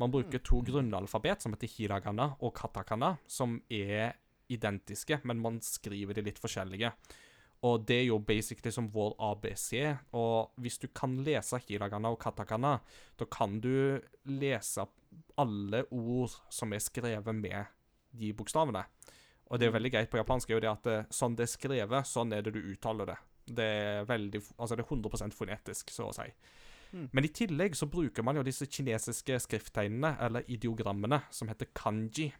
Man bruker to grunnalfabet, som heter hiragana og katakana, som er identiske, men man skriver de litt forskjellige. Og det er jo basically som vår ABC. Og hvis du kan lese hiragana og katakana, da kan du lese alle ord som er skrevet med de bokstavene. Og det er veldig greit på japansk, er jo det at eh, sånn det er skrevet, sånn er det du uttaler det. Det er veldig, altså det er 100% fonetisk, så å si. Mm. Men i tillegg så bruker man jo disse kinesiske skrifttegnene, eller ideogrammene, som heter kanji.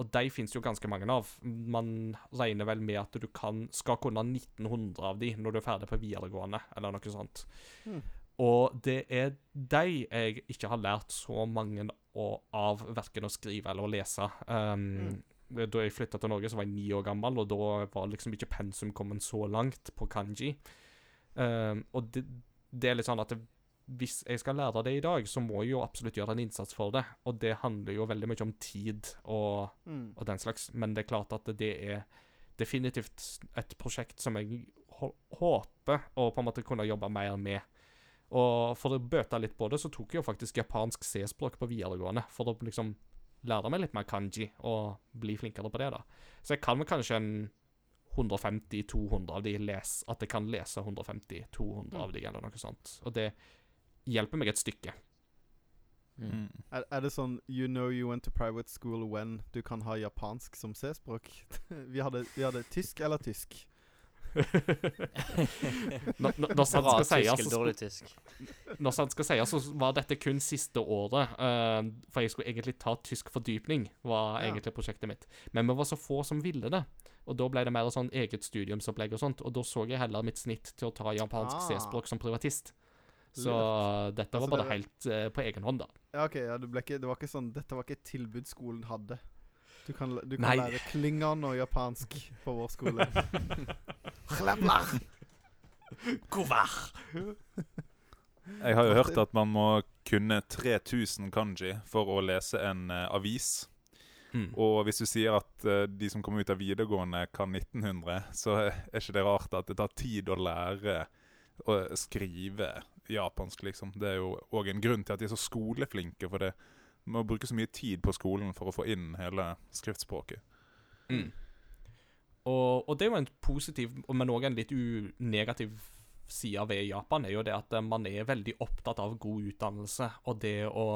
Og de fins jo ganske mange av. Man regner vel med at du kan, skal kunne 1900 av de når du er ferdig på videregående, eller noe sånt. Mm. Og det er de jeg ikke har lært så mange av verken å skrive eller å lese. Um, Da jeg flytta til Norge, så var jeg ni år gammel, og da var liksom ikke pensum kommet så langt på kanji. Um, og det, det er litt sånn at det, hvis jeg skal lære det i dag, så må jeg jo absolutt gjøre en innsats for det. Og det handler jo veldig mye om tid og, Mm. og den slags. Men det er klart at det er definitivt et prosjekt som jeg håper å på en måte kunne jobbe mer med. Og for å bøte litt på det, så tok jeg jo faktisk japansk C-språk på videregående. For å liksom lære meg litt mer kanji og bli flinkere på det, da. Så jeg kan vel kanskje en 150-200 av de les, at jeg kan lese 150-200 av de, eller noe sånt. Og det hjelper meg et stykke. Mm. Mm. Er, er det sånn You know you went to private school when du kan ha japansk som C-språk? vi, vi hadde tysk eller tysk. Når, når, sant skal sies. Når sant skal sies, så var dette kun siste året. Uh, for jeg skulle egentlig ta tysk fordypning, var Ja. egentlig prosjektet mitt. Men vi var så få som ville det. Og da ble det mer sånn eget studiumsopplegg og sånt. Og da så jeg heller mitt snitt til å ta japansk Ah. C-språk som privatist. Så Lurt. dette Altså, var bare helt uh, på egen hånd, da. Ja, ok, ja, det, ble ikke, det var ikke sånn Dette var ikke et tilbud skolen hadde. Du kan, du kan lære klingan og japansk på vår skole. Jeg har jo hørt at man må kunne 3000 kanji for å lese en uh, avis. Mm. Og hvis du sier at uh, de som kommer ut av videregående kan 1900, så er ikke det rart at det tar tid å lære å skrive japansk, liksom. Det er jo òg en grunn til at de er så skoleflinke, for det må bruke så mye tid på skolen for å få inn hele skriftspråket. Mm. Og, og det er jo en positiv, men òg en litt negativ side ved Japan, er jo det at eh, man er veldig opptatt av god utdannelse, og det å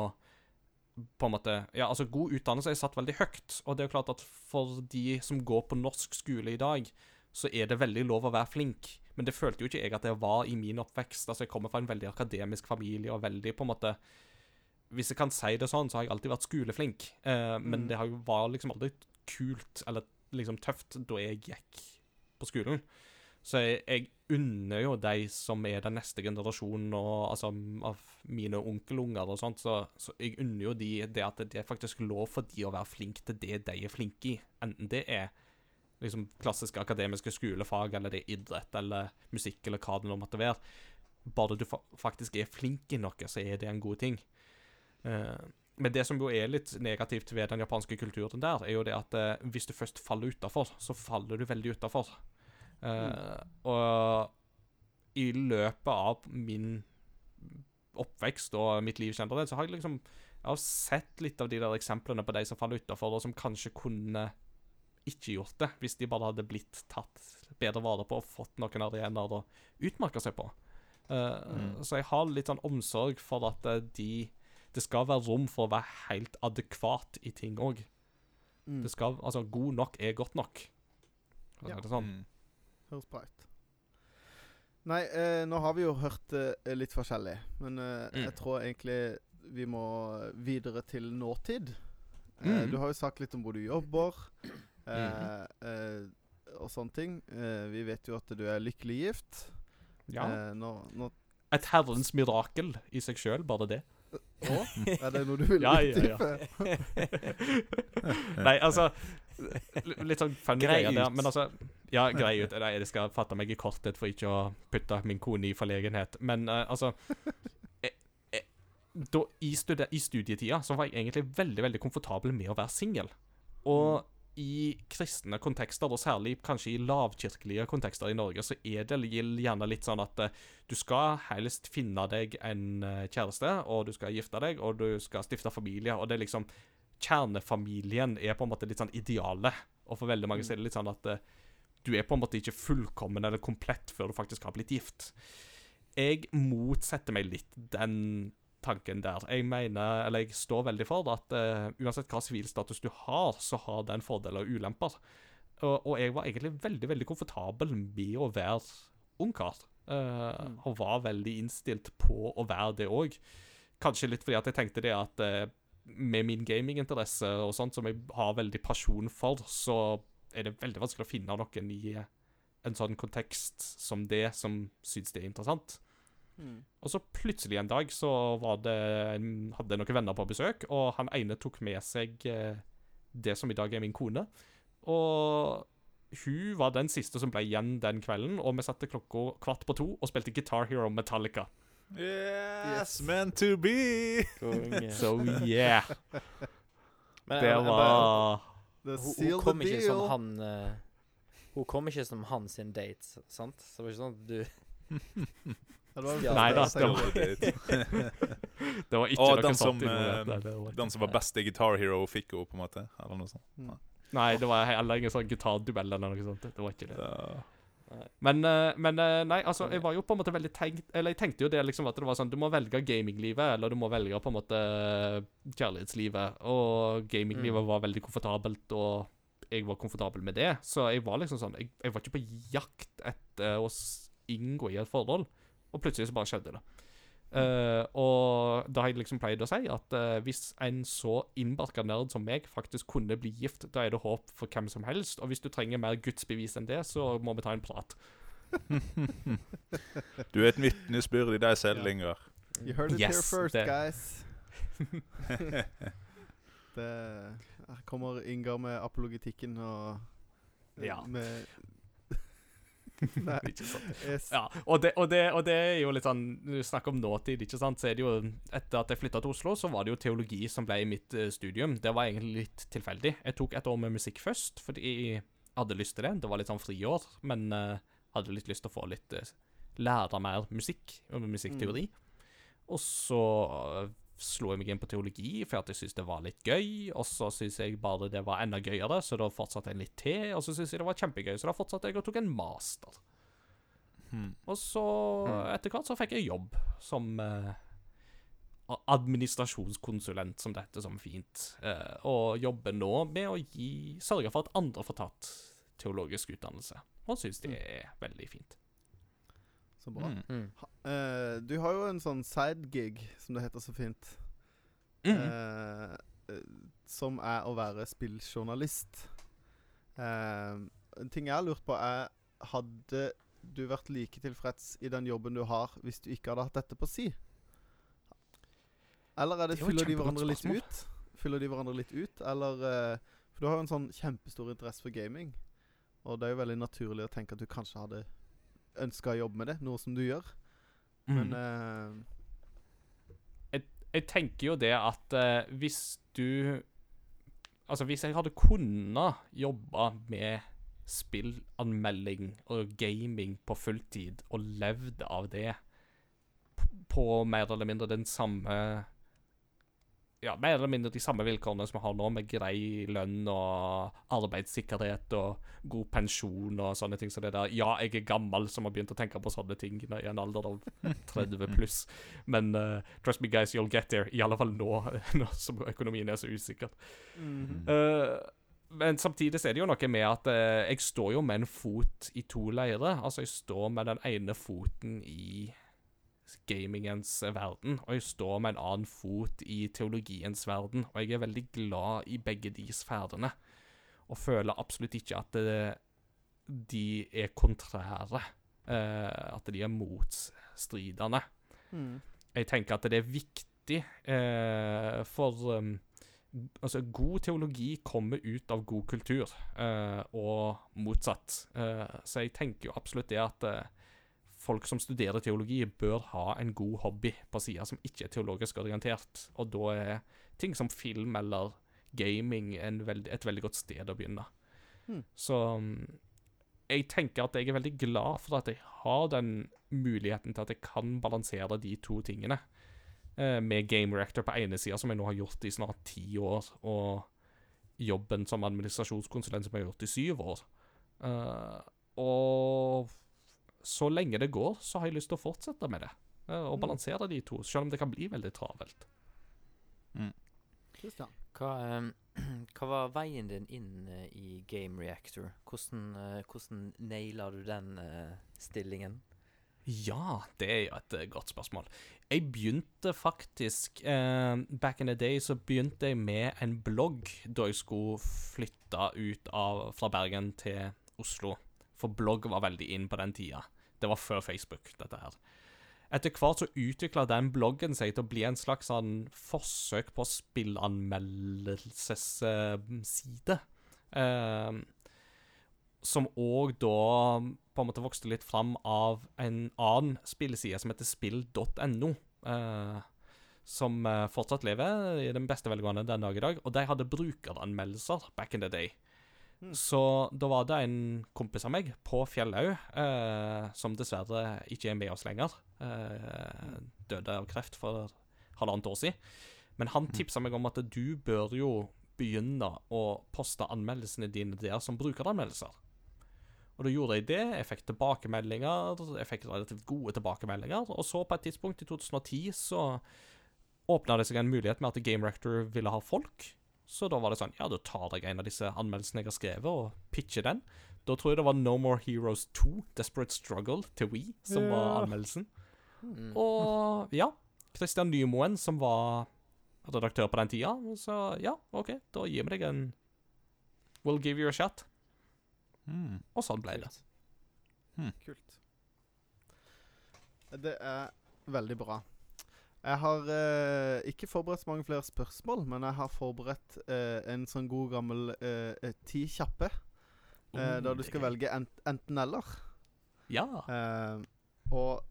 på en måte Ja, altså, god utdannelse er satt veldig høyt, og det er jo klart at for de som går på norsk skole i dag, så er det veldig lov å være flink. Men det følte jo ikke jeg at det var i min oppvekst. Altså, jeg kommer fra en veldig akademisk familie, og veldig på en måte Hvis jeg kan si det sånn, så har jeg alltid vært skoleflink, eh, men Mm. det var liksom aldri kult eller liksom tøft da jeg gikk på skolen. Så jeg, jeg unner jo de som er den neste generasjonen, og, altså, av mine onkelunger og sånt, så, så jeg unner jo de det at det er faktisk lov for de å være flinke til det de er flinke i. Enten det er liksom klassiske akademiske skolefag, eller det er idrett, eller musikk, eller hva det nå måtte være. Bare du fa faktisk er flink i noe, så er det en god ting. Eh, men det som jo er litt negativt ved den japanske kulturen der, er jo det at eh, hvis du først faller utafor, så faller du veldig utafor. Eh, Og i løpet av min oppvekst og mitt liv generelt, så har jeg liksom jeg har sett litt av de der eksemplene på de som faller utafor, og som kanskje kunne ikke gjort det, hvis de bare hadde blitt tatt bedre vare på og fått noen arenaer å utmerke seg på. Uh, Mm. Så jeg har litt sånn omsorg for at eh, de Det skal være rom for å være helt adekvat i ting òg. Mm. Det skal Altså, god nok er godt nok. For Ja. det sånn. Mm. Høres bra ut. Nei, eh, nå har vi jo hørt eh, litt forskjellig, men eh, Mm. jeg tror egentlig vi må videre til nåtid. Eh, Mm. Du har jo sagt litt om hvor du jobber, eh, eh, og sånne ting. Eh, vi vet jo at du er lykkelig gift. Ja. Eh, nå, nå Et herrens mirakel i seg sjøl, bare det. Å, er det noe du vil Ja, ja, ja. Nei, altså Litt sånn funny greier der. Men altså Ja, grei ut. Nei, jeg skal fatte meg i korthet for ikke å putte min kone i forlegenhet. Men uh, altså jeg, jeg, da, i, studi I studietida så var jeg egentlig veldig veldig komfortabel med å være singel. Og i kristne kontekster, og særlig kanskje i lavkirkelige kontekster i Norge, så er det gjerne litt sånn at eh, du skal helst finne deg en eh, kjæreste, og du skal gifte deg, og du skal stifte familie, og det er liksom Kjernefamilien er på en måte litt sånn idealet. Og for veldig mange så er det litt sånn at eh, du er på en måte ikke fullkommen eller komplett før du faktisk har blitt gift. Jeg motsetter meg litt den tanken der. Jeg mener, eller jeg står veldig for det, at uh, uansett hva sivilstatus du har, så har den fordeler og ulemper. Og, og jeg var egentlig veldig veldig komfortabel med å være ungkar. Uh, Mm. Og var veldig innstilt på å være det òg. Kanskje litt fordi at jeg tenkte det at uh, med min gaminginteresse og sånt, som jeg har veldig pasjon for, så er det veldig vanskelig å finne noen i en sånn kontekst som det, som syns det er interessant. Mm. Og så plutselig en dag så var det hadde jeg noen venner på besøk, og han ene tok med seg eh, det som i dag er min kone. Og hun var den siste som ble igjen den kvelden, og vi satte klokka kvart på to og spilte Guitar Hero Metallica. Yes, Yes. meant to be! So yeah, Men det jeg- jeg bare- var The Hun, hun kom ikke som han uh, Hun kom ikke som han sin date, sant? Så det var ikke sånn at du Ja, det var Nei da, det var- gjorde. det var ikke noe den sånt eh, Nei, Den som var best i Guitar Hero, fikk henne, på en måte. Eller noe sånt. Nei, det var heller ingen sånn gitarduell eller noe sånt. Det var ikke det. Ja. Men, eh, men eh, nei, altså, jeg var jo på en måte veldig tenkt Eller jeg tenkte jo det liksom at det var sånn Du må velge gaminglivet, eller du må velge på en måte kjærlighetslivet. Og gaminglivet Mm. var veldig komfortabelt, og jeg var komfortabel med det. Så jeg var liksom sånn Jeg, jeg var ikke på jakt etter å inngå i et forhold. Og plutselig så bare skjedde det. Uh, og da har jeg liksom pleid å si at uh, hvis en så innbarka nerd som meg faktisk kunne bli gift, da er det håp for hvem som helst. Og hvis du trenger mer gudsbevis enn det, så må vi ta en prat. Du er et vitnesbyrd i deg selv, Ja. Ingar. You heard it Yes, here first, det- guys. Det Her kommer Inger med apologetikken og Ja. Med Nei. Ikke sant? Yes. Ja, og det, og, det, og det er jo litt sånn du snakker om nåtid, ikke sant, så er det jo Etter at jeg flytta til Oslo, så var det jo teologi som ble mitt eh, studium. Det var egentlig litt tilfeldig. Jeg tok et år med musikk først, fordi jeg hadde lyst til det. Det var litt sånn friår, men uh, hadde litt lyst til å få litt uh, Lære mer musikk, og musikkteori. Og så slo jeg meg inn på teologi for at jeg syntes det var litt gøy. Og så syntes jeg bare det var enda gøyere, så da fortsatte jeg litt til. Og så syntes jeg det var kjempegøy, så da fortsatte jeg og tok en master. Hmm. Og så, Mm. etter hvert, så fikk jeg jobb som eh, administrasjonskonsulent, som dette som fint. Eh, og jobber nå med å gi, sørge for at andre får tatt teologisk utdannelse. Og syns det er veldig fint. Så bra. Mm. mm. Ha- eh, du har jo en sånn sidegig, som det heter så fint, mm. uh, uh, som er å være spilljournalist. En ting jeg har lurt på, er Hadde du vært like tilfreds i den jobben du har, hvis du ikke hadde hatt dette på si? Eller er det, Det er fyller de hverandre litt ut? Fyller de hverandre litt ut, eller For du har jo en sånn kjempestor interesse for gaming. Og det er jo veldig naturlig å tenke at du kanskje hadde ønska å jobbe med det, noe som du gjør. Men Mm. uh, jeg tenker jo det at uh, hvis du Altså, hvis jeg hadde kunnet jobbe med spillanmelding og gaming på fulltid, og levd av det på mer eller mindre den samme Ja, mer eller mindre de samme vilkårene som vi har nå, med grei lønn og arbeidssikkerhet og god pensjon og sånne ting som det der. Ja, jeg er gammel som har begynt å tenke på sånne ting i en alder av 30 pluss. Men uh, trust me, guys, you'll get there. I alle fall nå, nå som økonomien er så usikker. Mm -hmm. uh, men samtidig så er det jo noe med at uh, jeg står jo med en fot i to leirer. Altså, jeg står med den ene foten i gamingens verden, og jeg står med en annen fot i teologiens verden. Og jeg er veldig glad i begge de sfærene, og føler absolutt ikke at det, de er kontrære. eh, at de er motstridende. Mm. Jeg tenker at det er viktig eh, for um, Altså, god teologi kommer ut av god kultur, eh, og motsatt. Eh, så jeg tenker jo absolutt det at eh, folk som studerer teologi, bør ha en god hobby på sida som ikke er teologisk orientert. Og da er ting som film eller gaming en veld, et veldig godt sted å begynne. Hmm. Så um, jeg tenker at jeg er veldig glad for at jeg har den muligheten til at jeg kan balansere de to tingene. Eh, med Game Reactor på ene sida, som jeg nå har gjort i snart ti år, og jobben som administrasjonskonsulent som jeg har gjort i syv år. Eh, og så lenge det går, så har jeg lyst til å fortsette med det. eh, og Mm. balansere de to, selv om det kan bli veldig travelt. Christian. Hva, um, hva var veien din inn uh, i Game Reactor? Hvordan, uh, hvordan naila du den uh, stillingen? Ja, det er jo et godt spørsmål. Jeg begynte faktisk eh, Back in the day så begynte jeg med en blogg da jeg skulle flytte ut av, fra Bergen til Oslo. For blogg var veldig inn på den tida. Det var før Facebook, dette her. Etter hvert så utvikla den bloggen seg til å bli en slags sånn forsøk på spillanmeldelsesside. Eh, som òg da på en måte vokste litt fram av en annen spilleside som heter spill.no. eh, som eh, fortsatt lever i den beste velgående den dag i dag. Og de hadde brukeranmeldelser back in the day. Hmm. Så da var det en kompis av meg på Fjellhaug, eh, som dessverre ikke er med oss lenger. Eh, døde av kreft for halvannet år siden. Men han tipsa meg om at du bør jo begynne å poste anmeldelsene dine der som brukeranmeldelser. Og da gjorde jeg det. Jeg fikk tilbakemeldinger. Jeg fikk relativt gode tilbakemeldinger. Og så, på et tidspunkt i 2010, så åpna det seg en mulighet med at Game Rector ville ha folk. Så da var det sånn Ja, da tar jeg en av disse anmeldelsene jeg har skrevet, og pitcher den. Da tror jeg det var No More Heroes 2, Desperate Struggle, til We, som var anmeldelsen. Mm. Og ja, Christian Nymoen, som var redaktør på den tida, så ja, OK, da gir vi deg en We'll give you a shot. Mm. Og sånn ble det. Kult. Det er veldig bra. Jeg har eh, ikke forberedt så mange flere spørsmål, men jeg har forberedt eh, en sånn god gammel eh, eh, ti kjappe. Eh, Oh, der du skal velge ent enten-eller. Ja. Eh, og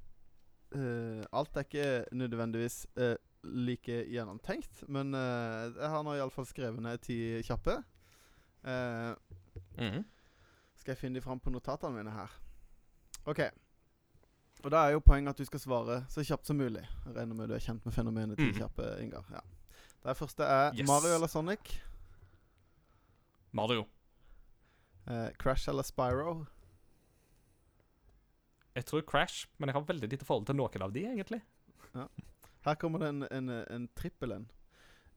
eh, alt er ikke nødvendigvis like gjennomtenkt, men eh, jeg har nå iallfall skrevet ned ti kjappe. Mhm. skal jeg finne de fram på notatene mine her. OK. Og da er jo poenget at du skal svare så kjapt som mulig. Jeg regner med du er kjent med fenomenet ti Mhm. kjappe, Ingar. Ja. Det første er Yes. Mario eller Sonic. Mario. Eh, Crash eller Spyro. Jeg tror Crash, men jeg har veldig lite forhold til noen av de, egentlig. Her kommer det en, en, en trippel en.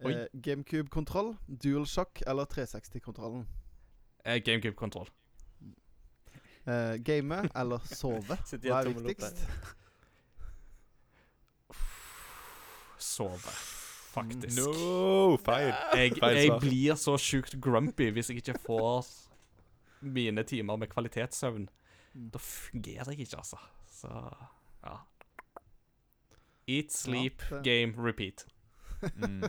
Eh, GameCube-kontroll, DualShock eller 360-kontrollen. Eh, GameCube-kontroll. Eh, game eller sove? Hva er viktigst? Sove. Faktisk. No, feil. Jeg, jeg blir så sjukt grumpy hvis jeg ikke får mine timer med kvalitetssøvn. Mm. Da fungerer jeg ikke, altså. Så ja. Eat, sleep, det- game, repeat. Mm.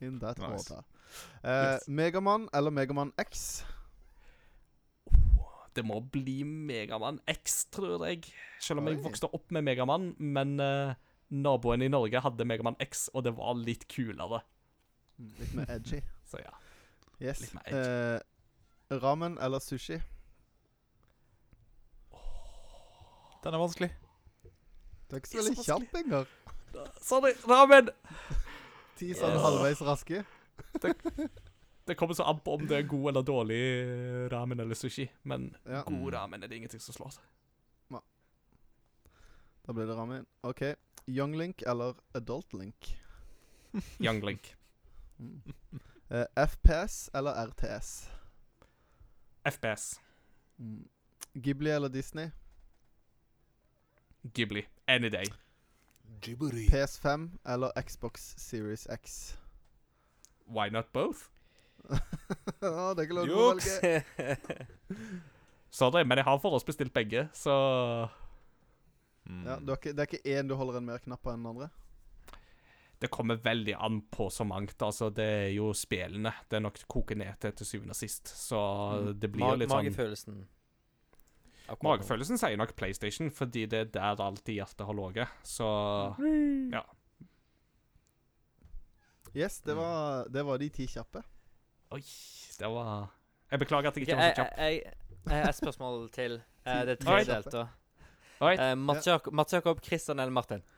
In that Nice. order. Eh, Yes. Megaman eller Megaman X? Det må bli Megaman X, tror jeg. Selv om jeg vokste opp med Megaman. Men uh, naboen i Norge hadde Megaman X, og det var litt kulere. Mm, Litt mer edgy. Så ja. Yes. Litt mer edgy. Uh, ramen eller sushi? Den er vanskelig. Du er ikke så veldig kjapp engang. Sorry, ramen! Ti sånn Yes. halvveis raske. Det kommer så an på om det er god eller dårlig ramen eller sushi. Men Ja, god Mm. ramen er det ingenting som slår seg. da blir det ramen. OK. Young Link eller Adult Link? Young Link. Mm. Uh, FPS eller RTS? FPS. Mm. Ghibli eller Disney? Ghibli. Any day. PS5 eller Xbox Series X? Why not both? Det er ikke lov til å velge. Sorry, men jeg har forhåndsbestilt begge, så Mm. Ja, du har ikke, det er ikke én du holder en mer knapp på enn den andre? Det kommer veldig an på så mangt. Altså, det er jo spillene det er nok koker ned til til syvende og sist. Så Mm. det blir Mag jo litt sånn Magefølelsen. Akkurat. Magefølelsen sier nok PlayStation, fordi det er der alltid hjertet har ligget. Så ja. Yes, det Mm. var, det var de ti kjappe. Oi, det var Jeg beklager at jeg ikke var så jeg, kjapp. jeg, jeg har et spørsmål til. Uh, det er tredelt, da. Oi. Eh, Mats Jakob, Mats Jakob, Christian eller Martin?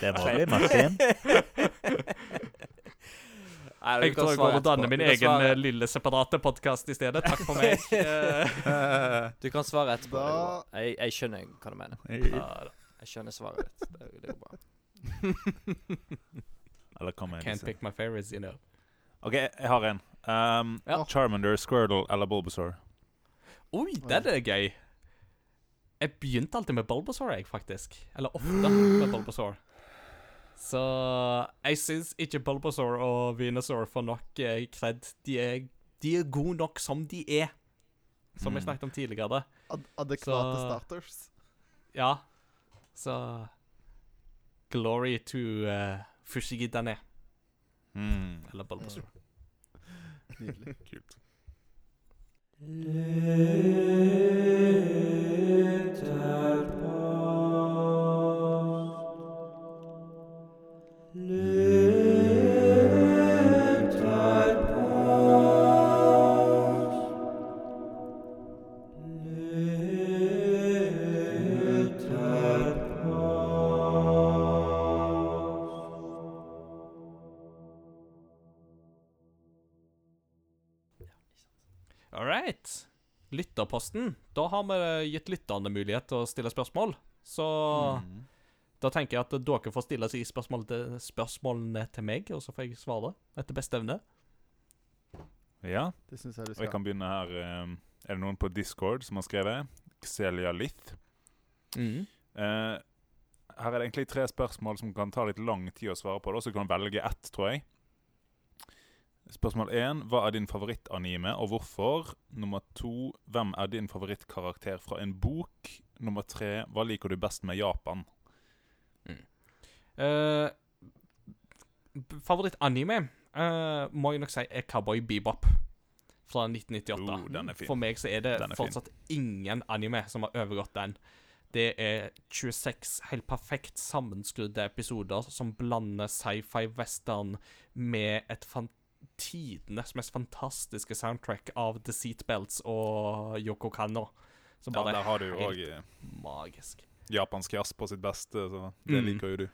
Det må bli Martin. Nei, Jeg tror jeg går og danner min egen svare- eh, lille separate podkast i stedet. Takk for meg. Du kan svare etterpå. Jeg, jeg skjønner hva du mener. ja, Jeg skjønner svaret ditt. Det, det går bra. Eller hva mener Can't pick my favorites, you know. OK, jeg har en. Um, Ja. Charmander, Squirtle eller Bulbasaur? Oi, den er gøy. Jeg begynte alltid med Bulbasaur, jeg, faktisk. Eller ofte med Bulbasaur. Så jeg syns ikke Bulbasaur og Venusaur får nok eh, cred. De er, de er gode nok som de er. Som jeg Mm. snakket om tidligere. Ad adekvate Så- starters. Ja. Så Glory to uh, Fushigidane. Mm. Eller Bulbasaur. Nydelig. Kult. All Lytterposten. Da har vi gitt lytterne mulighet til å stille spørsmål. Så Mm. da tenker jeg at dere får stille seg spørsmål til, spørsmålene til meg, og så får jeg svare etter beste evne. Ja, Det synes jeg du og jeg kan begynne her. um, Er det noen på Discord som har skrevet? Xelia Lith. Mm. Eh, her er det egentlig tre spørsmål som kan ta litt lang tid å svare på, da, så du kan velge ett, tror jeg. Spørsmål 1. hva er din favorittanime, og hvorfor? Nummer 2. hvem er din favorittkarakter fra en bok? Nummer 3. hva liker du best med Japan? Mm. Uh, Favorittanime uh, må jeg nok si er Cowboy Bebop fra 1998. Oh. For meg så er det er fortsatt fin. ingen anime som har overgått den. Det er 26 helt perfekt sammenskrudde episoder som blander sci-fi western med et fan tidenes mest fantastiske soundtrack av The Seatbelts og Yoko Kanno. Som Ja, der har du jo helt òg magisk. japansk jazz på sitt beste, så det Mm. liker jo du.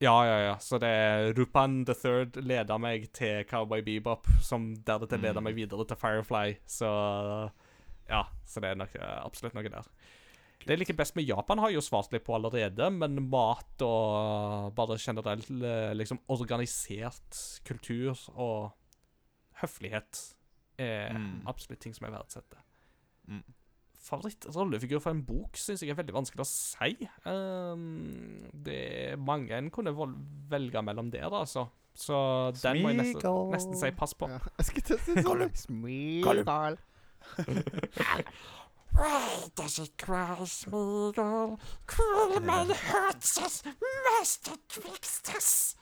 Ja, ja, ja. Så det er Rupan the Third leder meg til Cowboy Bebop, som deretter Mm. leder meg videre til Firefly. Så ja, så det er nok eh, absolutt noe der. Det jeg liker best med Japan, har jeg jo svart litt på allerede, men mat og bare generelt eh, liksom organisert kultur og høflighet er Mm. absolutt ting som jeg verdsetter. Mm. Favorittrollefigur for en bok syns jeg er veldig vanskelig å si. Um, det er mange en kunne velge mellom der, altså. Så den må jeg nesten, nesten si pass på. Ja, jeg skulle til å si sånn. Gollum. Why does it cry, Smeagol? Cruel man hurts us, master twixt us.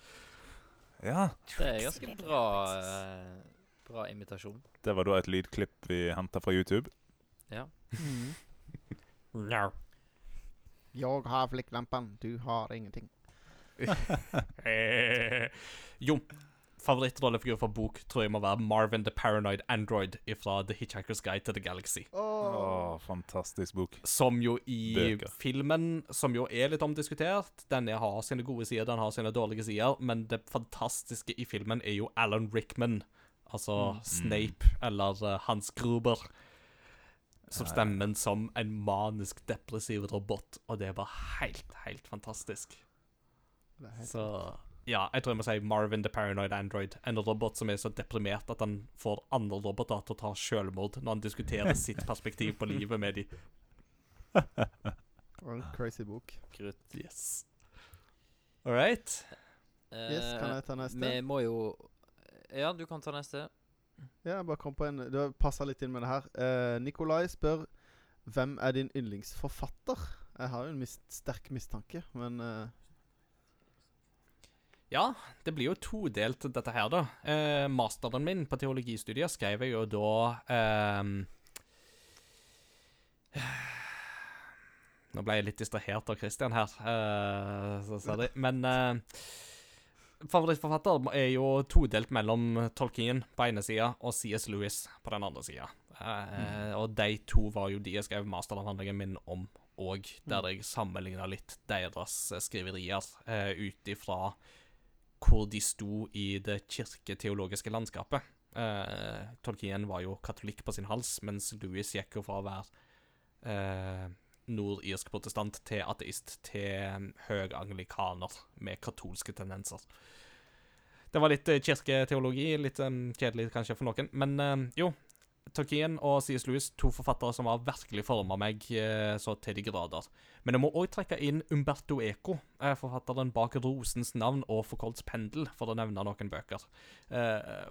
Ja, Det er ganske bra eh, Bra imitasjon. det var da et lydklipp vi henta fra YouTube. Ja. No. Jeg har flikklampen, du har ingenting. Eh, jo, favorittrollefigur for bok tror jeg må være Marvin the Paranoid Android fra The Hitchhiker's Guide to the Galaxy. Å, fantastisk bok. Som jo i Bøker. filmen, som jo er litt omdiskutert Denne har sine gode sider, den har sine dårlige sider, men det fantastiske i filmen er jo Alan Rickman. Altså Snape, eller uh, Hans Gruber. Som stemmen som en manisk depressiv robot, og det var helt, helt fantastisk. Er helt- Så ja, jeg tror jeg må si Marvin the Paranoid Android. En robot som er så deprimert at han får andre roboter til å ta selvmord når han diskuterer sitt perspektiv på livet med dem. Og en crazy bok. Krutt. Yes. All right. Yes, kan jeg ta neste? Vi må jo Ja, du kan ta neste. Ja, jeg bare kom på en Det passer litt inn med det her. Eh, Nikolai spør Hvem er din yndlingsforfatter? Jeg har jo en mist, sterk mistanke, men eh, Ja, det blir jo todelt, dette her, da. Eh, masteren min på teologistudiet skrev jeg jo da ehm, Nå ble jeg litt distrahert av Christian her, eh, så sa de. Men eh, favorittforfatter er jo todelt mellom Tolkien på ene sida og CS Lewis på den andre sida. Eh, Og de to var jo de jeg skrev masteravhandlingen min om òg, der jeg sammenligna litt deres eh, skriverier uh, ut ifra hvor de sto i det kirketeologiske landskapet. Eh, Tolkien var jo katolikk på sin hals, mens Louis gikk jo fra å være eh, nordirsk protestant til ateist til høyanglikaner med katolske tendenser. Det var litt eh, kirketeologi, litt eh, kjedelig kanskje for noen, men eh, jo. Tolkien og C.S. Lewis, to forfattere som har virkelig forma meg så til de grader. Men jeg må òg trekke inn Umberto Eco, forfatteren bak 'Rosens navn' og 'Forkolds pendel', for å nevne noen bøker.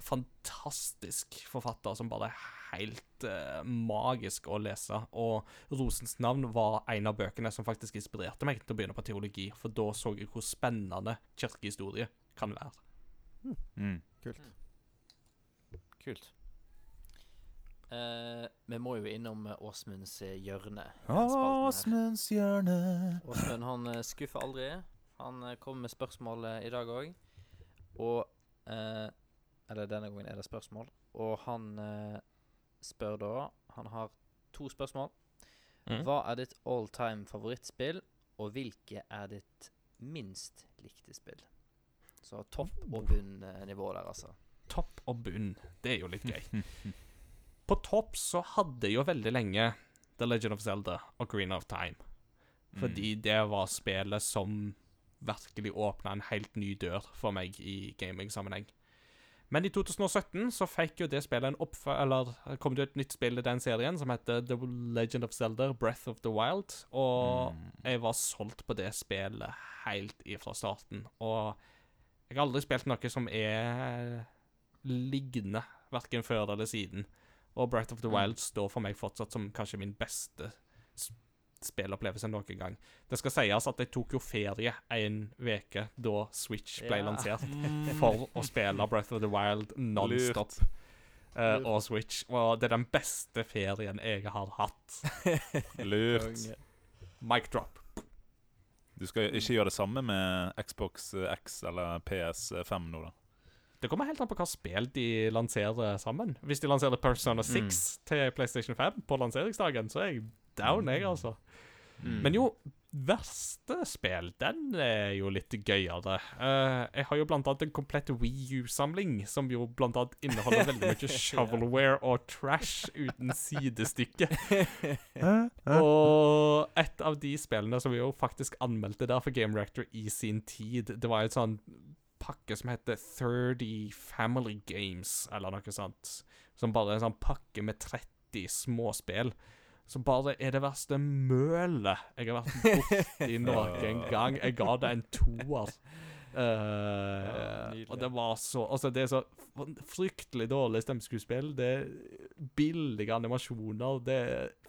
Fantastisk forfatter som bare helt uh, magisk å lese. Og 'Rosens navn' var en av bøkene som faktisk inspirerte meg til å begynne på teologi, for da så jeg hvor spennende kirkehistorie kan være. Mm. kult. Kult. Uh, vi må jo innom eh, Åsmunds hjørne. Åsmunds hjørne. Åsmund han skuffer aldri. Han kommer med spørsmål i dag òg. Og uh, Eller denne gangen er det spørsmål. Og han spør da Han har to spørsmål. Mm. Hva er ditt all time favorittspill, og hvilke er ditt minst likte spill? Så topp- og bunn-nivå der, altså. Topp og bunn. Det er jo litt gøy. På topp så hadde jeg jo veldig lenge The Legend of Zelda og Green of Time. Fordi det var spillet som virkelig åpna en helt ny dør for meg i gaming-sammenheng. Men i 2017 så fikk jo det spillet en oppf... Eller kom det et nytt spill i den serien som heter The Legend of Zelda Breath of the Wild. Og Mm. jeg var solgt på det spillet helt ifra starten. Og jeg har aldri spilt noe som er lignende, verken før eller siden. Og Breath of the Mm. Wild står for meg fortsatt som kanskje min beste s- spillopplevelse noen gang. Det skal sies at jeg tok jo ferie en uke da Switch ble Ja. lansert, for å spille Breath of the Wild non-stop. eh, og Switch. Og det er den beste ferien jeg har hatt. Lurt. Mic drop. Du skal ikke gjøre det samme med Xbox X eller PS5 nå, da? Det kommer helt an på hva spill de lanserer sammen. Hvis de lanserer Persona 6 til PlayStation 5 på lanseringsdagen, så er jeg down, jeg, altså. Mm. Men jo, verste spill, den er jo litt gøyere. Uh, jeg har jo blant annet en komplett Wii U-samling, som jo blant annet inneholder veldig mye shovelware og trash uten sidestykke. Og et av de spillene som vi jo faktisk anmeldte der for Game Reactor i sin tid, det var et sånn pakke som heter 30 Family Games, eller noe sånt. Som bare er en sånn pakke med 30 småspill. Som bare er det verste mølet jeg har vært borti noen gang. Jeg ga det en toer. Uh, ja, og det var så Altså, det er så fryktelig dårlig stemmeskuespill. Det er billige animasjoner. Det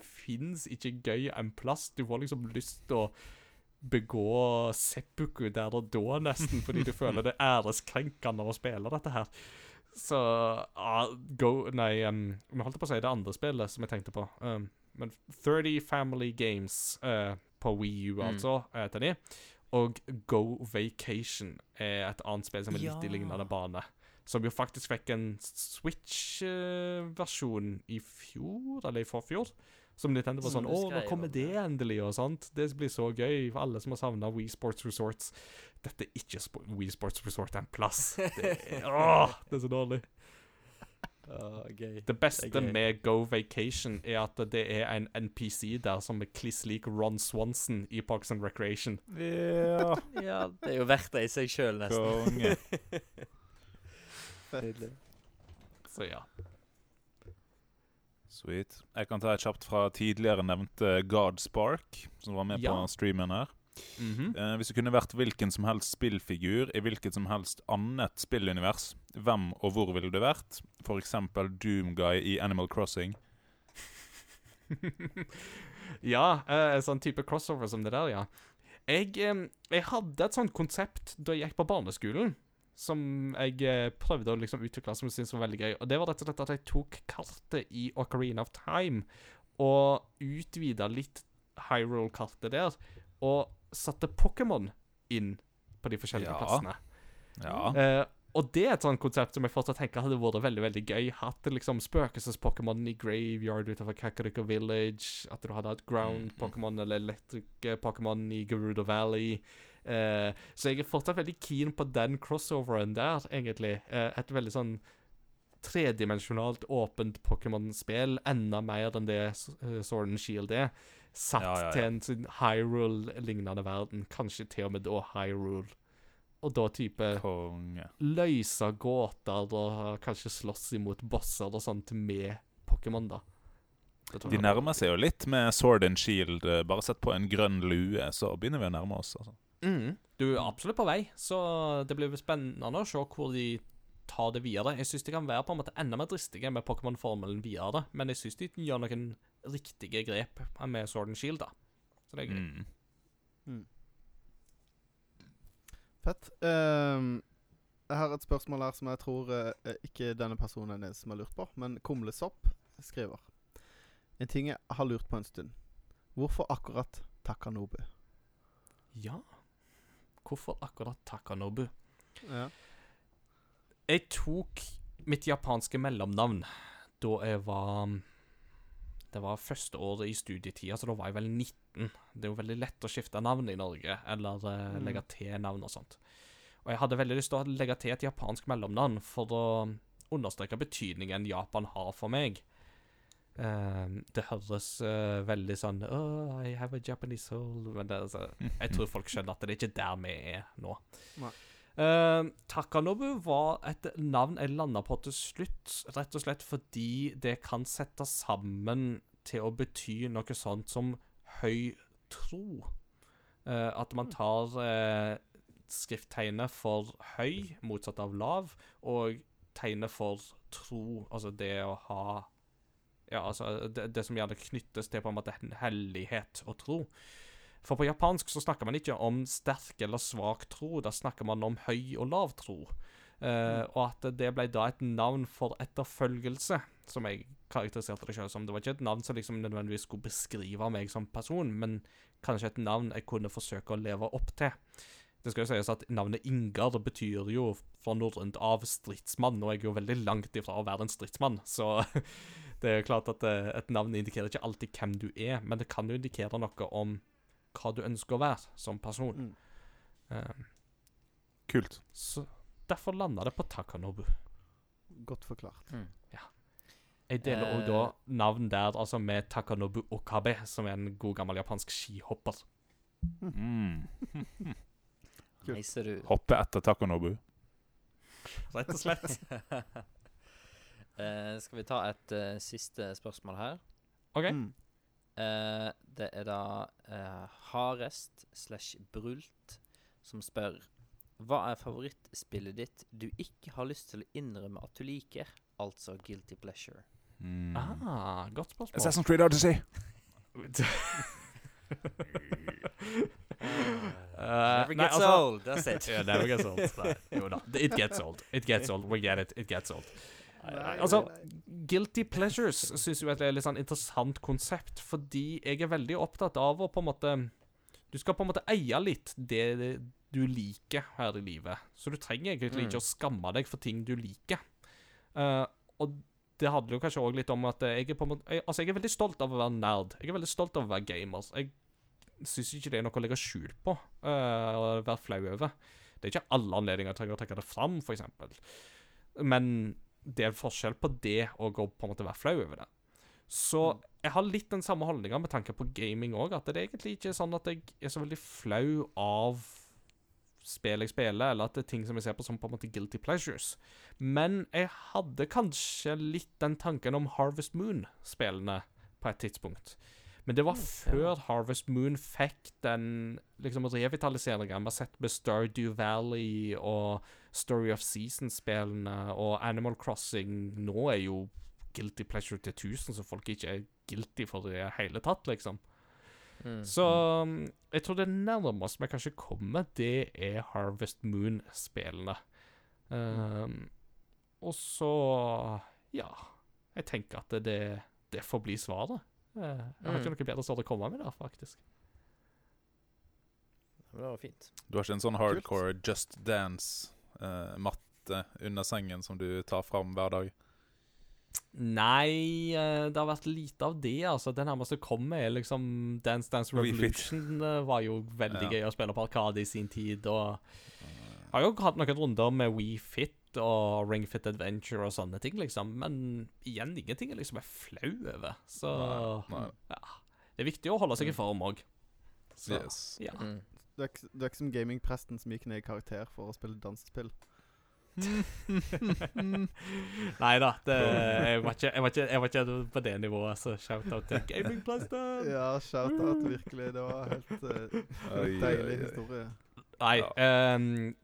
fins ikke gøy en plass. Du får liksom lyst til å begå seppuku der og da, nesten, fordi du føler det er æreskrenkende å spille dette her. Så uh, go Nei, um, jeg holdt på å si det andre spillet som jeg tenkte på. Um, men 30 Family Games eh, på Wii U, Mm. altså, heter de. Og Go Vacation er et annet spill som er litt i Ja. lignende bane. Som jo faktisk fikk en Switch-versjon i fjor, eller i forfjor. Som Nintendo var på sånn Å, nå kommer det det." endelig, og sånt. Det blir så gøy for alle som har savna Wii Sports Resorts. Dette er ikke Wii Sports Resort en plass. Det er, åh, det er så dårlig. Gøy. Det beste det med Go Vacation er at det er en NPC der som er kliss lik Ron Swanson i Parks and Recreation. Ja, Ja, det er jo verdt det i seg sjøl, nesten. konge. Så ja. Sweet. Jeg kan ta et kjapt fra tidligere nevnte Godspark, som var med Ja. på streamen her. Mhm. Eh, hvis du kunne vært hvilken som helst spillfigur i hvilket som helst annet spillunivers, hvem og hvor ville du vært? Eksempel Doomguy i Animal Crossing. ja, eh, en sånn type crossover som det der, ja. Jeg, jeg hadde et sånt konsept da jeg gikk på barneskolen, som jeg eh, prøvde å liksom utvikle som jeg syntes var veldig gøy. Og det var rett og slett at jeg tok kartet i Ocarina of Time og utvida litt Hyrule-kartet der, og satte Pokémon inn på de forskjellige Ja. plassene. Ja. Uh, og det er et sånt konsept som jeg fortsatt tenker hadde vært veldig veldig gøy. Hatt liksom spøkelses-Pokémon i Graveyard utenfor Kakariko Village. At du hadde hatt Ground-Pokémon eller Electric-Pokémon i Gerudo Valley. Uh, så jeg er fortsatt veldig keen på den crossoveren der, egentlig. Uh, et veldig sånn tredimensjonalt, åpent Pokémon-spill. Enda mer enn det eh, Sword and Shield er. Satt Ja, ja, til en sånn Hyrule-lignende verden. Kanskje til og med da Hyrule. Og da type Konge. løse gåter og kanskje slåss imot bosser og sånt med Pokémon, da. De nærmer seg jo litt med Sword and Shield. eh, Bare sett på en grønn lue, så begynner vi å nærme oss. altså. Mm. Du er absolutt på vei, så det blir spennende å se hvor de tar det videre. Jeg syns de kan være på en måte enda mer dristige med Pokémon-formelen videre, men jeg syns de gjør noen riktige grep med Sword and Shield, da. Så det er gøy. Mm. Fett. Um, jeg har et spørsmål her som jeg tror uh, ikke denne personen er som har lurt på, men Kumlesopp skriver En ting jeg har lurt på en stund. Hvorfor akkurat Takanobu? Ja. Hvorfor akkurat Takanobu? Ja. Jeg tok mitt japanske mellomnavn da jeg var Det var første året i studietida, så da var jeg vel 19. Det er jo veldig lett å skifte navn i Norge, eller uh, Mm. legge til navn og sånt. Og jeg hadde veldig lyst til å legge til et japansk mellomnavn for å understreke betydningen Japan har for meg. Uh, det høres uh, veldig sånn oh, I have a Japanese soul Men det, er så, jeg tror folk skjønner at det er ikke der vi er nå. Nei. Eh, Takanobu var et navn jeg landa på til slutt, rett og slett fordi det kan settes sammen til å bety noe sånt som høy tro. Uh, at man tar uh, skrifttegnet for høy, motsatt av lav, og tegnet for tro, altså det å ha Ja, altså det, det som gjerne knyttes til på en måte hellighet og tro. For på japansk så snakker man ikke om sterk eller svak tro, da snakker man om høy og lav tro. Eh, og at det ble da et navn for etterfølgelse, som jeg karakteriserte det selv som. Det var ikke et navn som liksom nødvendigvis skulle beskrive meg som person, men kanskje et navn jeg kunne forsøke å leve opp til. Det skal jo sies at Navnet Ingar betyr jo fra norrønt av stridsmann, og jeg er jo veldig langt ifra å være en stridsmann, så det er jo klart at eh, et navn indikerer ikke alltid hvem du er, men det kan jo indikere noe om hva du ønsker å være som person. Mm. Eh, Kult. så derfor landa det på Takanobu. Godt forklart. Mm. Jeg deler òg Eh. da navn der, altså med Takanobu Okabe, som er en god gammel japansk skihopper. Mm. Kult. Du Hoppe etter Takanobu. Rett og slett. Eh, Skal vi ta et uh, siste spørsmål her? OK. Mm. Eh, det er da uh, Harest slash Brult som spør Hva er favorittspillet ditt du ikke har lyst til å innrømme at du liker? Altså guilty pleasure. Mm. Ah, godt spørsmål. Assassin's Creed Odyssey. Uh, Never nei, gets altså- old, that's it. Yeah, never gets old. Nei, jo da. It gets old. It gets old. We get it. It gets old. Altså. Guilty pleasures syns jeg er et litt sånn interessant konsept, fordi jeg er veldig opptatt av å på en måte Du skal på en måte eie litt det du liker her i livet. Så du trenger egentlig Mm. ikke å skamme deg for ting du liker. Uh, og det handler jo kanskje òg litt om at jeg er på en måte jeg, Altså, jeg er veldig stolt av å være nerd. Jeg er veldig stolt av å være gamer. Jeg syns ikke det er noe å legge skjul på uh, og være flau over. Det er ikke alle anledninger til å trekke det fram, f.eks. Men det er en forskjell på det og å på en måte være flau over det. Så Mm. jeg har litt den samme holdninga med tanke på gaming òg, at det er egentlig ikke sånn at jeg er så veldig flau av spill jeg spiller, eller at det er ting som jeg ser på som på en måte guilty pleasures. Men jeg hadde kanskje litt den tanken om Harvest Moon-spillene på et tidspunkt. Men det var før Harvest Moon fikk den liksom revitaliseringa vi har sett med Stardew Valley og Story of Season-spillene og Animal Crossing. Nå er jo guilty pleasure til 1000, så folk ikke er guilty for det i det hele tatt, liksom. Mm. Så um, jeg tror det nærmeste vi kanskje kommer, det er Harvest Moon-spillene. Um, og så Ja. Jeg tenker at det, det får bli svaret. Eh, Jeg har ikke Mm. noe bedre svar å komme med der, faktisk. Det var fint. Du har ikke en sånn hardcore Just Dance-matte under sengen som du tar fram hver dag? Nei, eh, det har vært lite av det, altså. Det nærmeste jeg kommer, er liksom Dance Dance Revolution. eh, var jo veldig Ja. gøy å spille på Arkade i sin tid, og har jo hatt noen runder med WeFit og Ring Fit Adventure og sånne ting, liksom. Men igjen, ingenting jeg liksom er flau over. Så Nei, nei. ja. Det er viktig å holde seg i form òg. Yes. ja. Mm. Du er, ikke- du er ikke som gamingpresten som gikk ned i karakter for å spille dansespill. Nei da, jeg, var ikke, jeg, var ikke, jeg var ikke på det nivået, så shout-out til gamingpresten! Ja, shout-out, virkelig. Det var helt uh, deilig historie. Nei. Ehm,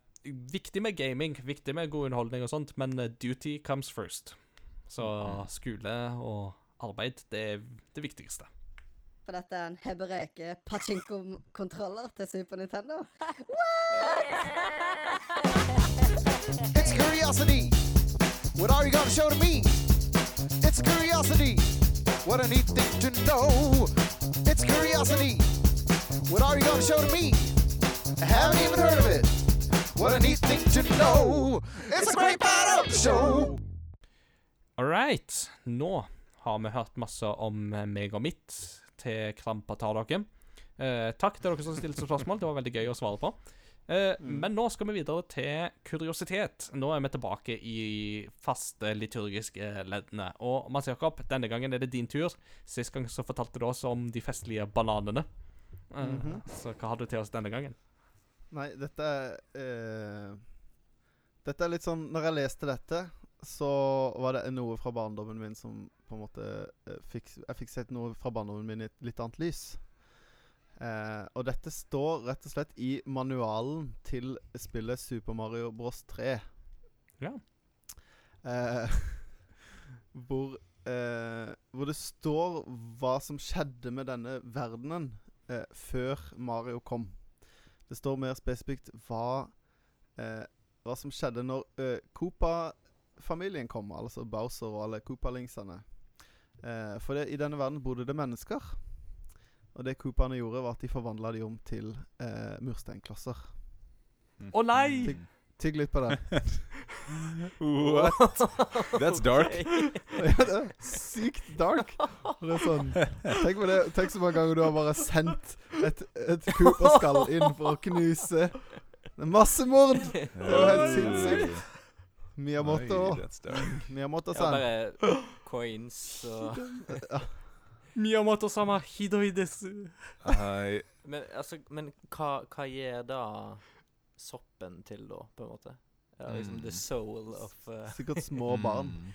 viktig med gaming, viktig med god underholdning og sånt, men eh, duty comes first. Så Mm. skole og arbeid, det er det viktigste. For dette er en Hebereke pachinko-kontroller til Super Nintendo. It's curiosity. What are you gonna show to me? It's curiosity. What a neat thing to know. It's curiosity. What are you gonna show to me? I haven't even heard of it. What a neat thing to know. It's a great part of the show. All right. Nå har vi hørt masse om meg og mitt til Krampa tar dere. Eh, takk til dere som stilte spørsmål. Det var veldig gøy å svare på. Eh, Men nå skal vi videre til kuriositet. Nå er vi tilbake i faste liturgiske leddene. Og Mats Jakob, denne gangen er det din tur. Sist gang så fortalte du oss om de festlige bananene. Eh, -hmm. Så hva har du til oss denne gangen? Nei, dette er eh, Dette er litt sånn Når jeg leste dette, så var det noe fra barndommen min som på en måte eh, fikk Jeg fikk sett noe fra barndommen min i et litt annet lys. Eh, og dette står rett og slett i manualen til spillet Super Mario Bros 3. Ja. Eh, hvor, eh, hvor det står hva som skjedde med denne verdenen eh, før Mario kom. Det står mer spesifikt hva, eh, hva som skjedde når Koopa-familien kom, altså Bowser og alle Koopa-linksene. Eh, for det, i denne verden bodde det mennesker. Og det Cooperne gjorde, var at de forvandla de om til eh, mursteinklosser. Å nei! Tygg, tygg litt på det. What? That's dark. ja, det er sykt dark. Det er sånn Tenk på det Tenk så mange ganger du har bare sendt et, et Cooper-skall inn for å knuse. Det er massemord! Det var helt sinnssykt. Miyamoto. Miyamoto-san. Miyamoto Ja, bare coins og Miyamoto sama hidoi desu. Men, altså, men hva, hva gir da soppen til, da, på en måte? Ja, liksom the Mm. soul of uh, Sikkert små barn. Mm.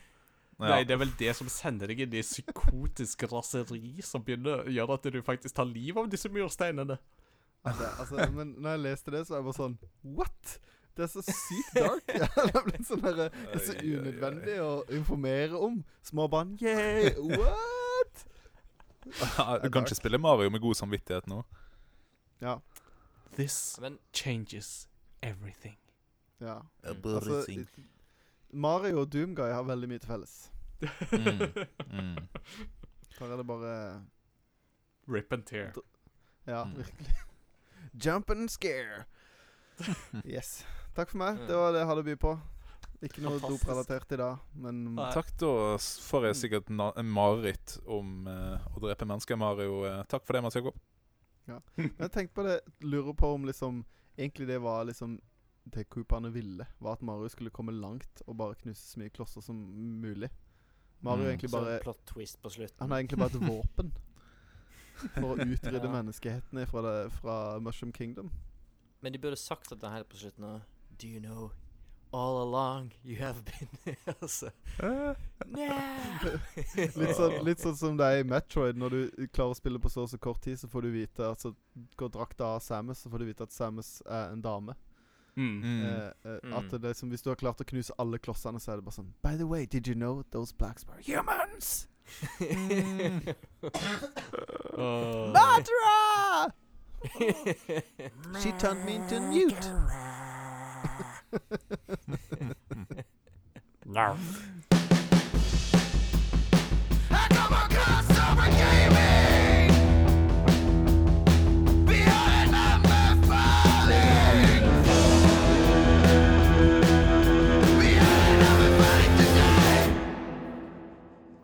Nei, det er vel det som sender deg inn i psykotisk raseri, som begynner gjør at du faktisk tar livet av disse mursteinene. Altså, altså, men når jeg leste det, så var jeg bare sånn What?! Det er så sykt dark. Ja, det er blitt sånn derre Det er så unødvendig å informere om. Små barn Yeah! What? du kan ikke spille Mario med god samvittighet nå. Ja. This changes everything. ja. Altså, Mario og Doomguy har veldig mye til felles. Mm. Mm. Der er det bare Rip and tear. Ja, Mm. virkelig. Jump and scare. Yes. Takk for meg. Det var det jeg hadde å by på. Ikke noe doprelatert i dag, men Nei. Takk, da får jeg sikkert na en mareritt om uh, å drepe mennesker, Mario. Eh, takk for det, Mats Jakob. Men jeg tenkte på det, lurer på om liksom Egentlig det var liksom Det Cooperne ville, var at Mario skulle komme langt og bare knuse så mye klosser som mulig. Mario Mm. egentlig bare plot twist på slutten. Han er egentlig bare et våpen for å utrydde Ja. menneskeheten fra, det, fra Mushroom Kingdom. Men de burde sagt det helt på slutten. av Do you know all along you have been Altså Litt sånn, litt sånn som det er i Metroid. Når du klarer å spille på så og så kort tid, så får du vite at så går drakta av Samus, så får du vite at Samus er en dame. Mm. Mm. Eh, eh, Mm. At det er som Hvis du har klart å knuse alle klossene, så er det bare sånn By the way, did you know those blacks were humans? Åh. Batra! She turned me into mute.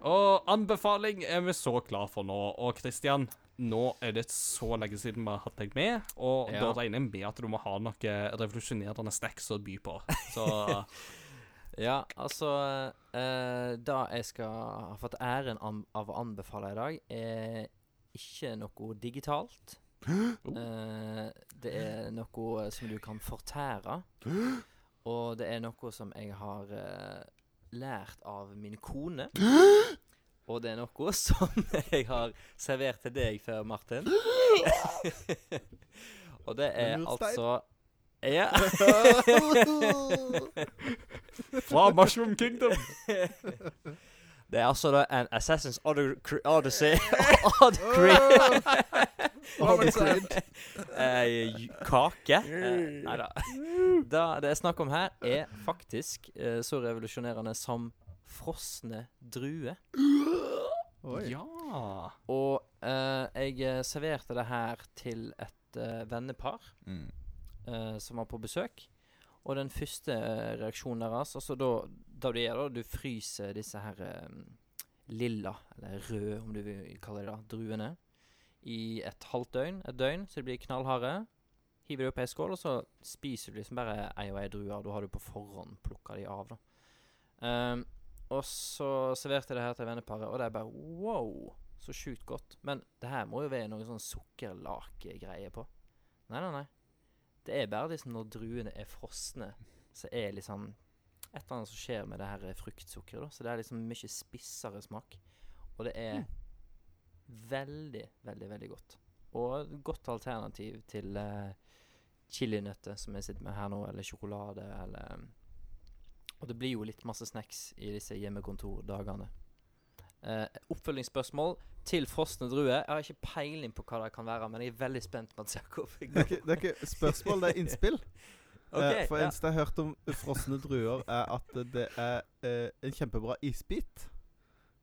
Og anbefaling er vi så klar for nå. Og Christian, nå er det så lenge siden vi har hatt deg med, og Ja. da regner jeg med at du må ha noe revolusjonerende snacks å by på. Så Ja, altså eh, Det jeg skal ha fått æren av å anbefale i dag, er ikke noe digitalt. Eh, det er noe som du kan fortære. Og det er noe som jeg har eh, lært av min kone. Og det er noe som jeg har servert til deg før, Martin. Og det er altså Ja. Fra Mushroom Kingdom. Det er altså da en Assassin's Odyssey Odyssey eh, Kake. Eh, Nei da. Det det er snakk om her, er faktisk eh, så revolusjonerende som frosne druer. Oi. Ja. Og eh, jeg eh, serverte det her til et eh, vennepar Mm. eh, som var på besøk. Og den første eh, reaksjonen deres Altså da, da du gjør det, du fryser disse her eh, lilla, eller røde, om du vil kalle det da, druene, i et halvt døgn, et døgn, så de blir knallharde. Hiver det opp i ei skål, og så spiser du liksom bare ei og ei drue. Da har du på forhånd plukka de av, da. Ehm, og så serverte jeg det her til venneparet, og det er bare wow, så sjukt godt. Men det her må jo være noe sånn sukkerlakegreie på. Nei, nei, nei. Det er bare liksom når druene er frosne, så er liksom et eller annet som skjer med det her fruktsukkeret. da Så det er liksom mye spissere smak. Og det er veldig, veldig, veldig godt. Og et godt alternativ til uh, chilinøtter, som jeg sitter med her nå, eller sjokolade, eller um, Og det blir jo litt masse snacks i disse hjemmekontordagene. Eh, oppfølgingsspørsmål til frosne druer. Jeg har ikke peiling på hva det kan være, men jeg er veldig spent. Mats Jakob. Det er, ikke, det er ikke spørsmål, det er innspill. okay, Eh, for ja. eneste jeg har hørt om frosne druer, er at det er eh, en kjempebra isbit.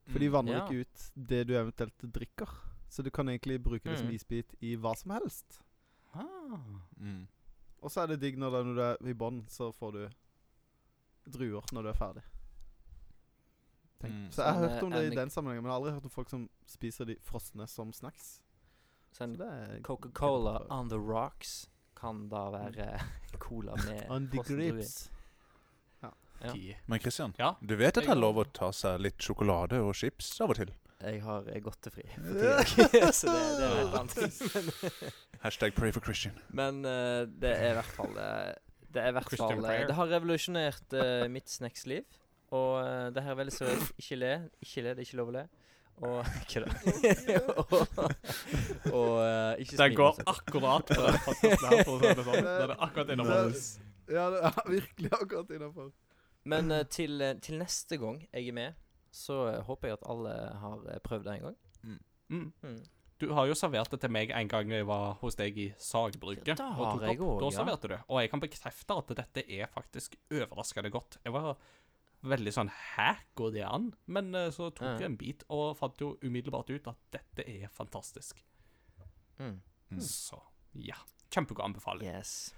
For de Mm. vanner Ja. ikke ut det du eventuelt drikker. Så du kan egentlig bruke det som Mm. isbit i hva som helst. Ah. Mm. Og så er det digg når, det, når du er i bånn, så får du druer når du er ferdig. Tenk. Mm. Så jeg har Sånn, hørt om eh, det i den sammenhengen, men jeg har aldri hørt om folk som spiser de frosne som snacks. Så Så en Coca-Cola on the rocks kan da være cola med On the grips. Ja. Ja. Men Christian, Ja. du vet at det er lov å ta seg litt sjokolade og chips av og til? Jeg har godtefri for tida, så det, det er en annet. ting. Hashtag pray for Christian. men uh, det er i hvert fall eh, Det er i hvert fall eh, Det har revolusjonert uh, mitt snacksliv. Og uh, det her er veldig seriøst. Ikke le. Ikke le, det er ikke lov å le. Og Ikke det. og og eh, ikke Den går altså. akkurat på den for å si det sånn. Den er akkurat Det- Ja, det er virkelig akkurat innafor. Men uh, til, til neste gang jeg er med, så håper jeg at alle har prøvd det en gang. Mm. Mm. Du har jo servert det til meg en gang jeg var hos deg i Sagbruket. Ja, det og jeg opp. også, Da ja. serverte du. Og jeg kan bekrefte at dette er faktisk overraskende godt. Jeg var veldig sånn Hæ, går det an? Men eh, så tok jeg en bit og fant jo umiddelbart ut at dette er fantastisk. Mm. Mm. Så ja. Kjempegod anbefaling. Yes.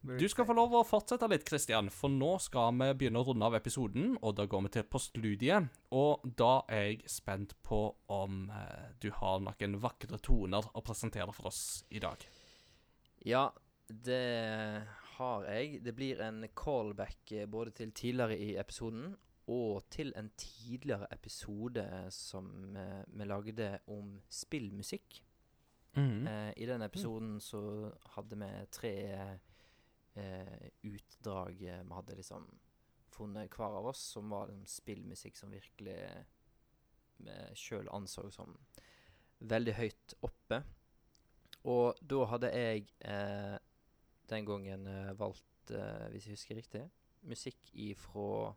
Du skal få lov å fortsette litt, Christian, for nå skal vi begynne å runde av episoden, og da går vi til postludiet. Og da er jeg spent på om eh, du har noen vakre toner å presentere for oss i dag. Ja, det har jeg. Det blir en callback eh, både til tidligere i episoden og til en tidligere episode som eh, vi lagde om spillmusikk. Mm. Eh, I den episoden så hadde vi tre utdrag eh, vi hadde liksom funnet hver av oss, som var liksom spillmusikk som virkelig vi sjøl anså som veldig høyt oppe. Og da hadde jeg eh, den gangen eh, valgt, eh, hvis jeg husker riktig, musikk ifra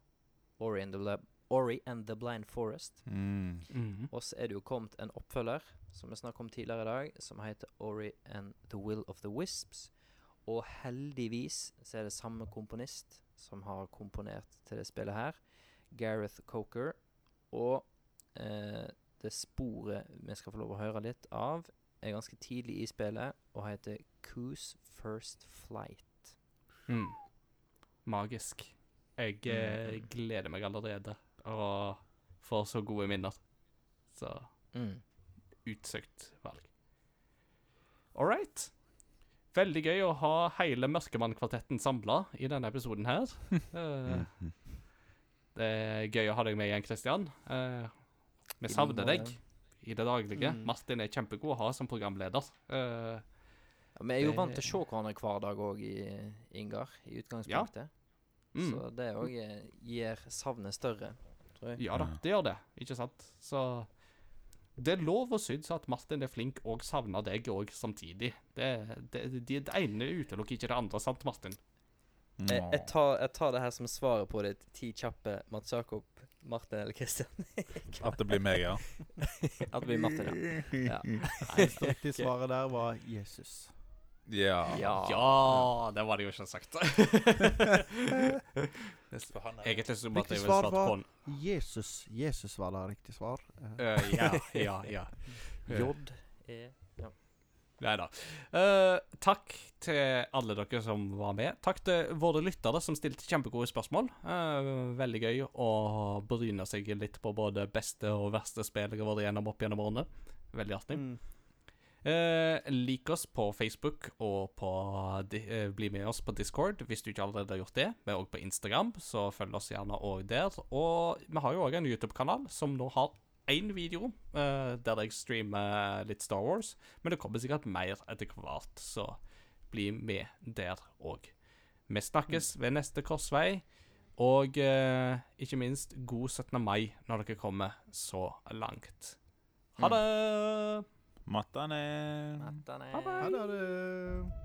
Ori and the, Lab Ori and the Blind Forest. Mm. Mhm. Og så er det jo kommet en oppfølger, som vi snakket om tidligere i dag, som heter Ori and the Will of the Wisps. Og heldigvis så er det samme komponist som har komponert til det spillet her, Gareth Coker. Og eh, det sporet vi skal få lov å høre litt av, er ganske tidlig i spillet og heter Coos First Flight. Mm. Magisk. Jeg eh, gleder meg allerede og får så gode minner. Så Mm. utsøkt valg. All right. Veldig gøy å ha hele Mørkemann-kvartetten samla i denne episoden her. Eh, det er gøy å ha deg med igjen, Christian. Eh, vi savner deg i det daglige. Mm. Martin er kjempegod å ha som programleder. Eh, Ja, vi er jo vant til å se hverandre hver dag òg, Ingar, i utgangspunktet. mm. Så det òg gir savnet større, tror jeg. Ja da, det gjør det. Ikke sant? Så det er lov å synes at Martin er flink og savner deg òg samtidig. Det, det, det, det ene utelukker ikke det andre, sant, Martin? Jeg, jeg, tar, jeg tar det her som svaret på ditt ti kjappe Mats Jakob, Martin eller Kristian. At det blir meg, ja. At det blir Martin, ja. ja. Nei, det riktige svaret der var Jesus. Ja. Ja. Ja, det var det jo ikke sagt. Egentlig så måtte jeg vel svar svart var- hånd. Jesus. Jesus var da riktig svar. Eh, Eh, ja, ja, ja. J, E Nei da. Uh, takk til alle dere som var med. Takk til våre lyttere som stilte kjempegode spørsmål. Uh, veldig gøy å bryne seg litt på både beste og verste spill jeg har vært gjennom opp gjennom årene. Veldig artig. mm. Eh, lik oss på Facebook og på eh, bli med oss på Discord hvis du ikke allerede har gjort det. Vi er òg på Instagram, så følg oss gjerne òg der. Og vi har jo òg en YouTube-kanal som nå har én video eh, der jeg streamer litt Star Wars. Men det kommer sikkert mer etter hvert, så bli med der òg. Vi snakkes ved neste korsvei. Og eh, ikke minst god 17. mai når dere kommer så langt. Ha det! Mattane. Mattane. Ha det.